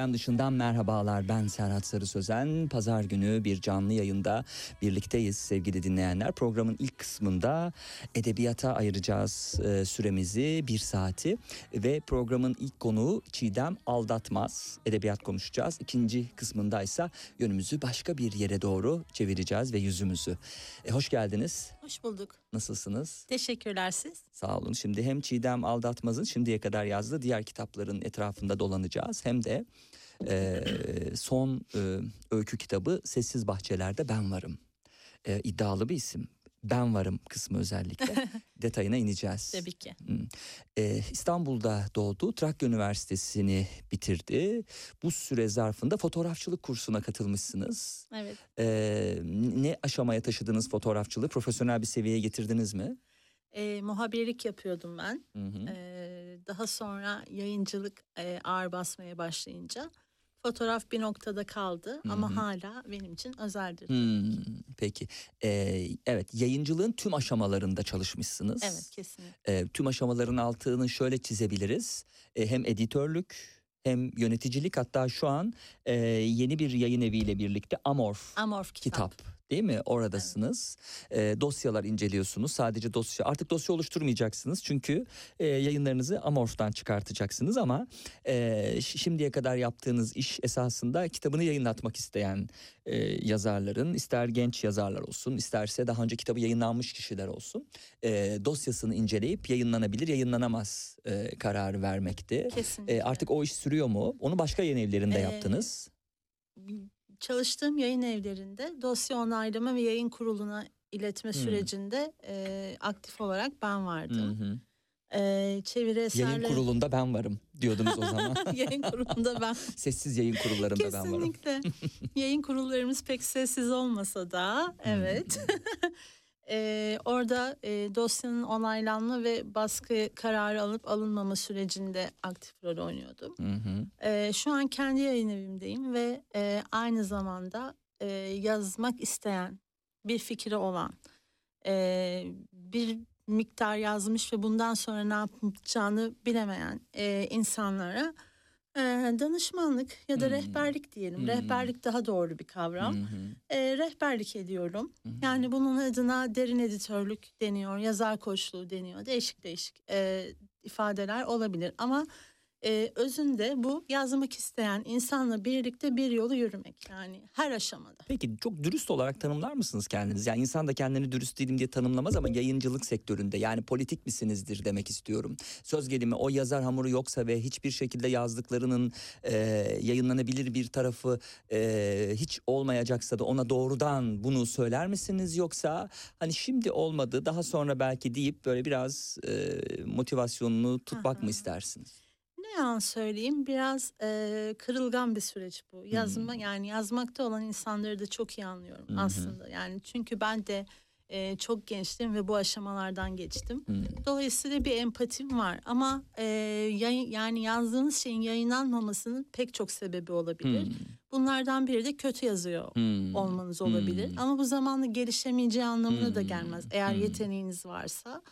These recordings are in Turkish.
Gündem dışından merhabalar ben Serhat Sarı Sözen. Pazar günü bir canlı yayında birlikteyiz sevgili dinleyenler. Programın ilk kısmında edebiyata ayıracağız e, süremizi bir saati ve programın ilk konuğu Çiğdem Aldatmaz. Edebiyat konuşacağız. İkinci kısmında ise yönümüzü başka bir yere doğru çevireceğiz ve yüzümüzü. E, hoş geldiniz. Hoş bulduk. Nasılsınız? Teşekkürler siz. Sağ olun. Şimdi hem Çiğdem Aldatmaz'ın şimdiye kadar yazdığı diğer kitapların etrafında dolanacağız. Hem de e, son e, öykü kitabı Sessiz Bahçelerde Ben Varım. E, iddialı bir isim. Ben varım kısmı özellikle. Detayına ineceğiz. Tabii ki. Ee, İstanbul'da doğdu. Trakya Üniversitesi'ni bitirdi. Bu süre zarfında fotoğrafçılık kursuna katılmışsınız. Evet. Ee, ne aşamaya taşıdınız fotoğrafçılığı? Profesyonel bir seviyeye getirdiniz mi? E, muhabirlik yapıyordum ben. Hı hı. E, daha sonra yayıncılık e, ağır basmaya başlayınca fotoğraf bir noktada kaldı Hı hı. ama hala benim için özeldir. Hmm, peki. Ee, evet yayıncılığın tüm aşamalarında çalışmışsınız. Evet kesinlikle. Ee, tüm aşamaların altını şöyle çizebiliriz. Ee, hem editörlük hem yöneticilik hatta şu an e, yeni bir yayın eviyle birlikte Amorf Amorf kitap. kitap değil mi? Oradasınız. Ee, dosyalar inceliyorsunuz. Sadece dosya artık dosya oluşturmayacaksınız. Çünkü e, yayınlarınızı Amorf'tan çıkartacaksınız ama e, şimdiye kadar yaptığınız iş esasında kitabını yayınlatmak isteyen e, yazarların ister genç yazarlar olsun isterse daha önce kitabı yayınlanmış kişiler olsun e, dosyasını inceleyip yayınlanabilir yayınlanamaz e, kararı vermekti. Kesinlikle. E, artık o iş sürüyor mu? Onu başka yayın evlerinde Ee, yaptınız. Çalıştığım yayın evlerinde dosya onaylama ve yayın kuruluna iletme Hmm. sürecinde e, aktif olarak ben Hı vardım. hı. E, çeviri eserleri... Yayın kurulunda ben varım diyordunuz o zaman. yayın kurulunda ben. Sessiz yayın kurullarında ben varım. Kesinlikle. yayın kurullarımız pek sessiz olmasa da evet. Ee, orada e, dosyanın onaylanma ve baskı kararı alıp alınmama sürecinde aktif rol oynuyordum. Hı hı. Ee, şu an kendi yayın evimdeyim ve e, aynı zamanda e, yazmak isteyen, bir fikri olan, e, bir miktar yazmış ve bundan sonra ne yapacağını bilemeyen e, insanlara e, danışmanlık ya da Hmm. rehberlik diyelim. Hmm. Rehberlik daha doğru bir kavram. Hı. E, rehberlik ediyorum. Hı. Yani bunun adına derin editörlük deniyor, yazar koçluğu deniyor. Değişik değişik e, ifadeler olabilir ama e, özünde bu yazmak isteyen insanla birlikte bir yolu yürümek yani her aşamada. Peki çok dürüst olarak tanımlar mısınız kendiniz? Yani insan da kendini dürüst değilim diye tanımlamaz ama yayıncılık sektöründe yani politik misinizdir demek istiyorum. Söz gelimi o yazar hamuru yoksa ve hiçbir şekilde yazdıklarının e, yayınlanabilir bir tarafı e, hiç olmayacaksa da ona doğrudan bunu söyler misiniz? Yoksa hani şimdi olmadı daha sonra belki deyip böyle biraz e, motivasyonunu tutmak Aha. mı istersiniz? Yalan söyleyeyim biraz e, kırılgan bir süreç bu. Yazma yani yazmakta olan insanları da çok iyi anlıyorum hı. aslında. Yani çünkü ben de e, çok gençtim ve bu aşamalardan geçtim. Hmm. Dolayısıyla bir empatim var ama e, yayın, yani yazdığınız şeyin yayınlanmamasının pek çok sebebi olabilir. Hmm. Bunlardan biri de kötü yazıyor Hmm. olmanız olabilir. Hmm. Ama bu zamanla gelişemeyeceği anlamına da Hmm. gelmez eğer Hmm. yeteneğiniz varsa.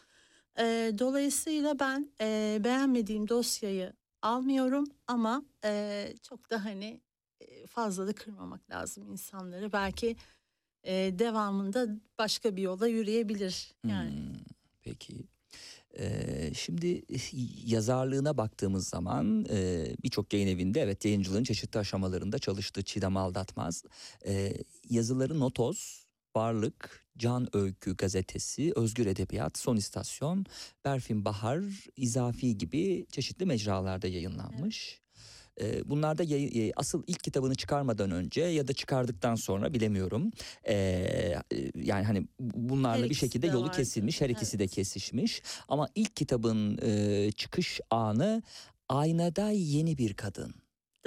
E, dolayısıyla ben e, beğenmediğim dosyayı almıyorum ama e, çok da hani e, fazla da kırmamak lazım insanları. Belki e, devamında başka bir yola yürüyebilir yani. Hmm, Peki. Ee, şimdi yazarlığına baktığımız zaman e, birçok yayın evinde evet yayıncılığın çeşitli aşamalarında çalıştı Çiğdem Aldatmaz. Ee, yazıları Notos, Varlık, Can Öykü gazetesi, Özgür Edebiyat, Son İstasyon, Berfin Bahar, İzafi gibi çeşitli mecralarda yayınlanmış. Ee, Bunlarda yayı- e, asıl ilk kitabını çıkarmadan önce ya da çıkardıktan sonra bilemiyorum. Ee, e, yani hani bunlarla Her bir şekilde de yolu vardı, kesilmiş, her ikisi de evet. kesişmiş. Ama ilk kitabın e, çıkış anı aynada yeni bir kadın.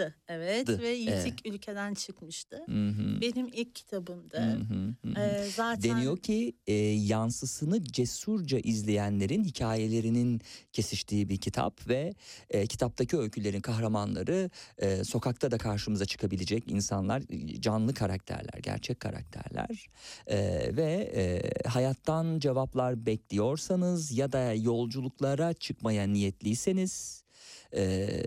Dı, Evet Dı, ve Yitik ülkeden çıkmıştı. Hı hı, Benim ilk kitabımdı. hı hı, hı hı. Ee, zaten Deniyor ki e, yansısını cesurca izleyenlerin hikayelerinin kesiştiği bir kitap ve e, kitaptaki öykülerin kahramanları e, sokakta da karşımıza çıkabilecek insanlar, e, canlı karakterler, gerçek karakterler E, ve e, hayattan cevaplar bekliyorsanız ya da yolculuklara çıkmaya niyetliyseniz e,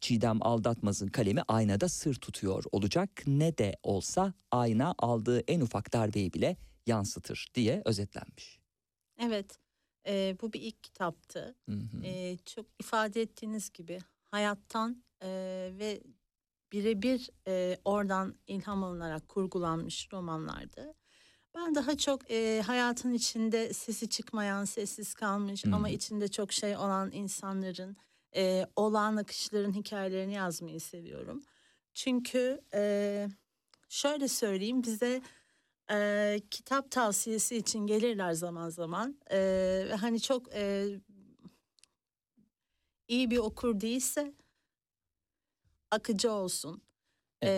Çiğdem Aldatmaz'ın kalemi aynada sır tutuyor olacak. Ne de olsa ayna aldığı en ufak darbeyi bile yansıtır diye özetlenmiş. evet e, bu bir ilk kitaptı. Hı hı. E, çok ifade ettiğiniz gibi hayattan e, ve birebir e, oradan ilham alınarak kurgulanmış romanlardı. Ben daha çok e, hayatın içinde sesi çıkmayan, sessiz kalmış Hı ama içinde çok şey olan insanların e, olağan akışların hikayelerini yazmayı seviyorum. Çünkü e, şöyle söyleyeyim bize e, kitap tavsiyesi için gelirler zaman zaman E, hani çok e, iyi bir okur değilse akıcı olsun. E,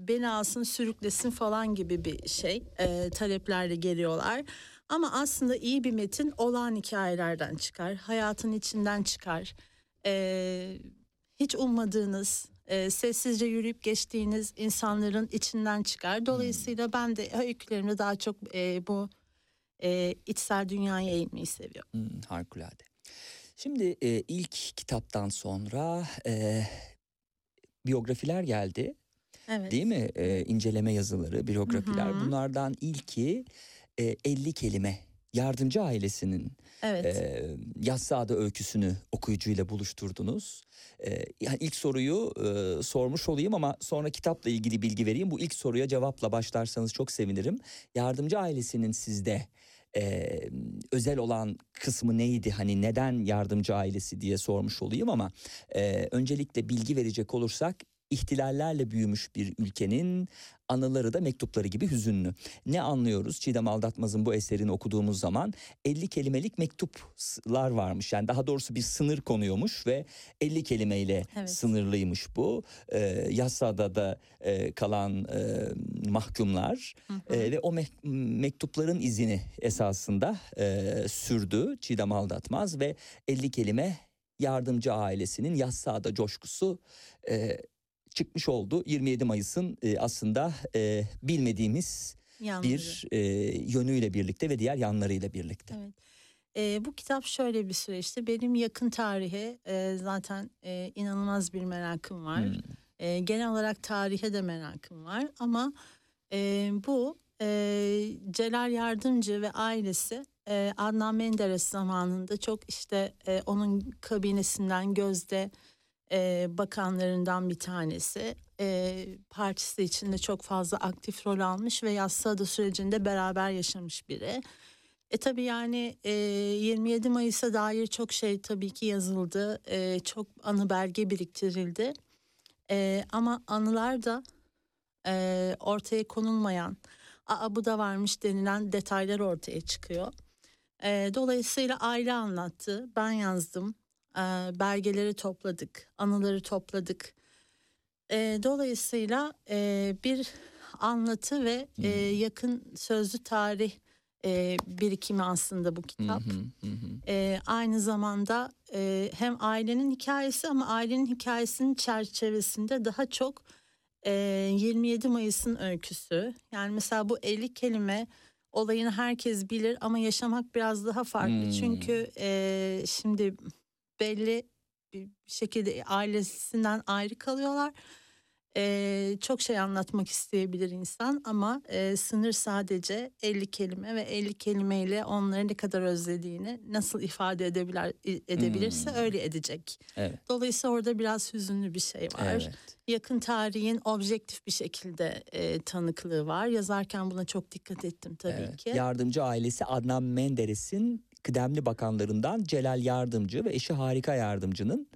beni alsın sürüklesin falan gibi bir şey e, taleplerle geliyorlar. Ama aslında iyi bir metin olağan hikayelerden çıkar, hayatın içinden çıkar. E, hiç ummadığınız, e, sessizce yürüyüp geçtiğiniz insanların içinden çıkar. Dolayısıyla ben de öykülerimde daha çok e, bu e, içsel dünyaya eğilmeyi seviyorum. Hmm, harikulade. Şimdi e, ilk kitaptan sonra e, biyografiler geldi Evet. değil mi? E, inceleme yazıları, biyografiler. Hı hı. Bunlardan ilki e, 50 kelime. Yardımcı ailesinin Evet. e, Yassıada öyküsünü okuyucuyla buluşturdunuz. E, yani ilk soruyu e, sormuş olayım ama sonra kitapla ilgili bilgi vereyim. Bu ilk soruya cevapla başlarsanız çok sevinirim. Yardımcı ailesinin sizde e, özel olan kısmı neydi? Hani neden yardımcı ailesi diye sormuş olayım ama e, öncelikle bilgi verecek olursak ihtilallerle büyümüş bir ülkenin anıları da mektupları gibi hüzünlü. Ne anlıyoruz? Çiğdem Aldatmaz'ın bu eserini okuduğumuz zaman 50 kelimelik mektuplar varmış. Yani daha doğrusu bir sınır konuyormuş ve 50 kelimeyle Evet. sınırlıymış bu. Ee, Yassada da e, kalan e, mahkumlar e, ve o me- mektupların izini esasında e, sürdü Çiğdem Aldatmaz ve 50 kelime yardımcı ailesinin Yassada coşkusu e, çıkmış oldu. 27 Mayıs'ın e, aslında e, bilmediğimiz Yanları. bir e, yönüyle birlikte ve diğer yanlarıyla birlikte. Evet. Ee, bu kitap şöyle bir süreçti. Benim yakın tarihe e, zaten e, inanılmaz bir merakım var. Hmm. E, genel olarak tarihe de merakım var. Ama e, bu e, Celal Yardımcı ve ailesi e, Adnan Menderes zamanında çok işte e, onun kabinesinden gözde e, bakanlarından bir tanesi. E, partisi içinde çok fazla aktif rol almış ve Yassıada sürecinde beraber yaşamış biri. E tabii yani e, 27 Mayıs'a dair çok şey tabii ki yazıldı. E, çok anı belge biriktirildi. E, ama anılar da e, ortaya konulmayan, aa bu da varmış denilen detaylar ortaya çıkıyor. E, dolayısıyla aile anlattı, ben yazdım, e, belgeleri topladık, anıları topladık. E, dolayısıyla e, bir anlatı ve e, yakın sözlü tarih e, birikimi aslında bu kitap. Hı hı, hı hı. E, aynı zamanda e, hem ailenin hikayesi ama ailenin hikayesinin çerçevesinde daha çok e, 27 Mayıs'ın öyküsü. Yani mesela bu 50 kelime olayını herkes bilir ama yaşamak biraz daha farklı. Çünkü e, şimdi belli bir şekilde ailesinden ayrı kalıyorlar. E, çok şey anlatmak isteyebilir insan ama e, sınır sadece 50 kelime ve 50 kelimeyle onları ne kadar özlediğini nasıl ifade edebilir edebilirse Hmm. öyle edecek. Evet. Dolayısıyla orada biraz hüzünlü bir şey var. Evet. Yakın tarihin objektif bir şekilde e, tanıklığı var. Yazarken buna çok dikkat ettim tabii Evet. ki. Yardımcı ailesi Adnan Menderes'in kıdemli bakanlarından Celal Yardımcı ve eşi Harika Yardımcı'nın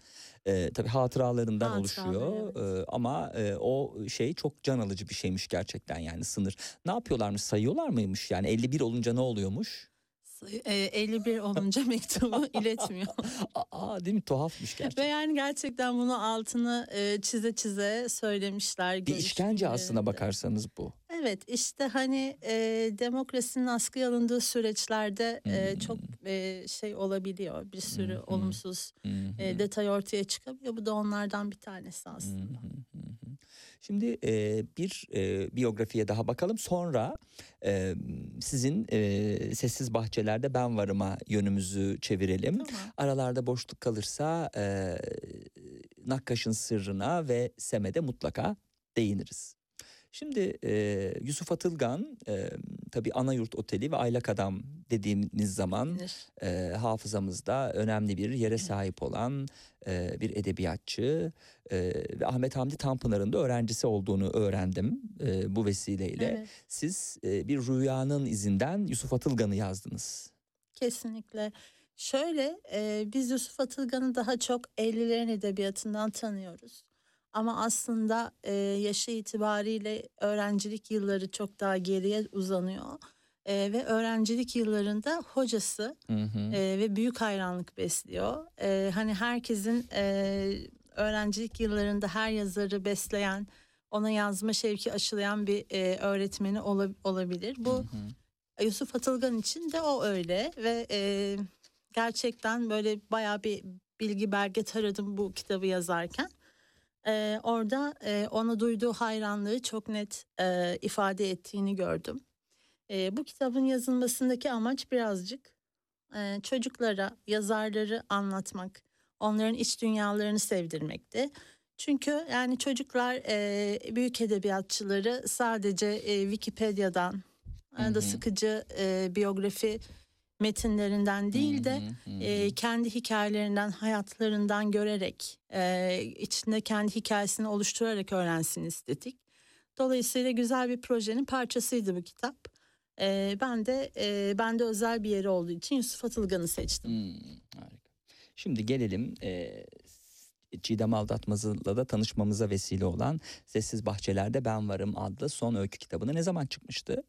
e, tabii hatıralarından Hatıraları, oluşuyor. E, ama e, o şey çok can alıcı bir şeymiş gerçekten yani sınır. Ne yapıyorlarmış sayıyorlar mıymış yani 51 olunca ne oluyormuş? E, 51 olunca mektubu iletmiyor. Aa değil mi tuhafmış gerçekten. Ve yani gerçekten bunu altını e, çize çize söylemişler. Bir işkence aslına görüşmelerinde. bakarsanız bu. Evet işte hani e, demokrasinin askıya alındığı süreçlerde e, Hmm. çok e, şey olabiliyor. Bir sürü hı. olumsuz hı. e, detay ortaya çıkabiliyor. Bu da onlardan bir tanesi aslında. hı. Şimdi e, bir e, biyografiye daha bakalım. Sonra e, sizin e, Sessiz Bahçelerde Ben Varım'a yönümüzü çevirelim. Tamam. Aralarda boşluk kalırsa e, Nakkaş'ın sırrına ve Semed'e mutlaka değiniriz. Şimdi e, Yusuf Atılgan e, tabii Anayurt Oteli ve Aylak Adam dediğimiz zaman e, hafızamızda önemli bir yere sahip olan e, bir edebiyatçı e, ve Ahmet Hamdi Tanpınar'ın da öğrencisi olduğunu öğrendim e, bu vesileyle. Evet. Siz e, bir rüyanın izinden Yusuf Atılgan'ı yazdınız. Kesinlikle. Şöyle e, biz Yusuf Atılgan'ı daha çok 50'lerin edebiyatından tanıyoruz. Ama aslında e, yaşı itibariyle öğrencilik yılları çok daha geriye uzanıyor. E, ve öğrencilik yıllarında hocası Hı hı. e, ve büyük hayranlık besliyor. E, hani herkesin e, öğrencilik yıllarında her yazarı besleyen, ona yazma şevki aşılayan bir e, öğretmeni ola- olabilir. Bu Hı hı. Yusuf Atılgan için de o öyle ve e, gerçekten böyle bayağı bir bilgi belge taradım bu kitabı yazarken. E, orada e, ona duyduğu hayranlığı çok net e, ifade ettiğini gördüm. E, bu kitabın yazılmasındaki amaç birazcık e, çocuklara yazarları anlatmak, onların iç dünyalarını sevdirmekti. Çünkü yani çocuklar e, büyük edebiyatçıları sadece e, Wikipedia'dan ya da sıkıcı e, biyografi metinlerinden değil de Hı hı, e, kendi hikayelerinden, hayatlarından görerek, e, içinde kendi hikayesini oluşturarak öğrensin istedik. Dolayısıyla güzel bir projenin parçasıydı bu kitap. E, ben de e, bende özel bir yeri olduğu için Yusuf Atılgan'ı seçtim. Hmm, harika. Şimdi gelelim e, Çiğdem Aldatmaz'la da tanışmamıza vesile olan Sessiz Bahçelerde Ben Varım adlı son öykü kitabına ne zaman çıkmıştı?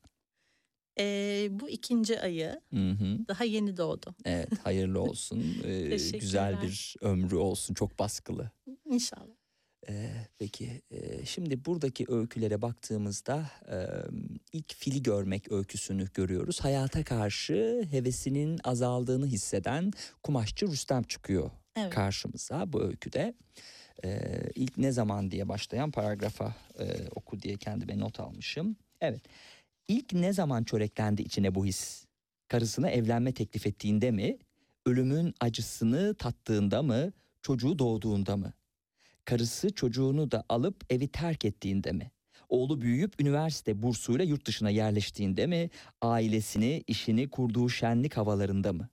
Ee, bu ikinci ayı Hı hı. daha yeni doğdu. Evet hayırlı olsun. Teşekkürler. güzel bir ömrü olsun çok baskılı. İnşallah. Peki e, şimdi buradaki öykülere baktığımızda e, ilk fili görmek öyküsünü görüyoruz. Hayata karşı hevesinin azaldığını hisseden kumaşçı Rüstem çıkıyor Evet. karşımıza bu öyküde. Ee, ilk ne zaman diye başlayan paragrafa e, oku diye kendime not almışım. Evet. İlk ne zaman çöreklendi içine bu his? Karısına evlenme teklif ettiğinde mi? Ölümün acısını tattığında mı? Çocuğu doğduğunda mı? Karısı çocuğunu da alıp evi terk ettiğinde mi? Oğlu büyüyüp üniversite bursuyla yurt dışına yerleştiğinde mi? Ailesini, işini kurduğu şenlik havalarında mı?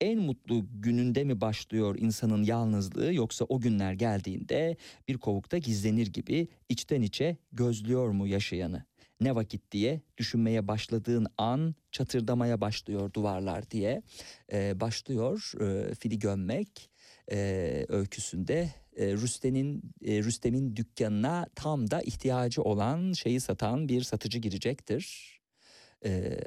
En mutlu gününde mi başlıyor insanın yalnızlığı yoksa o günler geldiğinde bir kovukta gizlenir gibi içten içe gözlüyor mu yaşayanı? Ne vakit diye düşünmeye başladığın an çatırdamaya başlıyor duvarlar diye e, başlıyor e, fili gömmek e, öyküsünde e, Rüstem'in e, Rüstem'in dükkanına tam da ihtiyacı olan şeyi satan bir satıcı girecektir. E,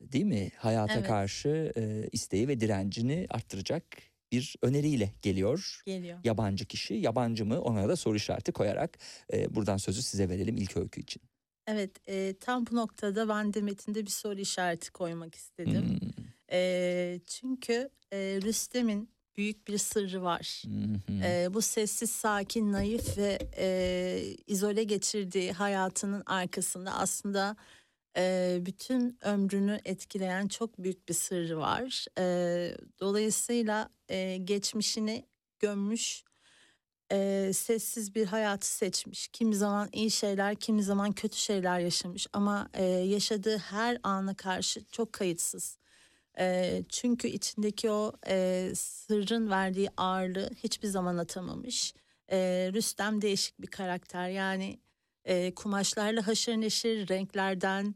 değil mi? Hayata Evet. karşı e, isteği ve direncini arttıracak bir öneriyle geliyor. Geliyor. Yabancı kişi, yabancı mı ona da soru işareti koyarak e, buradan sözü size verelim ilk öykü için. Evet e, tam bu noktada ben de metinde bir soru işareti koymak istedim. Hmm, E, çünkü e, Rüstem'in büyük bir sırrı var. E, bu sessiz, sakin, naif ve e, izole geçirdiği hayatının arkasında aslında e, bütün ömrünü etkileyen çok büyük bir sırrı var. E, dolayısıyla e, geçmişini gömmüş, e, sessiz bir hayatı seçmiş. Kimi zaman iyi şeyler, kimi zaman kötü şeyler yaşamış ama e, yaşadığı her ana karşı çok kayıtsız. E, çünkü içindeki o e, sırrın verdiği ağırlığı hiçbir zaman atamamış. E, Rüstem değişik bir karakter yani e, kumaşlarla haşır neşir renklerden,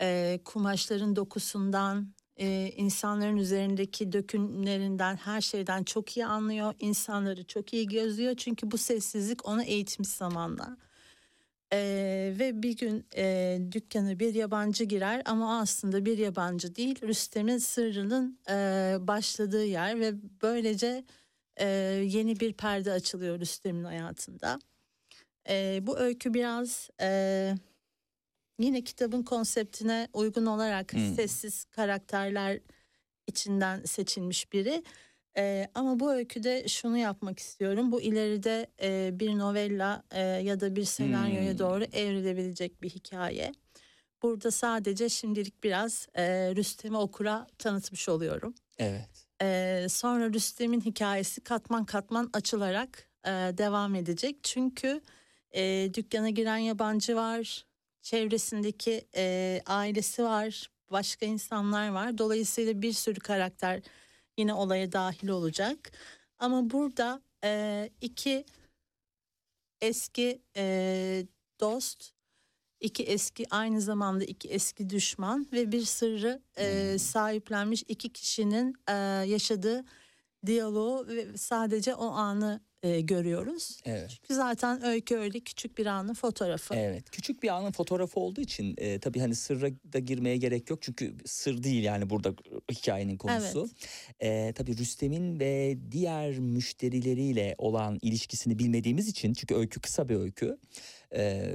e, kumaşların dokusundan, e, insanların üzerindeki dökümlerinden her şeyden çok iyi anlıyor. İnsanları çok iyi gözlüyor çünkü bu sessizlik onu eğitmiş zamanla. Ee, ve bir gün e, dükkana bir yabancı girer ama o aslında bir yabancı değil Rüstem'in sırrının e, başladığı yer ve böylece e, yeni bir perde açılıyor Rüstem'in hayatında. E, bu öykü biraz e, yine kitabın konseptine uygun olarak Hmm. sessiz karakterler içinden seçilmiş biri. Ee, ama bu öyküde şunu yapmak istiyorum. Bu ileride e, bir novella e, ya da bir senaryoya Hmm. doğru evrilebilecek bir hikaye. Burada sadece şimdilik biraz e, Rüstem'i okura tanıtmış oluyorum. Evet. Ee, sonra Rüstem'in hikayesi katman katman açılarak e, devam edecek. Çünkü e, dükkana giren yabancı var, çevresindeki e, ailesi var, başka insanlar var. Dolayısıyla bir sürü karakter yine olaya dahil olacak. Ama burada e, iki eski e, dost, iki eski aynı zamanda iki eski düşman ve bir sırrı e, sahiplenmiş iki kişinin e, yaşadığı diyaloğu ve sadece o anı e, görüyoruz. Evet. Çünkü zaten öykü öyle küçük bir anın fotoğrafı. Evet. Küçük bir anın fotoğrafı olduğu için e, tabii hani sırra da girmeye gerek yok. Çünkü sır değil yani burada hikayenin konusu. E, tabii Rüstem'in ve diğer müşterileriyle olan ilişkisini bilmediğimiz için çünkü öykü kısa bir öykü. E,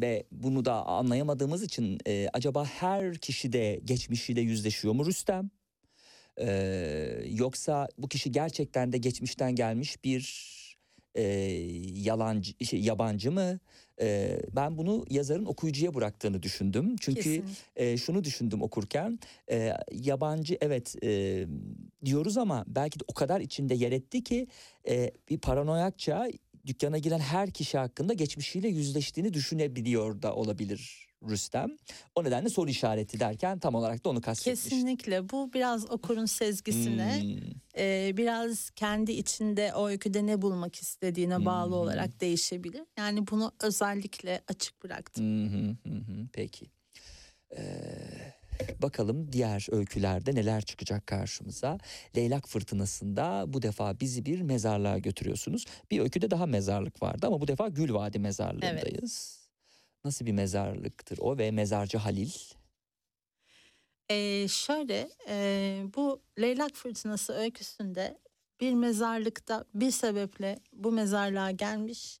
ve bunu da anlayamadığımız için e, acaba her kişi de geçmişiyle yüzleşiyor mu Rüstem? Ee, yoksa bu kişi gerçekten de geçmişten gelmiş bir e, yalancı şey, yabancı mı? Ee, ben bunu yazarın okuyucuya bıraktığını düşündüm. Çünkü Kesinlikle. e, şunu düşündüm okurken e, yabancı evet e, diyoruz ama belki de o kadar içinde yer etti ki e, bir paranoyakça dükkana giren her kişi hakkında geçmişiyle yüzleştiğini düşünebiliyor da olabilir Rüstem. O nedenle soru işareti derken tam olarak da onu kastetmiş. Kesinlikle bu biraz okurun sezgisine Hmm. e, biraz kendi içinde o öyküde ne bulmak istediğine bağlı Hmm. olarak değişebilir. Yani bunu özellikle açık bıraktım. Hı hı hı, Peki. Ee, Bakalım diğer öykülerde neler çıkacak karşımıza. Leylak Fırtınası'nda bu defa bizi bir mezarlığa götürüyorsunuz. Bir öyküde daha mezarlık vardı ama bu defa Gülvadi mezarlığındayız. Nasıl bir mezarlıktır o ve mezarcı Halil? Ee, şöyle e, bu Leylak Fırtınası öyküsünde bir mezarlıkta bir sebeple bu mezarlığa gelmiş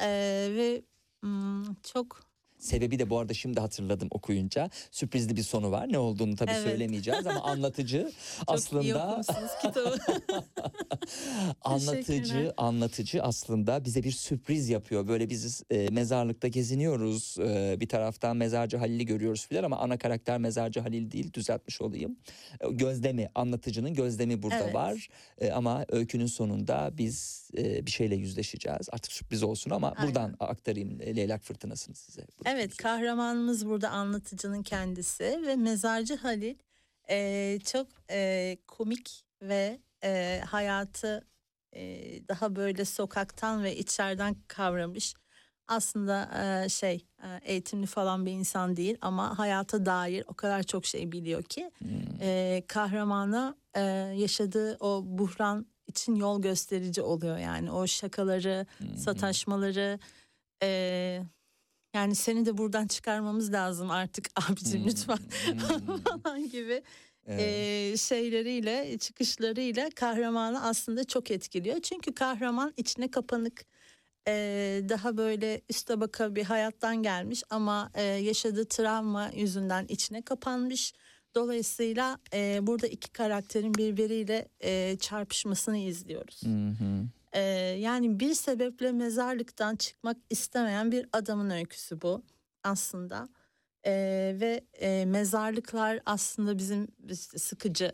e, ve hmm, çok Sebebi de bu arada şimdi hatırladım okuyunca. Sürprizli bir sonu var. Ne olduğunu tabii Evet. söylemeyeceğiz ama anlatıcı çok iyi aslında anlatıcı anlatıcı aslında bize bir sürpriz yapıyor. Böyle biz e, mezarlıkta geziniyoruz. E, bir taraftan mezarcı Halil'i görüyoruz filan ama ana karakter mezarcı Halil değil düzeltmiş olayım. E, Gözlemi anlatıcının gözlemi burada Evet. var. E, ama öykünün sonunda biz e, bir şeyle yüzleşeceğiz. Artık sürpriz olsun ama Aynen. buradan aktarayım Leylak Fırtınası'nı size. Buyurun. Evet kahramanımız burada anlatıcının kendisi ve mezarcı Halil eee, çok eee, komik ve eee, hayatı eee, daha böyle sokaktan ve içeriden kavramış. Aslında eee, şey eee, eğitimli falan bir insan değil ama hayata dair o kadar çok şey biliyor ki Hmm. eee kahramana eee, yaşadığı o buhran için yol gösterici oluyor yani o şakaları Hmm. sataşmaları eee, yani seni de buradan çıkarmamız lazım artık abicim Hmm. lütfen Hmm. falan gibi Evet. eee, şeyleriyle çıkışlarıyla kahramanı aslında çok etkiliyor. Çünkü kahraman içine kapanık daha böyle üst tabaka bir hayattan gelmiş ama yaşadığı travma yüzünden içine kapanmış. Dolayısıyla burada iki karakterin birbiriyle eee, çarpışmasını izliyoruz. Hı hı. Ee, yani bir sebeple mezarlıktan çıkmak istemeyen bir adamın öyküsü bu aslında. Ee, ve e, mezarlıklar aslında bizim biz- sıkıcı,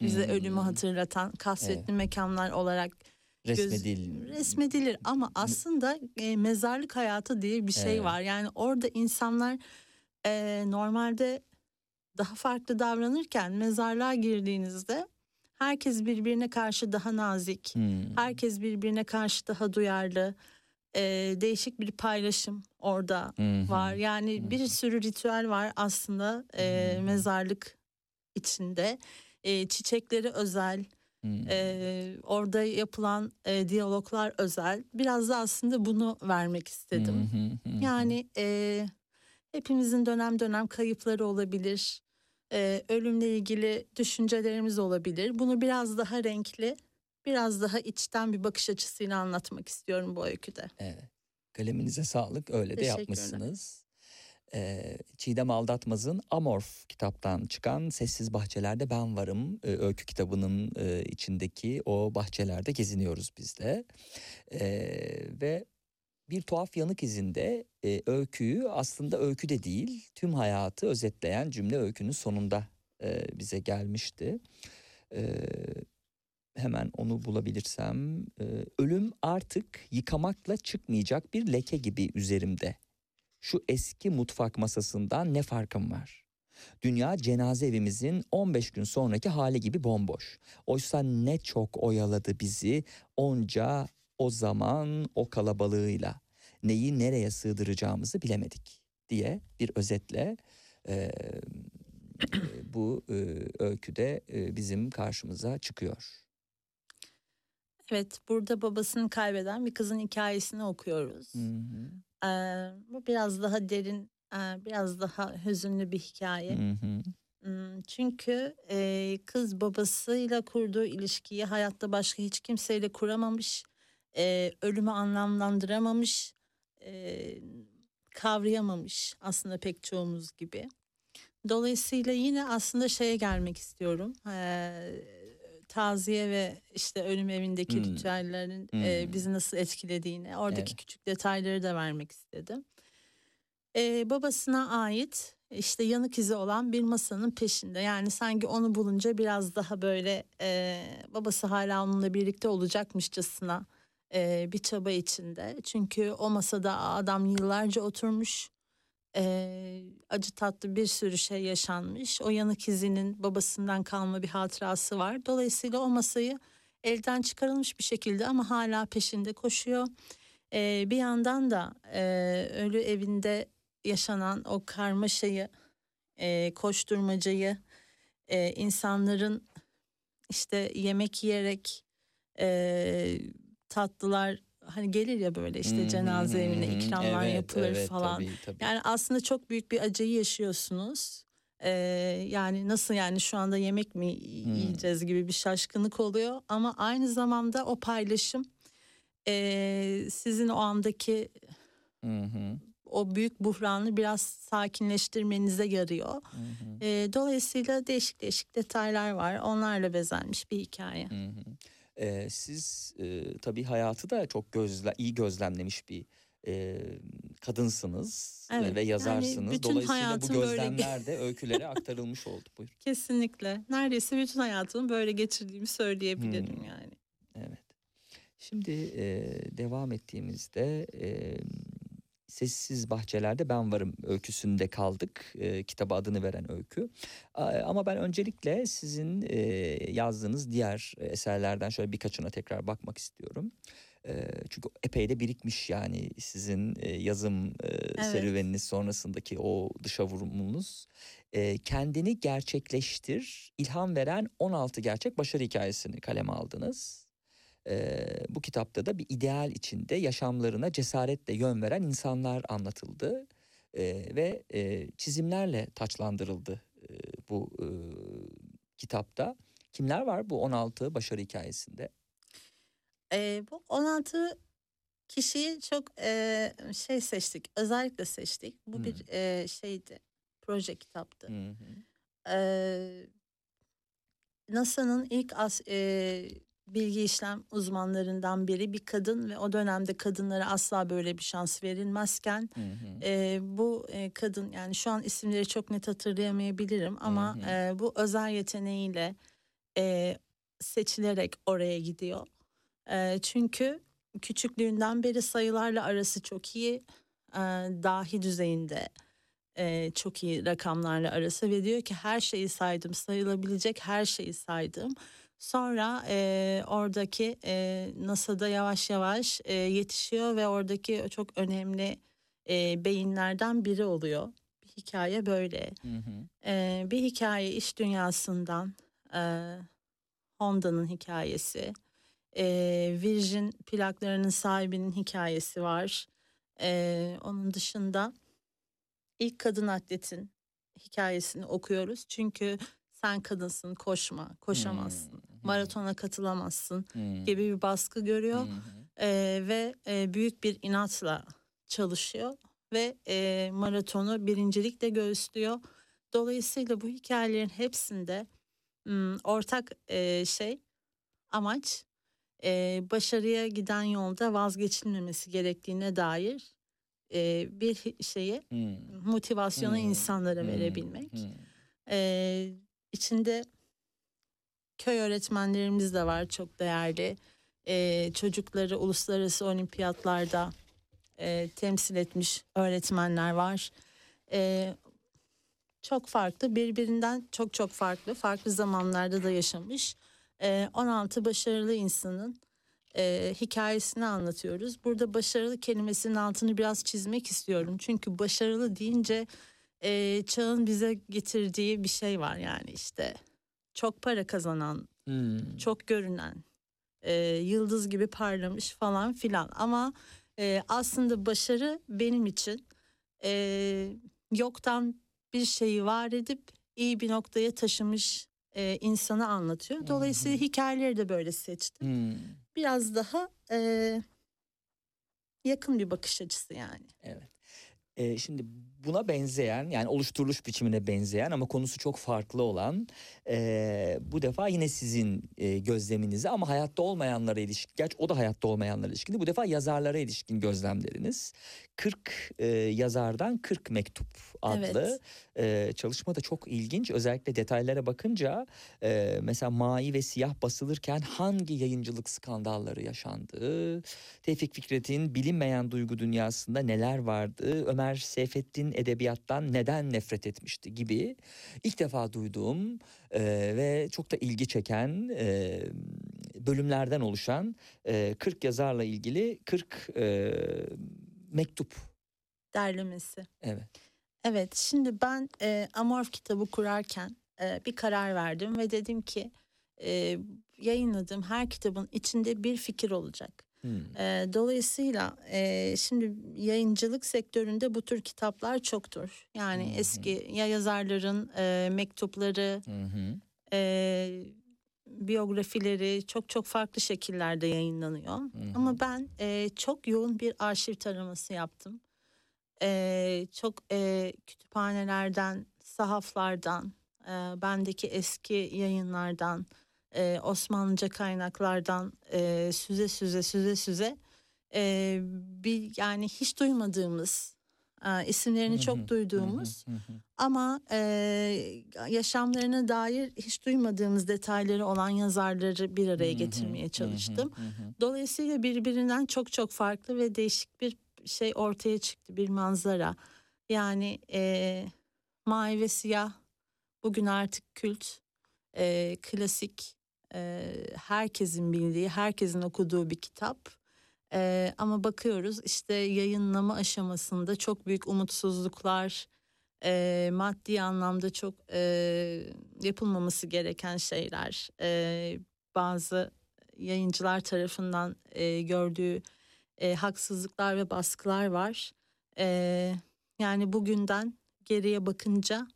bize Hmm. ölümü hatırlatan kasvetli mekanlar olarak göz- Resmedil. resmedilir. Ama aslında e, mezarlık hayatı diye bir şey Evet. var. Yani orada insanlar e, normalde daha farklı davranırken mezarlığa girdiğinizde herkes birbirine karşı daha nazik. Hmm. Herkes birbirine karşı daha duyarlı. Ee, değişik bir paylaşım orada hı. var. Yani bir sürü ritüel var aslında e, hı. mezarlık içinde. E, çiçekleri özel, Hmm. e, orada yapılan e, diyaloglar özel. Biraz da aslında bunu vermek istedim. Hı. Yani e, hepimizin dönem dönem kayıpları olabilir. E, ölümle ilgili düşüncelerimiz olabilir. Bunu biraz daha renkli, biraz daha içten bir bakış açısıyla anlatmak istiyorum bu öyküde. Evet. Kaleminize sağlık. Öyle de yapmışsınız. Ee, Çiğdem Aldatmaz'ın Amorf kitaptan çıkan Sessiz Bahçelerde Ben Varım e, öykü kitabının e, içindeki o bahçelerde geziniyoruz biz de. Ee, ve bir tuhaf yanık izinde e, öyküyü aslında öykü de değil tüm hayatı özetleyen cümle öykünün sonunda e, bize gelmişti. Ee, hemen onu bulabilirsem e, ölüm artık yıkamakla çıkmayacak bir leke gibi üzerimde. Şu eski mutfak masasından ne farkım var? Dünya cenaze evimizin 15 gün sonraki hali gibi bomboş. Oysa ne çok oyaladı bizi onca o zaman o kalabalığıyla. Neyi nereye sığdıracağımızı bilemedik diye bir özetle e, bu e, öyküde e, bizim karşımıza çıkıyor. Evet, burada babasını kaybeden bir kızın hikayesini okuyoruz. Hı hı. Ee, bu biraz daha derin, biraz daha hüzünlü bir hikaye. Hı hı. Çünkü e, kız babasıyla kurduğu ilişkiyi hayatta başka hiç kimseyle kuramamış, e, ölümü anlamlandıramamış, e, kavrayamamış aslında pek çoğumuz gibi. Dolayısıyla yine aslında şeye gelmek istiyorum. E, taziye ve işte ölüm evindeki Hmm. ritüellerin e, Hmm. bizi nasıl etkilediğini, oradaki Evet. küçük detayları da vermek istedim. E, babasına ait işte yanık izi olan bir masanın peşinde. Yani sanki onu bulunca biraz daha böyle e, babası hala onunla birlikte olacakmışçasına e, bir çaba içinde. Çünkü o masada adam yıllarca oturmuş. E, acı tatlı bir sürü şey yaşanmış. O yanık izinin babasından kalma bir hatırası var. Dolayısıyla o masayı elden çıkarılmış bir şekilde ama hala peşinde koşuyor. E, bir yandan da e, ölü evinde yaşanan o karmaşayı e, koşturmacayı, e, insanların işte yemek yiyerek e, tatlılar hani gelir ya böyle işte Hı cenaze evine hı. ikramlar Evet, yapılır evet, falan. tabii, tabii. Yani aslında çok büyük bir acıyı yaşıyorsunuz. Ee, yani nasıl yani şu anda yemek mi Hmm. yiyeceğiz gibi bir şaşkınlık oluyor. Ama aynı zamanda o paylaşım ee, sizin o andaki hı, o büyük buhranı biraz sakinleştirmenize yarıyor. hı. Ee, dolayısıyla değişik değişik detaylar var. Onlarla bezenmiş bir hikaye. Hı Ee, siz e, tabii hayatı da çok gözle, iyi gözlemlemiş bir e, kadınsınız e, Evet, ve yani yazarsınız. bütün Dolayısıyla bu hayatım böyle- gözlemler de öykülere aktarılmış oldu. Buyurun. Kesinlikle. Neredeyse bütün hayatımı böyle geçirdiğimi söyleyebilirim Hmm. yani. Evet. Şimdi e, devam ettiğimizde e, Sessiz Bahçelerde Ben Varım öyküsünde kaldık. E, kitaba adını veren öykü. A- Ama ben öncelikle sizin e, yazdığınız diğer eserlerden şöyle birkaçına tekrar bakmak istiyorum. E, çünkü epey de birikmiş yani sizin e, yazım e, serüveniniz sonrasındaki o dışa vurumunuz. E, kendini gerçekleştir, ilham veren 16 gerçek başarı hikayesini kaleme aldınız. Bu kitapta da bir ideal içinde yaşamlarına cesaretle yön veren insanlar anlatıldı Eee, ve eee, çizimlerle taçlandırıldı eee, bu eee, kitapta. Kimler var bu 16 başarı hikayesinde? Ee, bu 16 kişiyi çok e, şey seçtik. Özellikle seçtik. Bu bir e, şeydi. Proje kitaptı. Hı. Ee, NASA'nın ilk as, e, bilgi işlem uzmanlarından biri bir kadın ve o dönemde kadınlara asla böyle bir şans verilmezken Hı hı. e, bu e, kadın yani şu an isimleri çok net hatırlayamayabilirim ama Hı hı. e, bu özel yeteneğiyle e, seçilerek oraya gidiyor. E, çünkü küçüklüğünden beri sayılarla arası çok iyi, e, dahi düzeyinde e, çok iyi rakamlarla arası ve diyor ki her şeyi saydım, sayılabilecek her şeyi saydım. Sonra e, oradaki e, NASA'da yavaş yavaş e, yetişiyor ve oradaki çok önemli e, beyinlerden biri oluyor. Bir hikaye böyle. Hı hı. Ee, bir hikaye iş dünyasından e, Honda'nın hikayesi, e, Virgin plaklarının sahibinin hikayesi var. E, onun dışında ilk kadın atletin hikayesini okuyoruz. Çünkü sen kadınsın koşma, koşamazsın, Hı, maratona katılamazsın hı, gibi bir baskı görüyor. hı. Ee, ve e, büyük bir inatla çalışıyor ve e, maratonu birincilikle göğüslüyor. Dolayısıyla bu hikayelerin hepsinde m, ortak e, şey amaç e, başarıya giden yolda vazgeçilmemesi gerektiğine dair e, bir şeyi Hı, motivasyonu Hmm, insanlara hı, verebilmek. hı. Ee, içinde köy öğretmenlerimiz de var çok değerli. Ee, çocukları uluslararası olimpiyatlarda e, temsil etmiş öğretmenler var. Ee, çok farklı birbirinden çok çok farklı farklı zamanlarda da yaşamış e, 16 başarılı insanın e, hikayesini anlatıyoruz. Burada başarılı kelimesinin altını biraz çizmek istiyorum. Çünkü başarılı deyince e, çağın bize getirdiği bir şey var yani işte çok para kazanan, Hmm. çok görünen, e, yıldız gibi parlamış falan filan. Ama e, aslında başarı benim için e, yoktan bir şeyi var edip iyi bir noktaya taşımış e, insanı anlatıyor. Dolayısıyla hikayeleri de böyle seçtim. Hmm. Biraz daha e, yakın bir bakış açısı yani. Evet. Ee, şimdi buna benzeyen yani oluşturuluş biçimine benzeyen ama konusu çok farklı olan ee, bu defa yine sizin e, gözleminizi ama hayatta olmayanlara ilişkin gerçi o da hayatta olmayanlara ilişkin bu defa yazarlara ilişkin gözlemleriniz. 40 e, yazardan 40 mektup adlı e, çalışma da çok ilginç. Özellikle detaylara bakınca e, mesela Mavi ve Siyah basılırken hangi yayıncılık skandalları yaşandı? Tevfik Fikret'in bilinmeyen duygu dünyasında neler vardı? Ömer Seyfettin edebiyattan neden nefret etmişti gibi ilk defa duyduğum e, ve çok da ilgi çeken e, bölümlerden oluşan e, 40 yazarla ilgili 40 e, mektup. Derlemesi. Evet. Evet, şimdi ben e, Amorf kitabı kurarken e, bir karar verdim ve dedim ki e, yayınladığım her kitabın içinde bir fikir olacak. Hmm. E, dolayısıyla e, şimdi yayıncılık sektöründe bu tür kitaplar çoktur. Yani hı. eski ya yazarların e, mektupları, hı. e, biyografileri çok çok farklı şekillerde yayınlanıyor. hı. Ama ben e, çok yoğun bir arşiv taraması yaptım. E, çok e, kütüphanelerden, sahaflardan, e, bendeki eski yayınlardan, e, Osmanlıca kaynaklardan e, süze süze süze süze e, bir yani hiç duymadığımız e, isimlerini çok duyduğumuz ama e, yaşamlarına dair hiç duymadığımız detayları olan yazarları bir araya getirmeye çalıştım. Dolayısıyla birbirinden çok çok farklı ve değişik bir şey ortaya çıktı bir manzara. Yani e, mavi ve siyah bugün artık kült, e, klasik, e, herkesin bildiği, herkesin okuduğu bir kitap. E, ama bakıyoruz işte yayınlama aşamasında çok büyük umutsuzluklar, e, maddi anlamda çok e, yapılmaması gereken şeyler, e, bazı yayıncılar tarafından e, gördüğü e, haksızlıklar ve baskılar var. E, yani bugünden geriye bakınca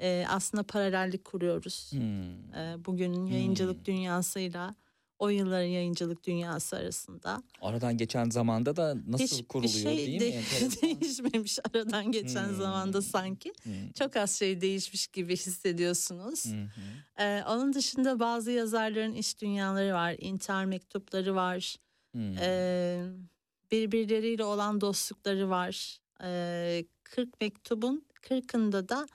e, aslında paralellik kuruyoruz. Hmm. E, bugünün yayıncılık Hmm. dünyasıyla o yılların yayıncılık dünyası arasında. Aradan geçen zamanda da nasıl Hiçbir kuruluyor şey değil mi? de- Enteresan. değişmemiş aradan geçen Hmm. zamanda sanki. Hmm. Çok az şey değişmiş gibi hissediyorsunuz. Hı hı. E, onun dışında bazı yazarların iş dünyaları var. intihar mektupları var. Hmm. Ee, birbirleriyle olan dostlukları var. Ee, 40 mektubun 40'ında da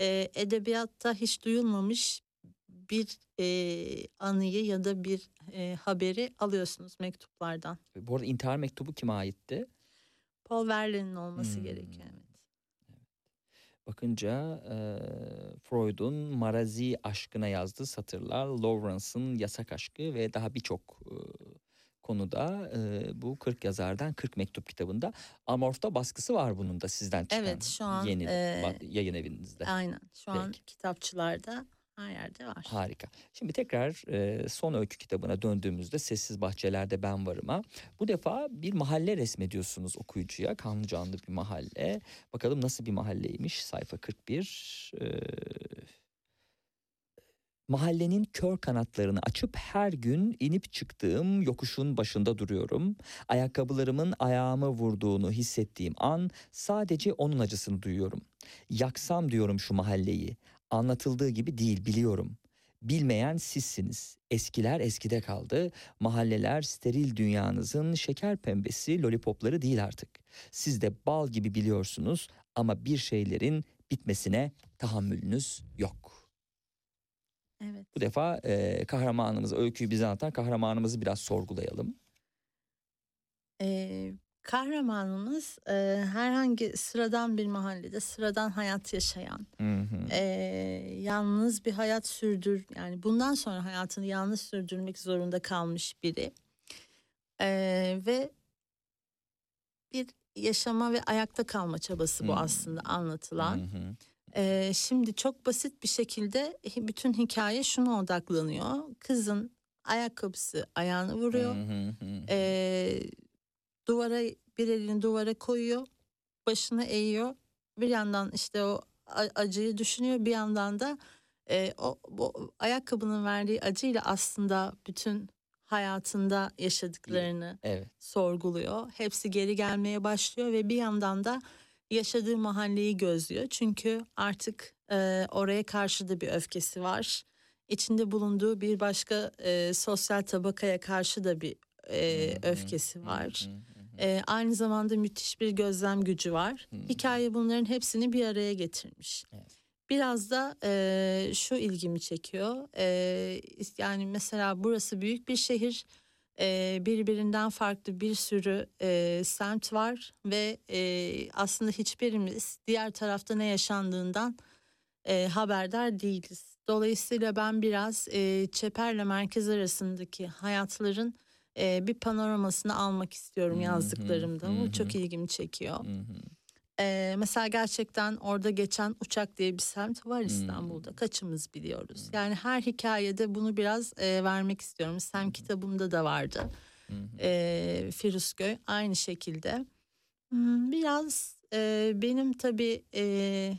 e, edebiyatta hiç duyulmamış bir e, anıyı ya da bir e, haberi alıyorsunuz mektuplardan. Bu arada intihar mektubu kime aitti? Paul Verlaine'in olması Hmm. gerekiyor. Evet. Bakınca e, Freud'un marazi aşkına yazdığı satırlar, Lawrence'ın yasak aşkı ve daha birçok e, konuda e, bu 40 yazardan 40 mektup kitabında Amorph'ta baskısı var bunun da sizden çıkan. Evet, şu an, yeni e, yayın evinizde. Aynen. Şu an Peki. kitapçılarda her yerde var. Harika. Şimdi tekrar e, son öykü kitabına döndüğümüzde Sessiz Bahçelerde Ben Varım'a bu defa bir mahalle resmediyorsunuz okuyucuya. Kanlı canlı bir mahalle. Bakalım nasıl bir mahalleymiş sayfa 41. E, Mahallenin kör kanatlarını açıp her gün inip çıktığım yokuşun başında duruyorum. Ayakkabılarımın ayağımı vurduğunu hissettiğim an sadece onun acısını duyuyorum. Yaksam diyorum şu mahalleyi. Anlatıldığı gibi değil biliyorum. Bilmeyen sizsiniz. Eskiler eskide kaldı. Mahalleler steril dünyanızın şeker pembesi lollipopları değil artık. Siz de bal gibi biliyorsunuz ama bir şeylerin bitmesine tahammülünüz yok. Evet. Bu defa e, kahramanımız, öyküyü bize anlatan kahramanımızı biraz sorgulayalım. Ee, kahramanımız e, herhangi sıradan bir mahallede sıradan hayat yaşayan, Hı hı. e, yalnız bir hayat sürdür yani bundan sonra hayatını yalnız sürdürmek zorunda kalmış biri E, ve bir yaşama ve ayakta kalma çabası bu Hmm. aslında anlatılan. Hı hı. E, şimdi çok basit bir şekilde bütün hikaye şuna odaklanıyor. Kızın ayakkabısı ayağını vuruyor. Ee, duvara bir elini duvara koyuyor başını eğiyor bir yandan işte o acıyı düşünüyor bir yandan da e, o bu ayakkabının verdiği acıyla aslında bütün hayatında yaşadıklarını Evet. sorguluyor hepsi geri gelmeye başlıyor ve bir yandan da yaşadığı mahalleyi gözlüyor çünkü artık e, oraya karşı da bir öfkesi var içinde bulunduğu bir başka e, sosyal tabakaya karşı da bir e, öfkesi var. E, aynı zamanda müthiş bir gözlem gücü var. Hikaye bunların hepsini bir araya getirmiş. Evet. Biraz da e, şu ilgimi çekiyor. E, yani mesela burası büyük bir şehir. E, birbirinden farklı bir sürü e, semt var ve e, aslında hiçbirimiz diğer tarafta ne yaşandığından e, haberdar değiliz. Dolayısıyla ben biraz e, Çeper'le merkez arasındaki hayatların e, bir panoramasını almak istiyorum hı, yazdıklarımda. hı Bu çok ilgimi çekiyor. Hı hı. Ee, mesela gerçekten orada geçen uçak diye bir semt var İstanbul'da. Kaçımız biliyoruz. Yani her hikayede bunu biraz e, vermek istiyorum. Sem kitabımda da vardı. Ee, Firuzköy aynı şekilde. Hmm, Biraz e, benim tabii e,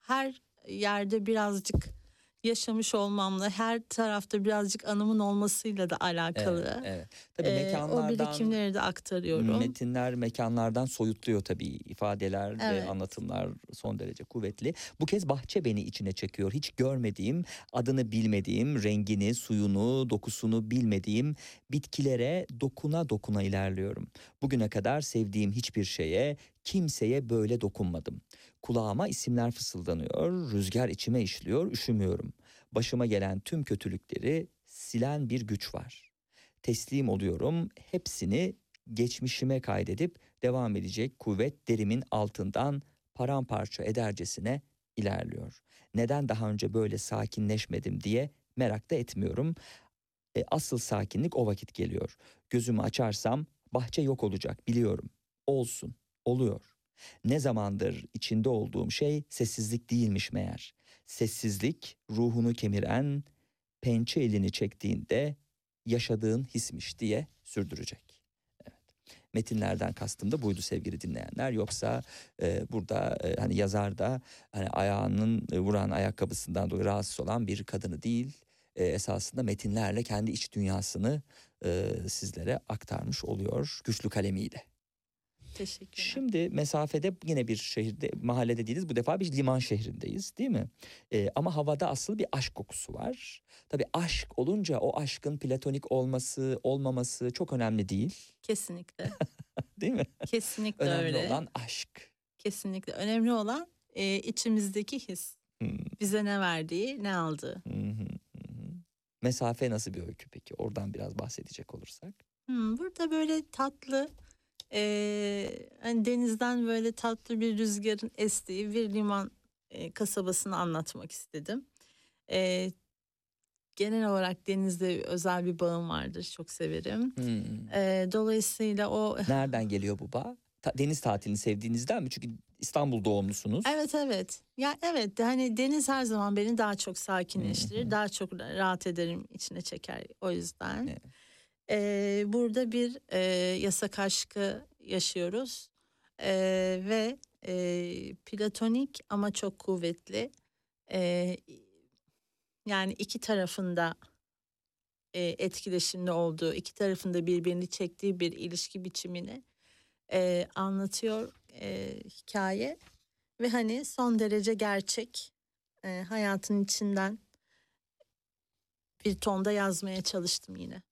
her yerde birazcık yaşamış olmamla her tarafta birazcık anımın olmasıyla da alakalı. Evet, evet. Tabii Ee, o mekanlardan birikimleri de aktarıyorum. metinler mekanlardan soyutluyor tabii ifadeler ve Evet. anlatımlar son derece kuvvetli. Bu kez bahçe beni içine çekiyor. Hiç görmediğim, adını bilmediğim, rengini, suyunu, dokusunu bilmediğim bitkilere dokuna dokuna ilerliyorum. Bugüne kadar sevdiğim hiçbir şeye, kimseye böyle dokunmadım. Kulağıma isimler fısıldanıyor, rüzgar içime işliyor, üşümüyorum. Başıma gelen tüm kötülükleri silen bir güç var. Teslim oluyorum, hepsini geçmişime kaydedip devam edecek kuvvet derimin altından paramparça edercesine ilerliyor. Neden daha önce böyle sakinleşmedim diye merak da etmiyorum. E, asıl sakinlik o vakit geliyor. Gözümü açarsam bahçe yok olacak biliyorum. Olsun, oluyor. Ne zamandır içinde olduğum şey sessizlik değilmiş meğer. Sessizlik ruhunu kemiren, pençe elini çektiğinde yaşadığın hismiş diye sürdürecek. Evet. Metinlerden kastım da buydu sevgili dinleyenler. Yoksa e, burada e, hani yazar da hani ayağının e, vuran ayakkabısından dolayı rahatsız olan bir kadını değil, e, esasında metinlerle kendi iç dünyasını e, sizlere aktarmış oluyor güçlü kalemiyle. Teşekkürler. Şimdi mesafede yine bir şehirde mahallede değiliz. Bu defa bir liman şehrindeyiz değil mi? Ee, ama havada asıl bir aşk kokusu var. Tabii aşk olunca o aşkın platonik olması olmaması çok önemli değil. Kesinlikle. Değil mi? Kesinlikle önemli öyle. olan aşk. Kesinlikle. Önemli olan e, içimizdeki his. Hmm, Bize ne verdiği, ne aldığı. hı hı, hı hı. Mesafe nasıl bir öykü peki? Oradan biraz bahsedecek olursak. Hmm, burada böyle tatlı e, hani denizden böyle tatlı bir rüzgarın estiği bir liman e, kasabasını anlatmak istedim. E, genel olarak denizde özel bir bağım vardır. Çok severim. Hmm. E, dolayısıyla o Nereden geliyor bu bağ? Ta- deniz tatilini sevdiğinizden mi? Çünkü İstanbul doğumlusunuz. Evet evet. Ya evet hani deniz her zaman beni daha çok sakinleştirir. daha çok rahat ederim içine çeker o yüzden. Evet. Ee, burada bir e, yasak aşkı yaşıyoruz. Ee, ve e, platonik ama çok kuvvetli. Ee, yani iki tarafında e, etkileşimde olduğu, iki tarafında birbirini çektiği bir ilişki biçimini e, anlatıyor e, hikaye ve hani son derece gerçek e, hayatın içinden bir tonda yazmaya çalıştım yine.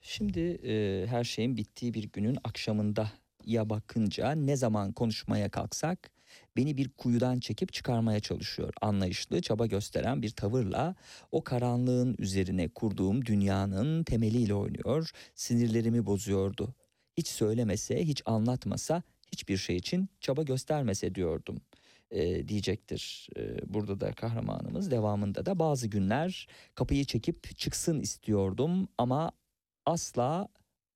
Şimdi e, her şeyin bittiği bir günün akşamında ya bakınca ne zaman konuşmaya kalksak beni bir kuyudan çekip çıkarmaya çalışıyor. Anlayışlı, çaba gösteren bir tavırla o karanlığın üzerine kurduğum dünyanın temeliyle oynuyor. Sinirlerimi bozuyordu. Hiç söylemese, hiç anlatmasa, hiçbir şey için çaba göstermese diyordum e, diyecektir. E, burada da kahramanımız devamında da bazı günler kapıyı çekip çıksın istiyordum ama asla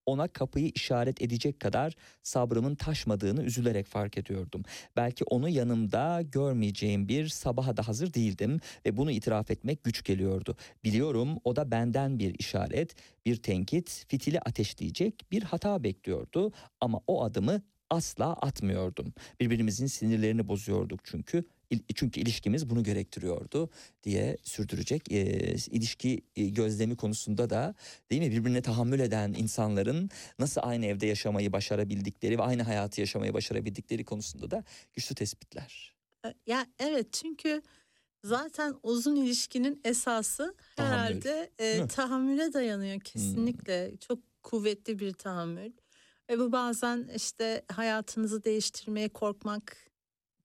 ona kapıyı işaret edecek kadar sabrımın taşmadığını üzülerek fark ediyordum. Belki onu yanımda görmeyeceğim bir sabaha da hazır değildim ve bunu itiraf etmek güç geliyordu. Biliyorum o da benden bir işaret, bir tenkit, fitili ateşleyecek bir hata bekliyordu ama o adımı asla atmıyordum. Birbirimizin sinirlerini bozuyorduk çünkü çünkü ilişkimiz bunu gerektiriyordu diye sürdürecek. E, ilişki e, gözlemi konusunda da değil mi birbirine tahammül eden insanların nasıl aynı evde yaşamayı başarabildikleri ve aynı hayatı yaşamayı başarabildikleri konusunda da güçlü tespitler. E, Ya evet çünkü zaten uzun ilişkinin esası Tahammül, herhalde e, tahammüle dayanıyor kesinlikle. Çok kuvvetli bir tahammül. Ve bu bazen işte hayatınızı değiştirmeye korkmak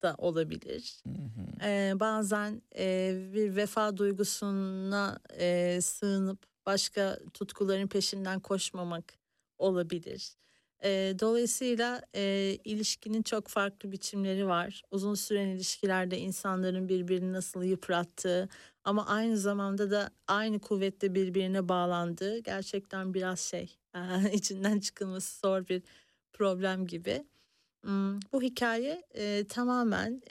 da olabilir. Hı hı. Ee, bazen e, bir vefa duygusuna e, sığınıp başka tutkuların peşinden koşmamak olabilir. E, dolayısıyla e, ilişkinin çok farklı biçimleri var. Uzun süren ilişkilerde insanların birbirini nasıl yıprattığı ama aynı zamanda da aynı kuvvetle birbirine bağlandığı gerçekten biraz şey içinden çıkılması zor bir problem gibi. Bu hikaye tamamen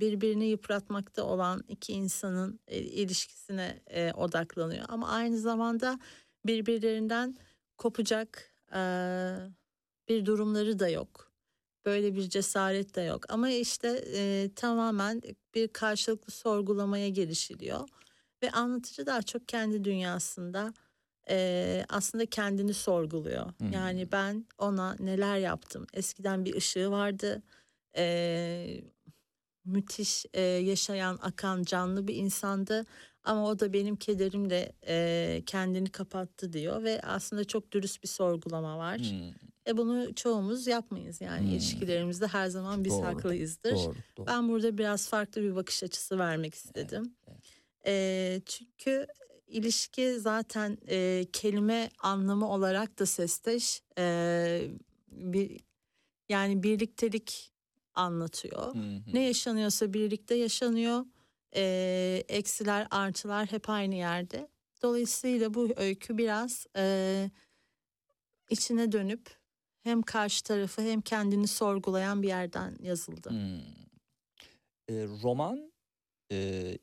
birbirini yıpratmakta olan iki insanın ilişkisine odaklanıyor. Ama aynı zamanda birbirlerinden kopacak bir durumları da yok. Böyle bir cesaret de yok. Ama işte tamamen bir karşılıklı sorgulamaya girişiliyor. Ve anlatıcı daha çok kendi dünyasında e, aslında kendini sorguluyor. Hmm. Yani ben ona neler yaptım? Eskiden bir ışığı vardı. E, müthiş e, yaşayan, akan, canlı bir insandı. Ama o da benim kederimle e, kendini kapattı diyor ve aslında çok dürüst bir sorgulama var. Hmm, E bunu çoğumuz yapmayız yani Hmm. ilişkilerimizde her zaman biz Doğru, haklıyızdır. doğru, doğru. Ben burada biraz farklı bir bakış açısı vermek istedim. evet. Eee, çünkü ilişki zaten eee, kelime anlamı olarak da sesteş. Eee, bir yani birliktelik anlatıyor. Hı hı. Ne yaşanıyorsa birlikte yaşanıyor. Eee, eksiler, artılar hep aynı yerde. Dolayısıyla bu öykü biraz eee, içine dönüp hem karşı tarafı hem kendini sorgulayan bir yerden yazıldı. Hmm. E, roman e,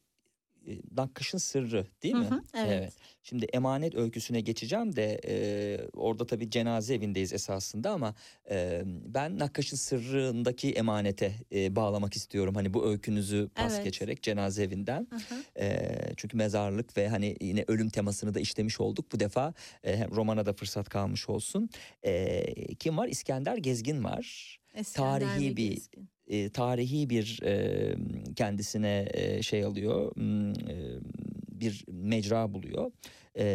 Nakkaş'ın Sırrı değil Hı mi? hı, evet. Şimdi emanet öyküsüne geçeceğim de e, orada tabii cenaze evindeyiz esasında ama e, ben Nakkaş'ın Sırrı'ndaki emanete e, bağlamak istiyorum. Hani bu öykünüzü pas Evet. geçerek cenaze evinden. Hı hı. E, çünkü mezarlık ve hani yine ölüm temasını da işlemiş olduk. Bu defa e, romana da fırsat kalmış olsun. E, kim var? İskender Gezgin var. İskender Tarihi bir- Gezgin. E, tarihi bir e, kendisine e, şey alıyor e, bir mecra buluyor. E,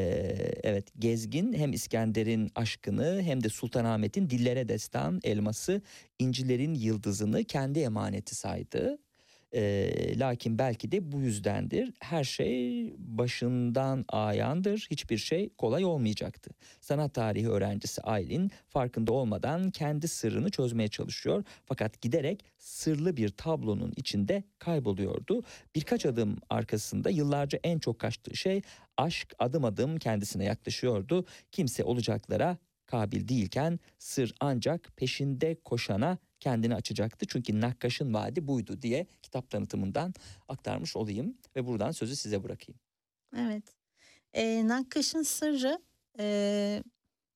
evet Gezgin hem İskender'in aşkını hem de Sultanahmet'in dillere destan elması incilerin yıldızını kendi emaneti saydı. E, lakin belki de bu yüzdendir. Her şey başından ayandır. Hiçbir şey kolay olmayacaktı. Sanat tarihi öğrencisi Aylin farkında olmadan kendi sırrını çözmeye çalışıyor. Fakat giderek sırlı bir tablonun içinde kayboluyordu. Birkaç adım arkasında yıllarca en çok kaçtığı şey aşk adım adım kendisine yaklaşıyordu. Kimse olacaklara kabil değilken sır ancak peşinde koşana kendini açacaktı. Çünkü Nakkaş'ın vaadi buydu diye kitap tanıtımından aktarmış olayım ve buradan sözü size bırakayım. Evet. E, Nakkaş'ın sırrı e,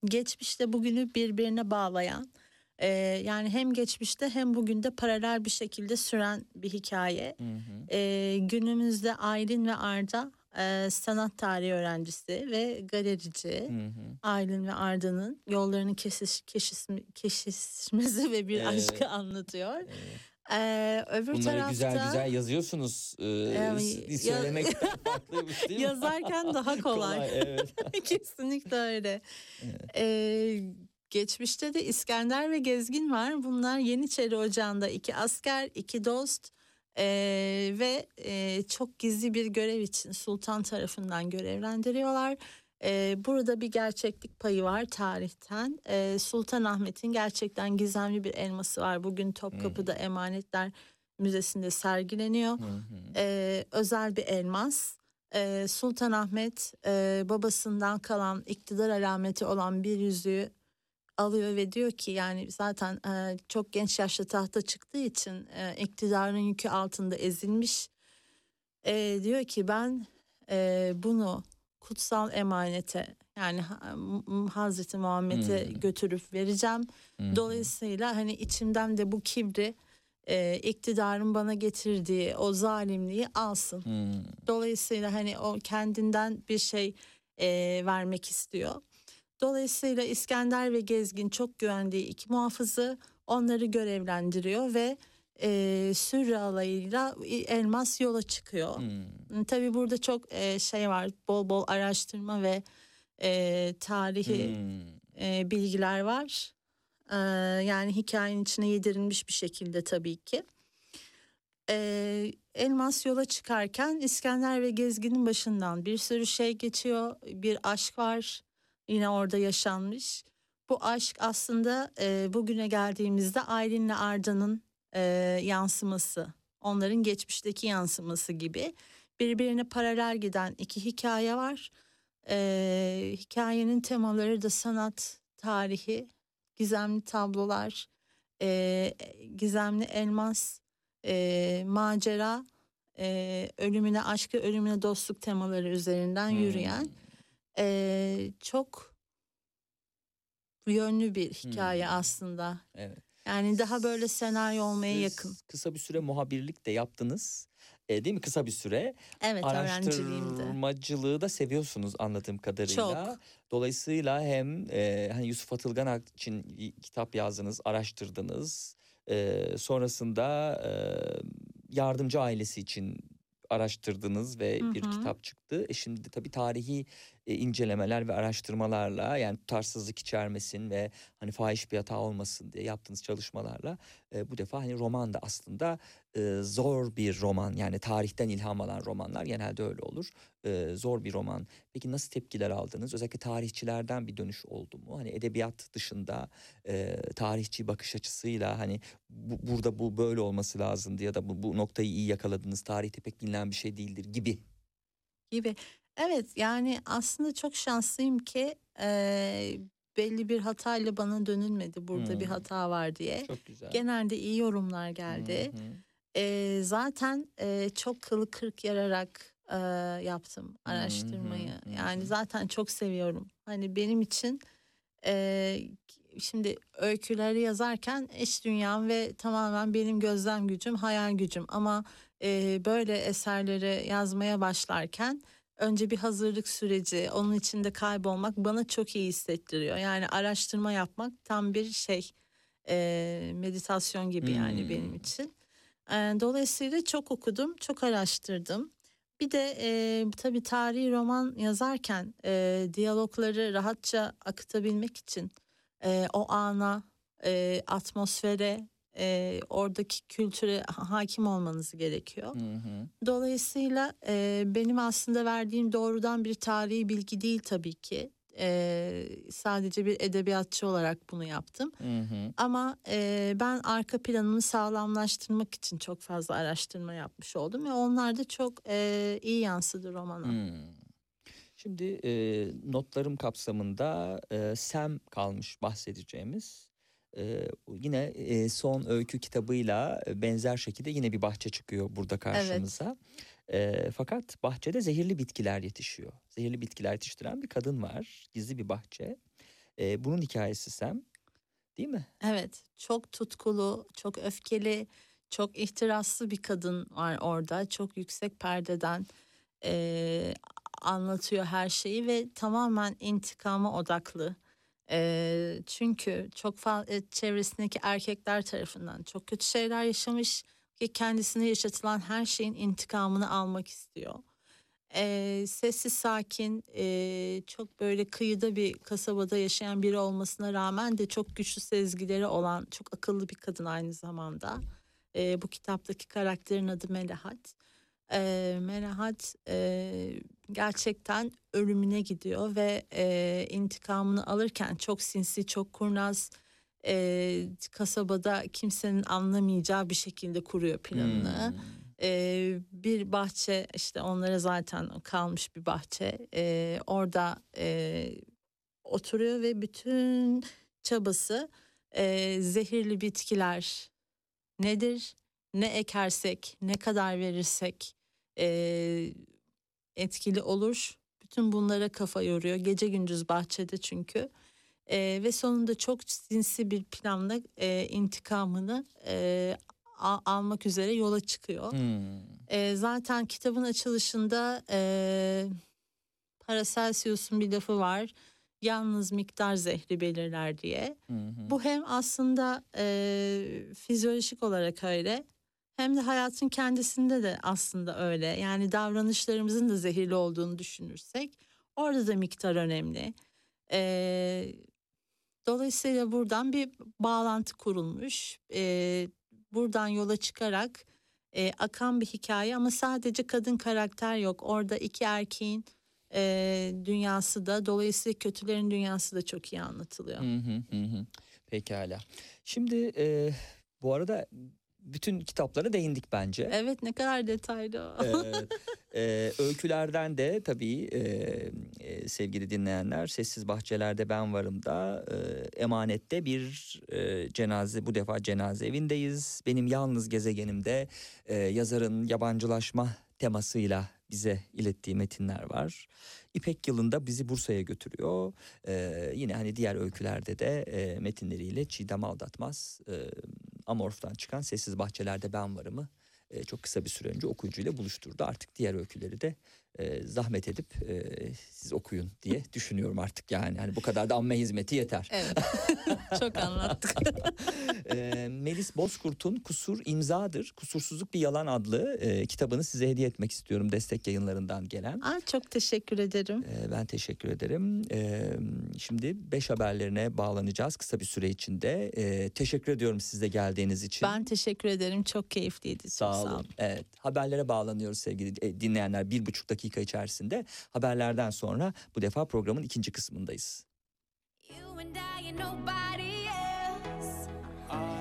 geçmişte bugünü birbirine bağlayan e, yani hem geçmişte hem bugün de paralel bir şekilde süren bir hikaye. E, günümüzde Aylin ve Arda e, sanat tarihi öğrencisi ve galerici. Hı hı. Aylin ve Arda'nın yollarının kesiş, kesişmi, kesişmesi ve bir Evet. aşkı anlatıyor. Evet. E, öbür Bunları tarafta güzel güzel yazıyorsunuz. Ee, Yani s- ya- söylemek farklıymış değil mi? yazarken daha kolay. evet. Kesinlikle öyle. Evet. Ee, geçmişte de İskender ve Gezgin var. Bunlar Yeniçeri Ocağı'nda iki asker, iki dost ee, ve e, çok gizli bir görev için sultan tarafından görevlendiriyorlar. Ee, burada bir gerçeklik payı var tarihten. Ee, sultan Ahmet'in gerçekten gizemli bir elması var. Bugün Topkapı'da Emanetler Müzesi'nde sergileniyor Hı hı. e, özel bir elmas. E, Sultan Ahmet e, babasından kalan iktidar alameti olan bir yüzüğü alıyor ve diyor ki yani zaten e, çok genç yaşta tahta çıktığı için e, iktidarın yükü altında ezilmiş. E, diyor ki ben e, bunu kutsal emanete yani Hazreti Muhammed'e Hmm. götürüp vereceğim. Hı. Dolayısıyla hani içimden de bu kibri e, iktidarın bana getirdiği o zalimliği alsın. Hı. Dolayısıyla hani o kendinden bir şey e, vermek istiyor. Dolayısıyla İskender ve Gezgin çok güvendiği iki muhafızı onları görevlendiriyor ve e, Sürre alayıyla Elmas yola çıkıyor. Hı. Tabii burada çok e, şey var bol bol araştırma ve e, tarihi Hı. e, bilgiler var. E, yani hikayenin içine yedirilmiş bir şekilde tabii ki. E, Elmas yola çıkarken İskender ve Gezgin'in başından bir sürü şey geçiyor. Bir aşk var yine orada yaşanmış. Bu aşk aslında e, bugüne geldiğimizde Aylin'le Arda'nın e, yansıması. Onların geçmişteki yansıması gibi. Birbirine paralel giden iki hikaye var. E, hikayenin temaları da sanat, tarihi, gizemli tablolar, e, gizemli elmas, e, macera, e, ölümüne aşkı, ölümüne dostluk temaları üzerinden yürüyen Hmm. E, çok yönlü bir hikaye Hmm. aslında. Evet. Yani daha böyle senaryo olmaya Siz yakın. Kısa bir süre muhabirlik de yaptınız. E, değil mi? Kısa bir süre. Evet. Araştırmacılığı da seviyorsunuz anladığım kadarıyla. Çok. Dolayısıyla hem e, hani Yusuf Atılgan için kitap yazdınız, araştırdınız. E, sonrasında e, yardımcı ailesi için araştırdınız ve Hı bir kitap çıktı. E şimdi de tabii tarihi e, incelemeler ve araştırmalarla yani tutarsızlık içermesin ve hani fahiş bir hata olmasın diye yaptığınız çalışmalarla e, bu defa hani roman da aslında e, zor bir roman yani tarihten ilham alan romanlar genelde öyle olur. E, zor bir roman. Peki nasıl tepkiler aldınız? Özellikle tarihçilerden bir dönüş oldu mu? Hani edebiyat dışında e, tarihçi bakış açısıyla hani bu, burada bu böyle olması lazımdı ya da bu, bu noktayı iyi yakaladınız. Tarihte pek bilinen bir şey değildir gibi. gibi. Evet yani aslında çok şanslıyım ki e, belli bir hatayla bana dönülmedi burada bir Hmm. hata var diye. Çok güzel. Genelde iyi yorumlar geldi. Hı. E, zaten e, çok kılı kırk yararak e, yaptım araştırmayı. hı Yani zaten çok seviyorum. Hani benim için e, şimdi öyküleri yazarken iç dünyam ve tamamen benim gözlem gücüm, hayal gücüm. Ama e, böyle eserleri yazmaya başlarken önce bir hazırlık süreci, onun içinde kaybolmak bana çok iyi hissettiriyor. Yani araştırma yapmak tam bir şey e, meditasyon gibi yani Hmm. benim için. E, dolayısıyla çok okudum, çok araştırdım. Bir de e, tabii tarihi roman yazarken e, diyalogları rahatça akıtabilmek için e, o ana, e, atmosfere, e, oradaki kültüre ha- hakim olmanız gerekiyor. Hı hı. Dolayısıyla e, benim aslında verdiğim doğrudan bir tarihi bilgi değil tabii ki. E, sadece bir edebiyatçı olarak bunu yaptım. Hı hı. Ama e, ben arka planını sağlamlaştırmak için çok fazla araştırma yapmış oldum ve onlar da çok e, iyi yansıdı romana. Hmm. Şimdi e, notlarım kapsamında e, Sam kalmış bahsedeceğimiz. E, yine e, son öykü kitabıyla e, benzer şekilde yine bir bahçe çıkıyor burada karşımıza. E, fakat bahçede zehirli bitkiler yetişiyor. Zehirli bitkiler yetiştiren bir kadın var. Gizli bir bahçe. E, bunun hikayesi Sam. Değil mi? Evet, çok tutkulu, çok öfkeli, çok ihtiraslı bir kadın var orada. Çok yüksek perdeden eee, anlatıyor her şeyi ve tamamen intikama odaklı. Eee, çünkü çok fazla çevresindeki erkekler tarafından çok kötü şeyler yaşamış ve kendisine yaşatılan her şeyin intikamını almak istiyor. Eee, sessiz sakin eee, çok böyle kıyıda bir kasabada yaşayan biri olmasına rağmen de çok güçlü sezgileri olan çok akıllı bir kadın aynı zamanda. Eee, bu kitaptaki karakterin adı Melahat. Eee Melahat eee, gerçekten ölümüne gidiyor ve eee, intikamını alırken çok sinsi çok kurnaz eee, kasabada kimsenin anlamayacağı bir şekilde kuruyor planını. Hmm. Ee, bir bahçe işte onlara zaten kalmış bir bahçe Ee, orada e, oturuyor ve bütün çabası e, zehirli bitkiler nedir ne ekersek ne kadar verirsek e, etkili olur bütün bunlara kafa yoruyor gece gündüz bahçede çünkü E, ve sonunda çok sinsi bir planla e, intikamını e, a- almak üzere yola çıkıyor. Hmm. E, zaten kitabın açılışında e, Paracelsus'un bir lafı var. Yalnız miktar zehri belirler diye. Hı hı. Bu hem aslında e, fizyolojik olarak öyle hem de hayatın kendisinde de aslında öyle. Yani davranışlarımızın da zehirli olduğunu düşünürsek orada da miktar önemli. E, dolayısıyla buradan bir bağlantı kurulmuş. E, buradan yola çıkarak e, akan bir hikaye ama sadece kadın karakter yok. Orada iki erkeğin e, dünyası da dolayısıyla kötülerin dünyası da çok iyi anlatılıyor. Hı hı hı. Pekala. Şimdi e, bu arada bütün kitaplara değindik bence. Evet ne kadar detaylı. Ee, e, öykülerden de tabii e, e, sevgili dinleyenler Sessiz Bahçelerde Ben Varım da e, Emanet'te bir e, cenaze bu defa cenaze evindeyiz. Benim yalnız gezegenimde e, yazarın yabancılaşma temasıyla bize ilettiği metinler var. İpek yılında bizi Bursa'ya götürüyor. Ee, yine hani diğer öykülerde de e, metinleriyle Çiğdem Aldatmaz, e, Amorf'tan çıkan Sessiz Bahçelerde Ben Varım'ı e, çok kısa bir süre önce okuyucuyla buluşturdu. Artık diğer öyküleri de e, zahmet edip e, siz okuyun diye düşünüyorum artık yani. Hani bu kadar da amme hizmeti yeter. Evet. Çok anlattık. e, Melis Bozkurt'un Kusur İmzadır, Kusursuzluk Bir Yalan adlı e, kitabını size hediye etmek istiyorum destek yayınlarından gelen. Aa, çok teşekkür ederim. E, ben teşekkür ederim. E, şimdi beş haberlerine bağlanacağız kısa bir süre içinde. E, teşekkür ediyorum size geldiğiniz için. Ben teşekkür ederim. Çok keyifliydi. Çok Sağ olun. Evet, haberlere bağlanıyoruz sevgili e, dinleyenler. Bir buçuk dakika içerisinde haberlerden sonra bu defa programın ikinci kısmındayız. You and I and nobody else. I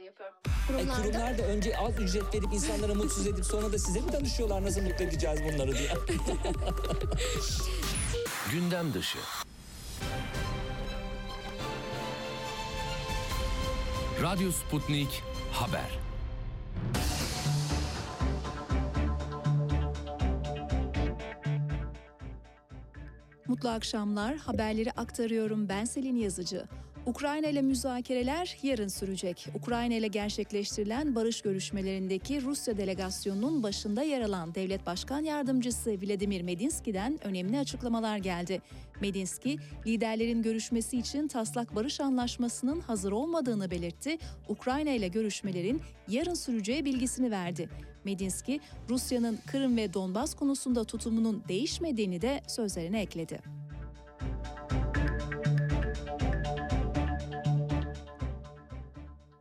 E, kurumlar da önce az ücret verip insanlara mutsuz edip sonra da size mi danışıyorlar nasıl mutlu edeceğiz bunları diye. Gündem dışı. Radyo Sputnik Haber. Mutlu akşamlar. Haberleri aktarıyorum. Ben Selin Yazıcı. Ukrayna ile müzakereler yarın sürecek. Ukrayna ile gerçekleştirilen barış görüşmelerindeki Rusya delegasyonunun başında yer alan Devlet Başkan Yardımcısı Vladimir Medinski'den önemli açıklamalar geldi. Medinski, liderlerin görüşmesi için taslak barış anlaşmasının hazır olmadığını belirtti. Ukrayna ile görüşmelerin yarın süreceği bilgisini verdi. Medinski, Rusya'nın Kırım ve Donbas konusunda tutumunun değişmediğini de sözlerine ekledi.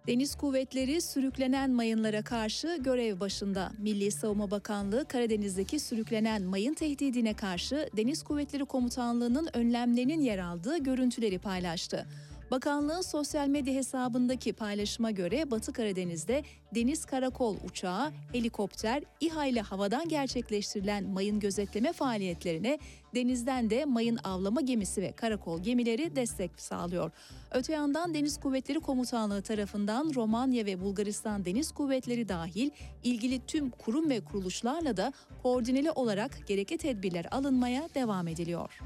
Deniz kuvvetleri sürüklenen mayınlara karşı görev başında. Milli Savunma Bakanlığı Karadeniz'deki sürüklenen mayın tehdidine karşı Deniz Kuvvetleri Komutanlığı'nın önlemlerinin yer aldığı görüntüleri paylaştı. Bakanlığın sosyal medya hesabındaki paylaşıma göre Batı Karadeniz'de deniz karakol uçağı, helikopter, İHA ile havadan gerçekleştirilen mayın gözetleme faaliyetlerine denizden de mayın avlama gemisi ve karakol gemileri destek sağlıyor. Öte yandan Deniz Kuvvetleri Komutanlığı tarafından Romanya ve Bulgaristan Deniz Kuvvetleri dahil ilgili tüm kurum ve kuruluşlarla da koordineli olarak gerekli tedbirler alınmaya devam ediliyor.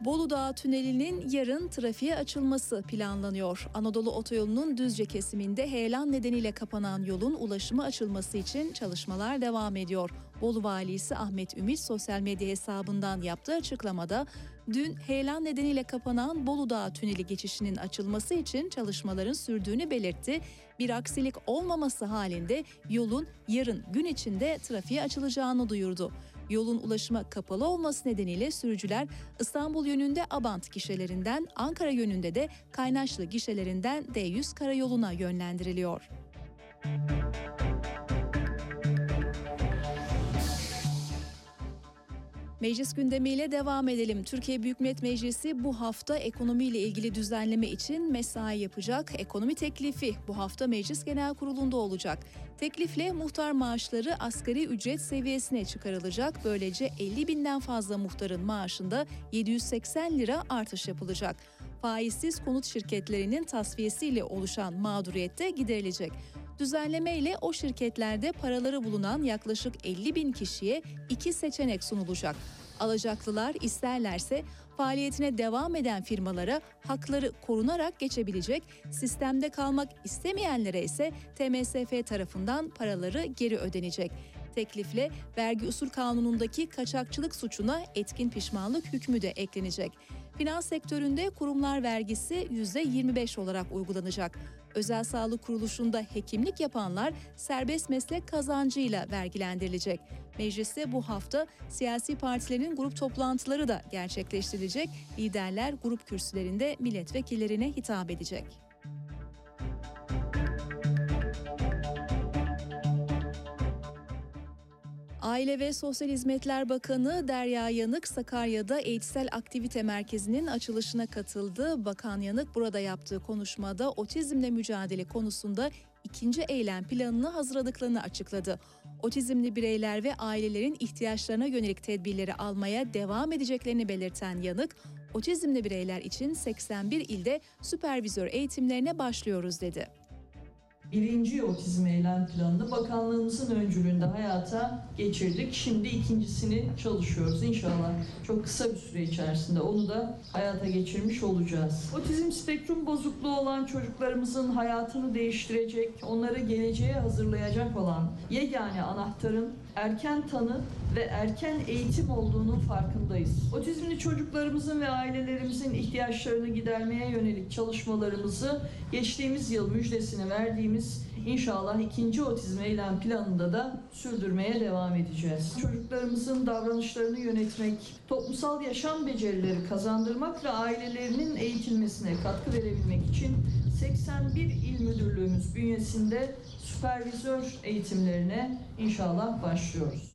Bolu Dağı Tüneli'nin yarın trafiğe açılması planlanıyor. Anadolu Otoyolu'nun Düzce kesiminde heyelan nedeniyle kapanan yolun ulaşımı açılması için çalışmalar devam ediyor. Bolu Valisi Ahmet Ümit sosyal medya hesabından yaptığı açıklamada dün heyelan nedeniyle kapanan Bolu Dağı Tüneli geçişinin açılması için çalışmaların sürdüğünü belirtti. Bir aksilik olmaması halinde yolun yarın gün içinde trafiğe açılacağını duyurdu. Yolun ulaşıma kapalı olması nedeniyle sürücüler İstanbul yönünde Abant gişelerinden, Ankara yönünde de Kaynaşlı gişelerinden D100 karayoluna yönlendiriliyor. Meclis gündemiyle devam edelim. Türkiye Büyük Millet Meclisi bu hafta ekonomiyle ilgili düzenleme için mesai yapacak. Ekonomi teklifi bu hafta Meclis Genel Kurulu'nda olacak. Teklifle muhtar maaşları asgari ücret seviyesine çıkarılacak. Böylece 50 binden fazla muhtarın maaşında 780 lira artış yapılacak. Faizsiz konut şirketlerinin tasfiyesiyle oluşan mağduriyette giderilecek. Düzenleme ile o şirketlerde paraları bulunan yaklaşık 50 bin kişiye iki seçenek sunulacak. Alacaklılar isterlerse faaliyetine devam eden firmalara hakları korunarak geçebilecek, sistemde kalmak istemeyenlere ise TMSF tarafından paraları geri ödenecek. Teklifle vergi usul kanunundaki kaçakçılık suçuna etkin pişmanlık hükmü de eklenecek. Finans sektöründe kurumlar vergisi %25 olarak uygulanacak. Özel sağlık kuruluşunda hekimlik yapanlar serbest meslek kazancıyla vergilendirilecek. Mecliste bu hafta siyasi partilerin grup toplantıları da gerçekleştirilecek. Liderler grup kürsülerinde milletvekillerine hitap edecek. Aile ve Sosyal Hizmetler Bakanı Derya Yanık Sakarya'da Eğitsel Aktivite Merkezi'nin açılışına katıldı. Bakan Yanık burada yaptığı konuşmada otizmle mücadele konusunda ikinci eylem planını hazırladıklarını açıkladı. Otizmli bireyler ve ailelerin ihtiyaçlarına yönelik tedbirleri almaya devam edeceklerini belirten Yanık, otizmli bireyler için 81 ilde süpervizör eğitimlerine başlıyoruz dedi birinci otizm eylem planını bakanlığımızın öncülüğünde hayata geçirdik. Şimdi ikincisini çalışıyoruz. İnşallah çok kısa bir süre içerisinde onu da hayata geçirmiş olacağız. Otizm spektrum bozukluğu olan çocuklarımızın hayatını değiştirecek, onları geleceğe hazırlayacak olan yegane anahtarın erken tanı ve erken eğitim olduğunun farkındayız. Otizmli çocuklarımızın ve ailelerimizin ihtiyaçlarını gidermeye yönelik çalışmalarımızı geçtiğimiz yıl müjdesini verdiğimiz inşallah ikinci otizm eylem planında da sürdürmeye devam edeceğiz. Çocuklarımızın davranışlarını yönetmek, toplumsal yaşam becerileri kazandırmak ve ailelerinin eğitilmesine katkı verebilmek için 81 il müdürlüğümüz bünyesinde süpervizör eğitimlerine inşallah başlıyoruz.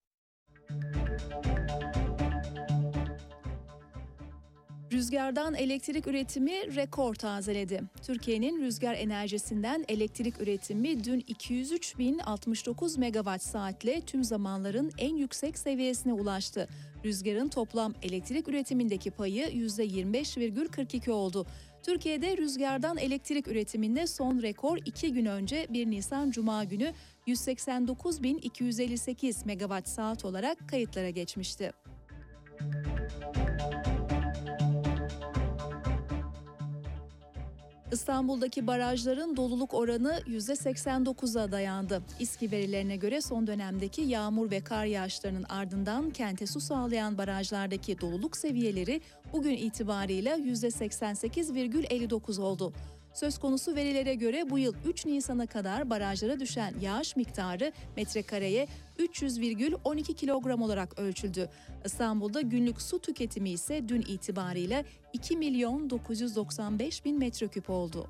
Rüzgardan elektrik üretimi rekor tazeledi. Türkiye'nin rüzgar enerjisinden elektrik üretimi dün 203.069 megawatt saatle tüm zamanların en yüksek seviyesine ulaştı. Rüzgarın toplam elektrik üretimindeki payı %25,42 oldu. Türkiye'de rüzgardan elektrik üretiminde son rekor 2 gün önce 1 Nisan Cuma günü 189.258 megawatt saat olarak kayıtlara geçmişti. İstanbul'daki barajların doluluk oranı %89'a dayandı. İSKİ verilerine göre son dönemdeki yağmur ve kar yağışlarının ardından kente su sağlayan barajlardaki doluluk seviyeleri bugün itibarıyla %88,59 oldu. Söz konusu verilere göre bu yıl 3 Nisan'a kadar barajlara düşen yağış miktarı metrekareye 300,12 kilogram olarak ölçüldü. İstanbul'da günlük su tüketimi ise dün itibarıyla 2 milyon 995 bin metreküp oldu.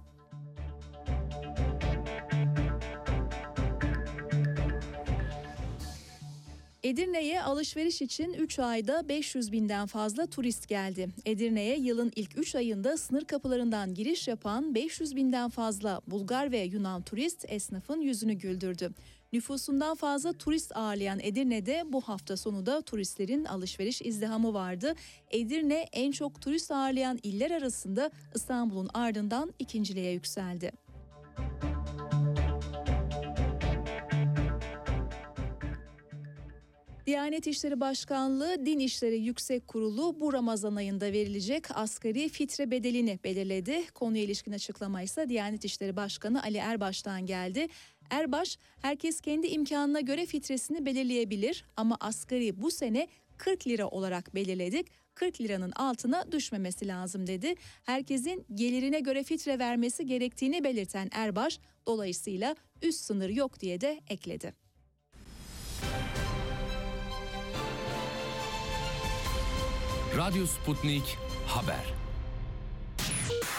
Edirne'ye alışveriş için 3 ayda 500 binden fazla turist geldi. Edirne'ye yılın ilk 3 ayında sınır kapılarından giriş yapan 500 binden fazla Bulgar ve Yunan turist esnafın yüzünü güldürdü. Nüfusundan fazla turist ağırlayan Edirne'de bu hafta sonu da turistlerin alışveriş izdihamı vardı. Edirne en çok turist ağırlayan iller arasında İstanbul'un ardından ikinciliğe yükseldi. Diyanet İşleri Başkanlığı Din İşleri Yüksek Kurulu bu Ramazan ayında verilecek asgari fitre bedelini belirledi. Konuya ilişkin açıklama ise Diyanet İşleri Başkanı Ali Erbaş'tan geldi. Erbaş, herkes kendi imkanına göre fitresini belirleyebilir ama asgari bu sene 40 lira olarak belirledik. 40 liranın altına düşmemesi lazım dedi. Herkesin gelirine göre fitre vermesi gerektiğini belirten Erbaş, dolayısıyla üst sınır yok diye de ekledi. Radyo Sputnik Haber.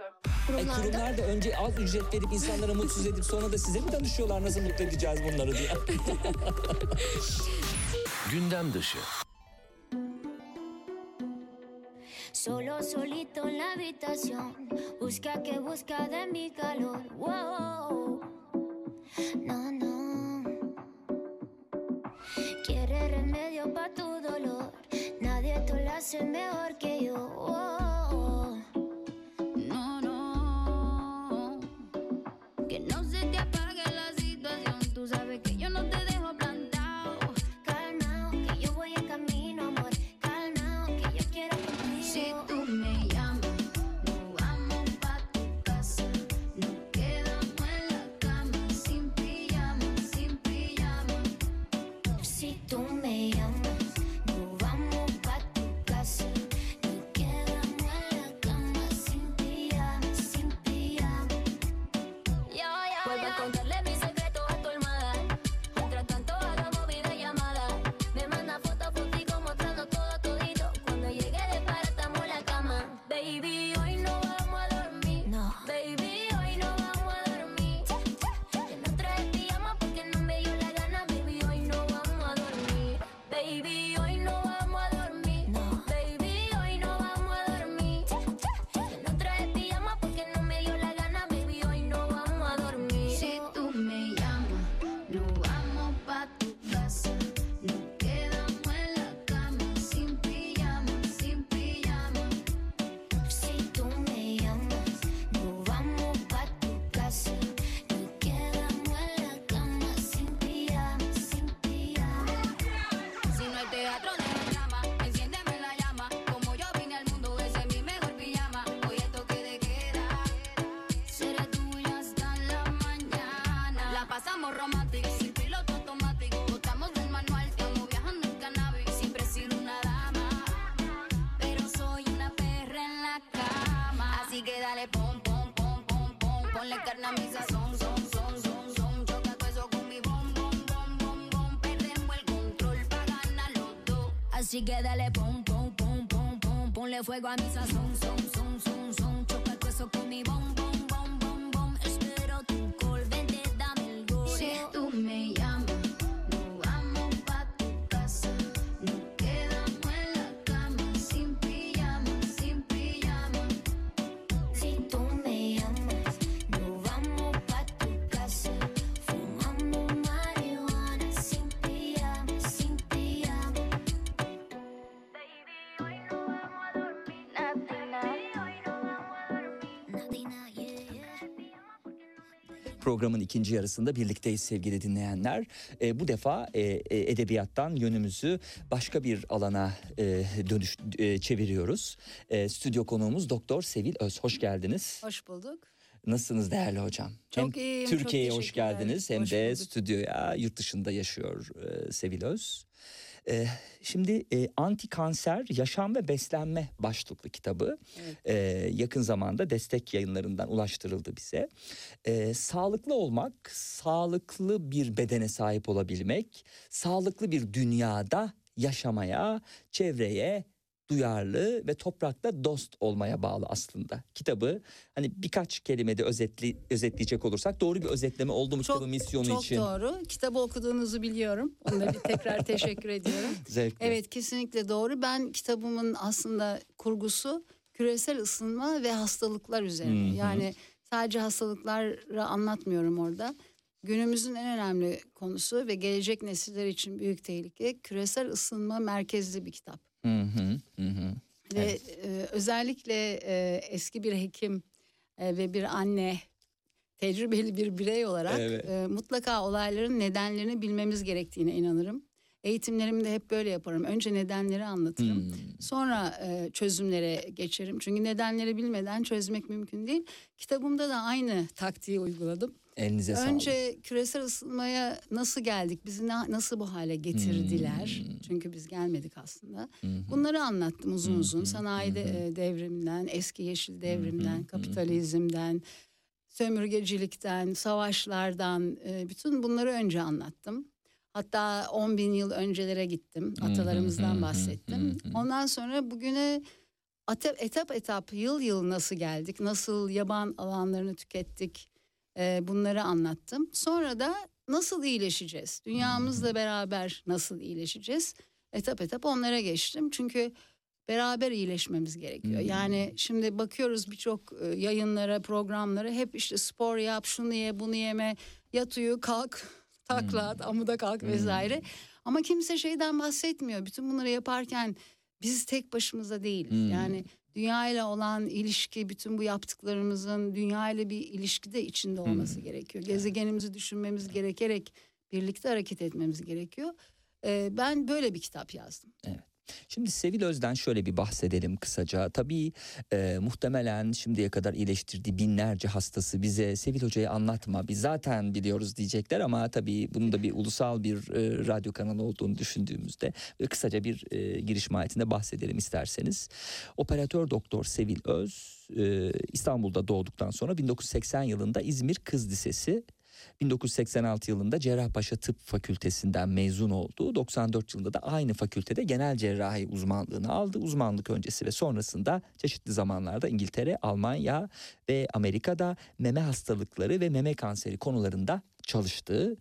E, Kurumlarda kurumlar da önce az ücret verip insanlara mutsuz edip sonra da size mi danışıyorlar nasıl mutlu edeceğiz bunları diye. Gündem dışı. Solo solito en la habitación, busca que busca de mi calor. Wow. No, no. Quiere remedio para tu dolor. Nadie te lo hace mejor que yo. Wow. Así que dale pom, pom, pom, pom, pom. Ponle fuego a mi sazón, Programın ikinci yarısında birlikteyiz sevgili dinleyenler. E, bu defa e, e, edebiyattan yönümüzü başka bir alana e, dönüş e, çeviriyoruz. E, stüdyo konuğumuz Doktor Sevil Öz. Hoş geldiniz. Hoş bulduk. Nasılsınız değerli hocam? Çok hem iyiyim, Türkiye'ye hoş geldiniz hem Hoş de bulduk. stüdyoya yurt dışında yaşıyor e, Sevil Öz. E, şimdi e, Anti Kanser Yaşam ve Beslenme başlıklı kitabı e, yakın zamanda destek yayınlarından ulaştırıldı bize. E, sağlıklı olmak, sağlıklı bir bedene sahip olabilmek, sağlıklı bir dünyada yaşamaya, çevreye duyarlı ve toprakla dost olmaya bağlı aslında. Kitabı hani birkaç kelimede özetli, özetleyecek olursak doğru bir özetleme oldu mu kitabın misyonu çok için? doğru. Kitabı okuduğunuzu biliyorum. Onlara bir tekrar teşekkür ediyorum. Zevkle. Evet kesinlikle doğru. Ben kitabımın aslında kurgusu küresel ısınma ve hastalıklar üzerine. Hı hı. Yani sadece hastalıkları anlatmıyorum orada. Günümüzün en önemli konusu ve gelecek nesiller için büyük tehlike küresel ısınma merkezli bir kitap. Hı hı, hı. Ve e, özellikle e, eski bir hekim e, ve bir anne tecrübeli bir birey olarak Evet. e, mutlaka olayların nedenlerini bilmemiz gerektiğine inanırım. Eğitimlerimde hep böyle yaparım. Önce nedenleri anlatırım. Hmm. Sonra e, çözümlere geçerim. Çünkü nedenleri bilmeden çözmek mümkün değil. Kitabımda da aynı taktiği uyguladım. Elinize sağlık. Önce küresel ısınmaya nasıl geldik? Bizi na- nasıl bu hale getirdiler? Hmm. Çünkü biz gelmedik aslında. Hı. Bunları anlattım uzun Hı uzun. Sanayi e, devriminden, eski yeşil devrimden, hı kapitalizmden, sömürgecilikten, savaşlardan e, bütün bunları önce anlattım. Hatta 10 bin yıl öncelere gittim. Atalarımızdan bahsettim. Ondan sonra bugüne etap etap yıl yıl nasıl geldik? Nasıl yaban alanlarını tükettik? E, bunları anlattım. Sonra da nasıl iyileşeceğiz? Dünyamızla beraber nasıl iyileşeceğiz? Etap etap onlara geçtim. Çünkü beraber iyileşmemiz gerekiyor. Hmm. Yani şimdi bakıyoruz birçok yayınlara, programlara hep işte spor yap, şunu ye, bunu yeme, yat uyu, kalk, takla at, amuda kalk vesaire. Ama kimse şeyden bahsetmiyor. Bütün bunları yaparken biz tek başımıza değiliz. Hmm. Yani dünya ile olan ilişki, bütün bu yaptıklarımızın dünya ile bir ilişkide içinde olması gerekiyor. Gezegenimizi düşünmemiz gerekerek birlikte hareket etmemiz gerekiyor. Ee, ben böyle bir kitap yazdım. Şimdi Sevil Öz'den şöyle bir bahsedelim kısaca. Tabii e, muhtemelen şimdiye kadar iyileştirdiği binlerce hastası bize Sevil Hoca'yı anlatma biz zaten biliyoruz diyecekler ama tabii bunun da bir ulusal bir e, radyo kanalı olduğunu düşündüğümüzde ve kısaca bir e, giriş mahiyetinde bahsedelim isterseniz. Operatör doktor Sevil Öz e, İstanbul'da doğduktan sonra 1980 yılında İzmir Kız Lisesi 1986 yılında Cerrahpaşa Tıp Fakültesinden mezun oldu. 94 yılında da aynı fakültede genel cerrahi uzmanlığını aldı. Uzmanlık öncesi ve sonrasında çeşitli zamanlarda İngiltere, Almanya ve Amerika'da meme hastalıkları ve meme kanseri konularında çalıştı.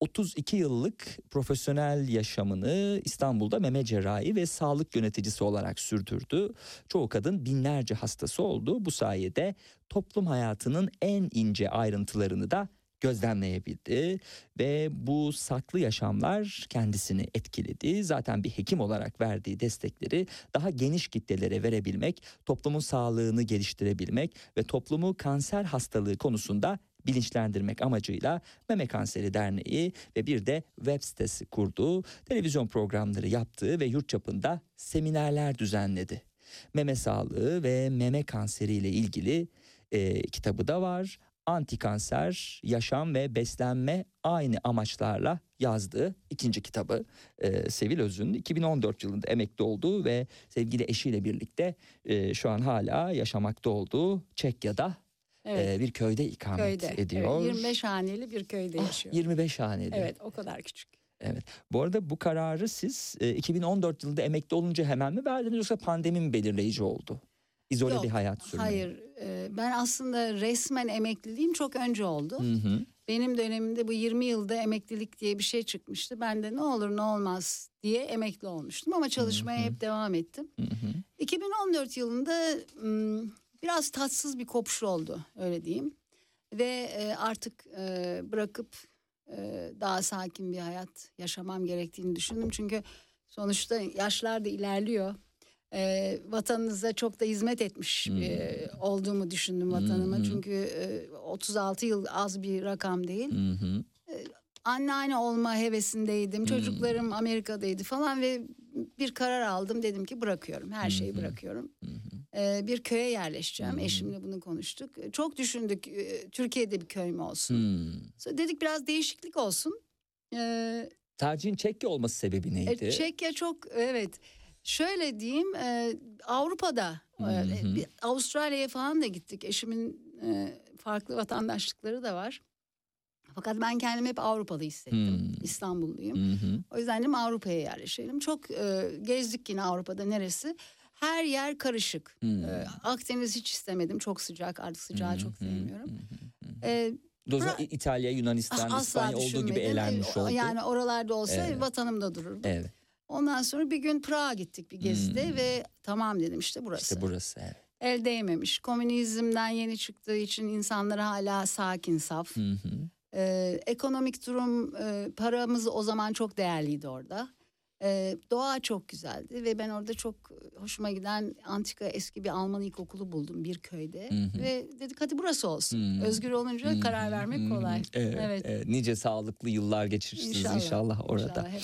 32 yıllık profesyonel yaşamını İstanbul'da meme cerrahi ve sağlık yöneticisi olarak sürdürdü. Çoğu kadın binlerce hastası oldu. Bu sayede toplum hayatının en ince ayrıntılarını da gözlemleyebildi ve bu saklı yaşamlar kendisini etkiledi. Zaten bir hekim olarak verdiği destekleri daha geniş kitlelere verebilmek, toplumun sağlığını geliştirebilmek ve toplumu kanser hastalığı konusunda bilinçlendirmek amacıyla Meme Kanseri Derneği ve bir de web sitesi kurdu. Televizyon programları yaptığı ve yurt çapında seminerler düzenledi. Meme sağlığı ve meme kanseri ile ilgili e, kitabı da var. Antikanser, yaşam ve beslenme aynı amaçlarla yazdığı ikinci kitabı e, Sevil Öz'ün 2014 yılında emekli olduğu ve sevgili eşiyle birlikte e, şu an hala yaşamakta olduğu Çekya'da Evet. e, bir köyde ikamet köyde. ediyor. Evet, 25 haneli bir köyde Ah, yaşıyor. 25 haneli. Evet o kadar küçük. Evet. Bu arada bu kararı siz e, 2014 yılında emekli olunca hemen mi verdiniz yoksa pandemi mi belirleyici oldu? İzole Yok, bir hayat sürmeye. Hayır e, ben aslında resmen emekliliğim çok önce oldu. Hı hı. Benim dönemimde bu 20 yılda emeklilik diye bir şey çıkmıştı. Ben de ne olur ne olmaz diye emekli olmuştum ama çalışmaya hep devam ettim. Hı hı. 2014 yılında biraz tatsız bir kopuş oldu öyle diyeyim. Ve e, artık e, bırakıp e, daha sakin bir hayat yaşamam gerektiğini düşündüm. Çünkü sonuçta yaşlar da ilerliyor. E, vatanınıza çok da hizmet etmiş e, olduğumu düşündüm vatanıma. Hmm. Çünkü e, 36 yıl az bir rakam değil Hı hı. anneanne olma hevesindeydim. Hmm. Çocuklarım Amerika'daydı falan ve bir karar aldım. Dedim ki bırakıyorum. Her şeyi bırakıyorum. Ee, bir köye yerleşeceğim. Eşimle bunu konuştuk. Çok düşündük. e, Türkiye'de bir köy mü olsun? Hmm. Dedik biraz değişiklik olsun. Ee, Tercihin Çekya olması sebebi neydi? e, Çekya çok evet. Şöyle diyeyim e, Avrupa'da e, Avustralya'ya falan da gittik. Eşimin e, farklı vatandaşlıkları da var. Fakat ben kendimi hep Avrupalı hissettim. Hmm. İstanbulluyum. Hı. O yüzden dedim Avrupa'ya yerleşelim. Çok e, gezdik yine Avrupa'da neresi. Her yer karışık. Hmm. E, Akdeniz hiç istemedim. Çok sıcak. Artık sıcağı Hı çok sevmiyorum. hı. E, Doza İtalya, Yunanistan, asla İspanya olduğu gibi elenmiş E, oldu. Yani oralarda olsa Evet. vatanımda dururdum. Evet. Ondan sonra bir gün Prag'a gittik bir gezide Hmm. ve tamam dedim işte burası. İşte burası. Evet. El değmemiş. Komünizmden yeni çıktığı için insanlar hala sakin, saf. Hı hı. Ee, ekonomik durum, e, paramız o zaman çok değerliydi orada. Ee, doğa çok güzeldi ve ben orada çok hoşuma giden antika eski bir Alman ilkokulu buldum bir köyde. Hı hı. Ve dedik hadi burası olsun. Hı. Özgür olunca Hı karar vermek kolay. Evet, Evet. evet. Nice sağlıklı yıllar geçirirsiniz inşallah, orada. İnşallah hep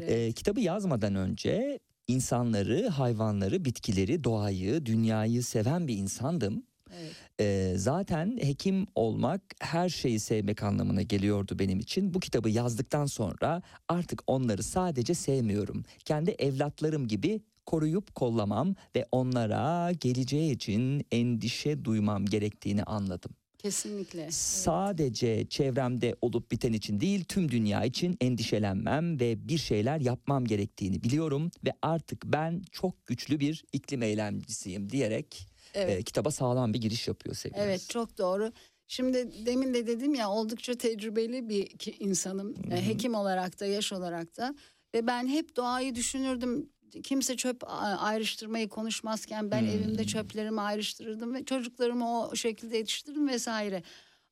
beraber. Ee, evet. kitabı yazmadan önce insanları, hayvanları, bitkileri, doğayı, dünyayı seven bir insandım. evet. Ee, zaten hekim olmak her şeyi sevmek anlamına geliyordu benim için. Bu kitabı yazdıktan sonra artık onları sadece sevmiyorum. Kendi evlatlarım gibi koruyup kollamam ve onlara geleceği için endişe duymam gerektiğini anladım. Kesinlikle. Sadece çevremde olup biten için değil tüm dünya için endişelenmem ve bir şeyler yapmam gerektiğini biliyorum ve artık ben çok güçlü bir iklim eylemcisiyim diyerek Evet. e, kitaba sağlam bir giriş yapıyor sevgili. Evet çok doğru. Şimdi demin de dedim ya oldukça tecrübeli bir insanım. E, Hekim olarak da yaş olarak da. Ve ben hep doğayı düşünürdüm. Kimse çöp ayrıştırmayı konuşmazken ben evimde çöplerimi ayrıştırırdım ve çocuklarımı o şekilde yetiştirdim vesaire.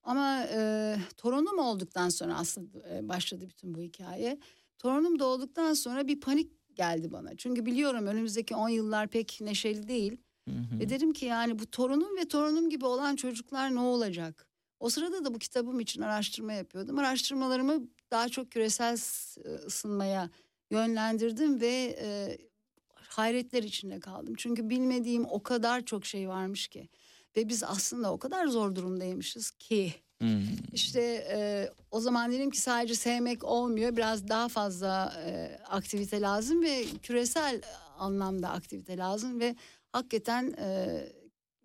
Ama e, torunum olduktan sonra aslında e, başladı bütün bu hikaye. Torunum doğduktan sonra bir panik geldi bana. Çünkü biliyorum önümüzdeki 10 yıllar pek neşeli değil. Ve dedim ki yani bu torunum ve torunum gibi olan çocuklar ne olacak? O sırada da bu kitabım için araştırma yapıyordum. Araştırmalarımı daha çok küresel s- ısınmaya yönlendirdim ve e, hayretler içinde kaldım. Çünkü bilmediğim o kadar çok şey varmış ki. Ve biz aslında o kadar zor durumdaymışız ki. Hmm. İşte e, o zaman dedim ki sadece sevmek olmuyor. Biraz daha fazla e, aktivite lazım ve küresel anlamda aktivite lazım ve hakikaten e,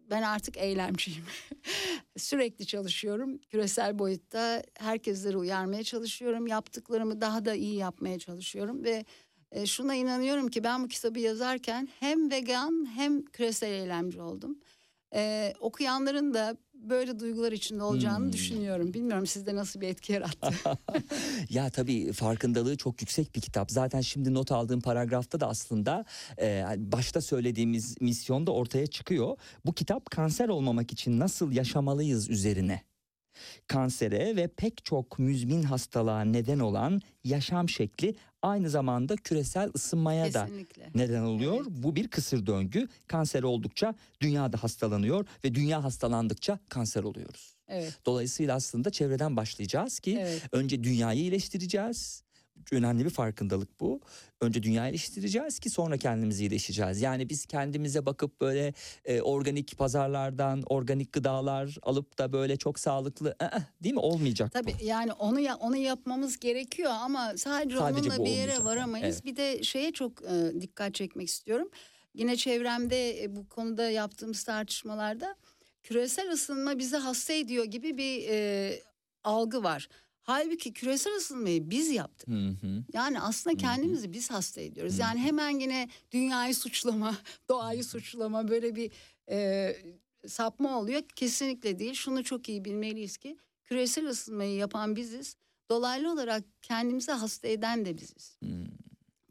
ben artık eylemciyim. Sürekli çalışıyorum küresel boyutta. Herkesleri uyarmaya çalışıyorum. Yaptıklarımı daha da iyi yapmaya çalışıyorum ve e, şuna inanıyorum ki ben bu kitabı yazarken hem vegan hem küresel eylemci oldum. E, okuyanların da böyle duygular içinde olacağını Hmm. düşünüyorum. Bilmiyorum sizde nasıl bir etki yarattı. ya tabii farkındalığı çok yüksek bir kitap. Zaten şimdi not aldığım paragrafta da aslında e, başta söylediğimiz misyon da ortaya çıkıyor. Bu kitap kanser olmamak için nasıl yaşamalıyız üzerine. Kansere ve pek çok müzmin hastalığa neden olan yaşam şekli aynı zamanda küresel ısınmaya da Kesinlikle. neden oluyor. Evet. Bu bir kısır döngü. Kanser oldukça dünya da hastalanıyor ve dünya hastalandıkça kanser oluyoruz. Evet. Dolayısıyla aslında çevreden başlayacağız ki Evet. önce dünyayı iyileştireceğiz. Önemli bir farkındalık bu. Önce dünyayı iyileştireceğiz ki sonra kendimizi iyileşeceğiz. Yani biz kendimize bakıp böyle e, organik pazarlardan organik gıdalar alıp da böyle çok sağlıklı ı-ı, değil mi olmayacak Tabii bu. yani onu ya, onu yapmamız gerekiyor ama sadece, Sadece onunla bir yere varamayız. evet. Bir de şeye çok e, dikkat çekmek istiyorum. Yine çevremde e, bu konuda yaptığımız tartışmalarda küresel ısınma bizi hasta ediyor gibi bir e, algı var. Halbuki küresel ısınmayı biz yaptık. Hı hı. Yani aslında hı. kendimizi biz hasta ediyoruz. Hı Yani hemen yine dünyayı suçlama, doğayı suçlama böyle bir e, sapma oluyor. Kesinlikle değil. Şunu çok iyi bilmeliyiz ki küresel ısınmayı yapan biziz. Dolaylı olarak kendimizi hasta eden de biziz. Hmm.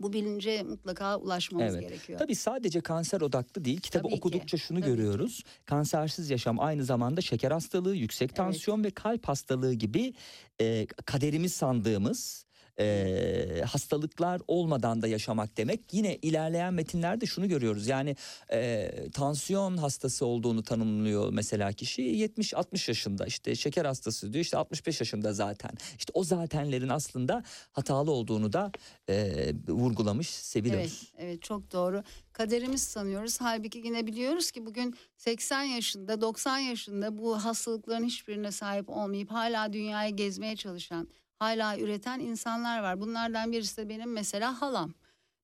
Bu bilince mutlaka ulaşmamız Evet. gerekiyor. Tabii sadece kanser odaklı değil. Kitabı Tabii ki, okudukça şunu tabii ki. görüyoruz. Kansersiz yaşam aynı zamanda şeker hastalığı, yüksek tansiyon ve kalp hastalığı gibi e, kaderimiz sandığımız e, hastalıklar olmadan da yaşamak demek. Yine ilerleyen metinlerde şunu görüyoruz. Yani e, tansiyon hastası olduğunu tanımlıyor mesela kişi 70-60 yaşında. işte şeker hastası diyor işte 65 yaşında zaten. İşte o zatenlerin aslında hatalı olduğunu da e, vurgulamış seviyoruz. Evet, evet çok doğru. Kaderimiz sanıyoruz. Halbuki yine biliyoruz ki bugün 80 yaşında, 90 yaşında bu hastalıkların hiçbirine sahip olmayıp hala dünyayı gezmeye çalışan, hala üreten insanlar var. Bunlardan birisi de benim mesela halam.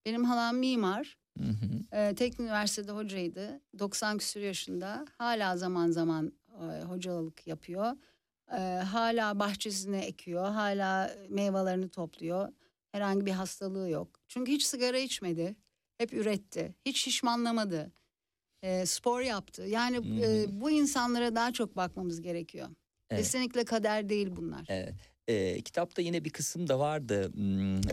Benim halam mimar. Hı hı. Ee, Teknik Üniversitede hocaydı. 90 küsur yaşında. Hala zaman zaman e, hocalık yapıyor. Ee, hala bahçesine ekiyor. Hala meyvelerini topluyor. Herhangi bir hastalığı yok. Çünkü hiç sigara içmedi. Hep üretti. Hiç şişmanlamadı. Ee, spor yaptı. Yani Hı e, bu insanlara daha çok bakmamız gerekiyor. Evet. Kesinlikle kader değil bunlar. Evet. E, kitapta yine bir kısım da vardı.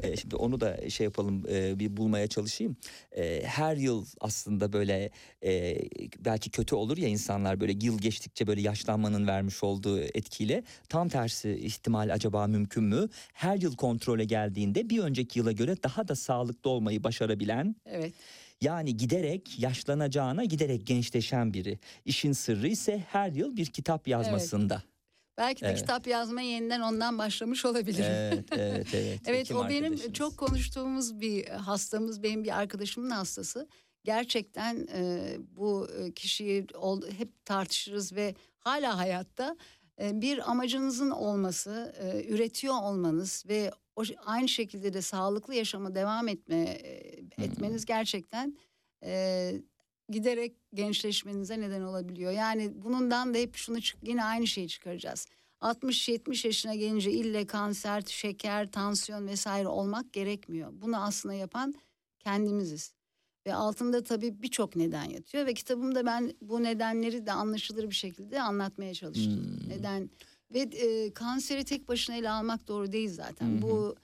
E, şimdi onu da şey yapalım, e, bir bulmaya çalışayım. E, her yıl aslında böyle e, belki kötü olur ya insanlar böyle yıl geçtikçe böyle yaşlanmanın vermiş olduğu etkiyle tam tersi ihtimal acaba mümkün mü? Her yıl kontrole geldiğinde bir önceki yıla göre daha da sağlıklı olmayı başarabilen Evet. yani giderek yaşlanacağına giderek gençleşen biri. İşin sırrı ise her yıl bir kitap yazmasında. Belki de Evet. kitap yazmaya yeniden ondan başlamış olabilir. Evet, evet, evet. Evet Hekim o benim çok konuştuğumuz bir hastamız benim bir arkadaşımın hastası. Gerçekten e, bu e, kişiyi ol- hep tartışırız ve hala hayatta e, bir amacınızın olması, e, üretiyor olmanız ve o aynı şekilde de sağlıklı yaşama devam etme e, etmeniz gerçekten e, giderek gençleşmenize neden olabiliyor. Yani bundan da hep şunu yine aynı şeyi çıkaracağız. 60-70 yaşına gelince ille kanser, şeker, tansiyon vesaire olmak gerekmiyor. Bunu aslında yapan kendimiziz. Ve altında tabii birçok neden yatıyor ve kitabımda ben bu nedenleri de anlaşılır bir şekilde anlatmaya çalıştım. Hmm. Neden ve e, kanseri tek başına ele almak doğru değil zaten. Hı. Bu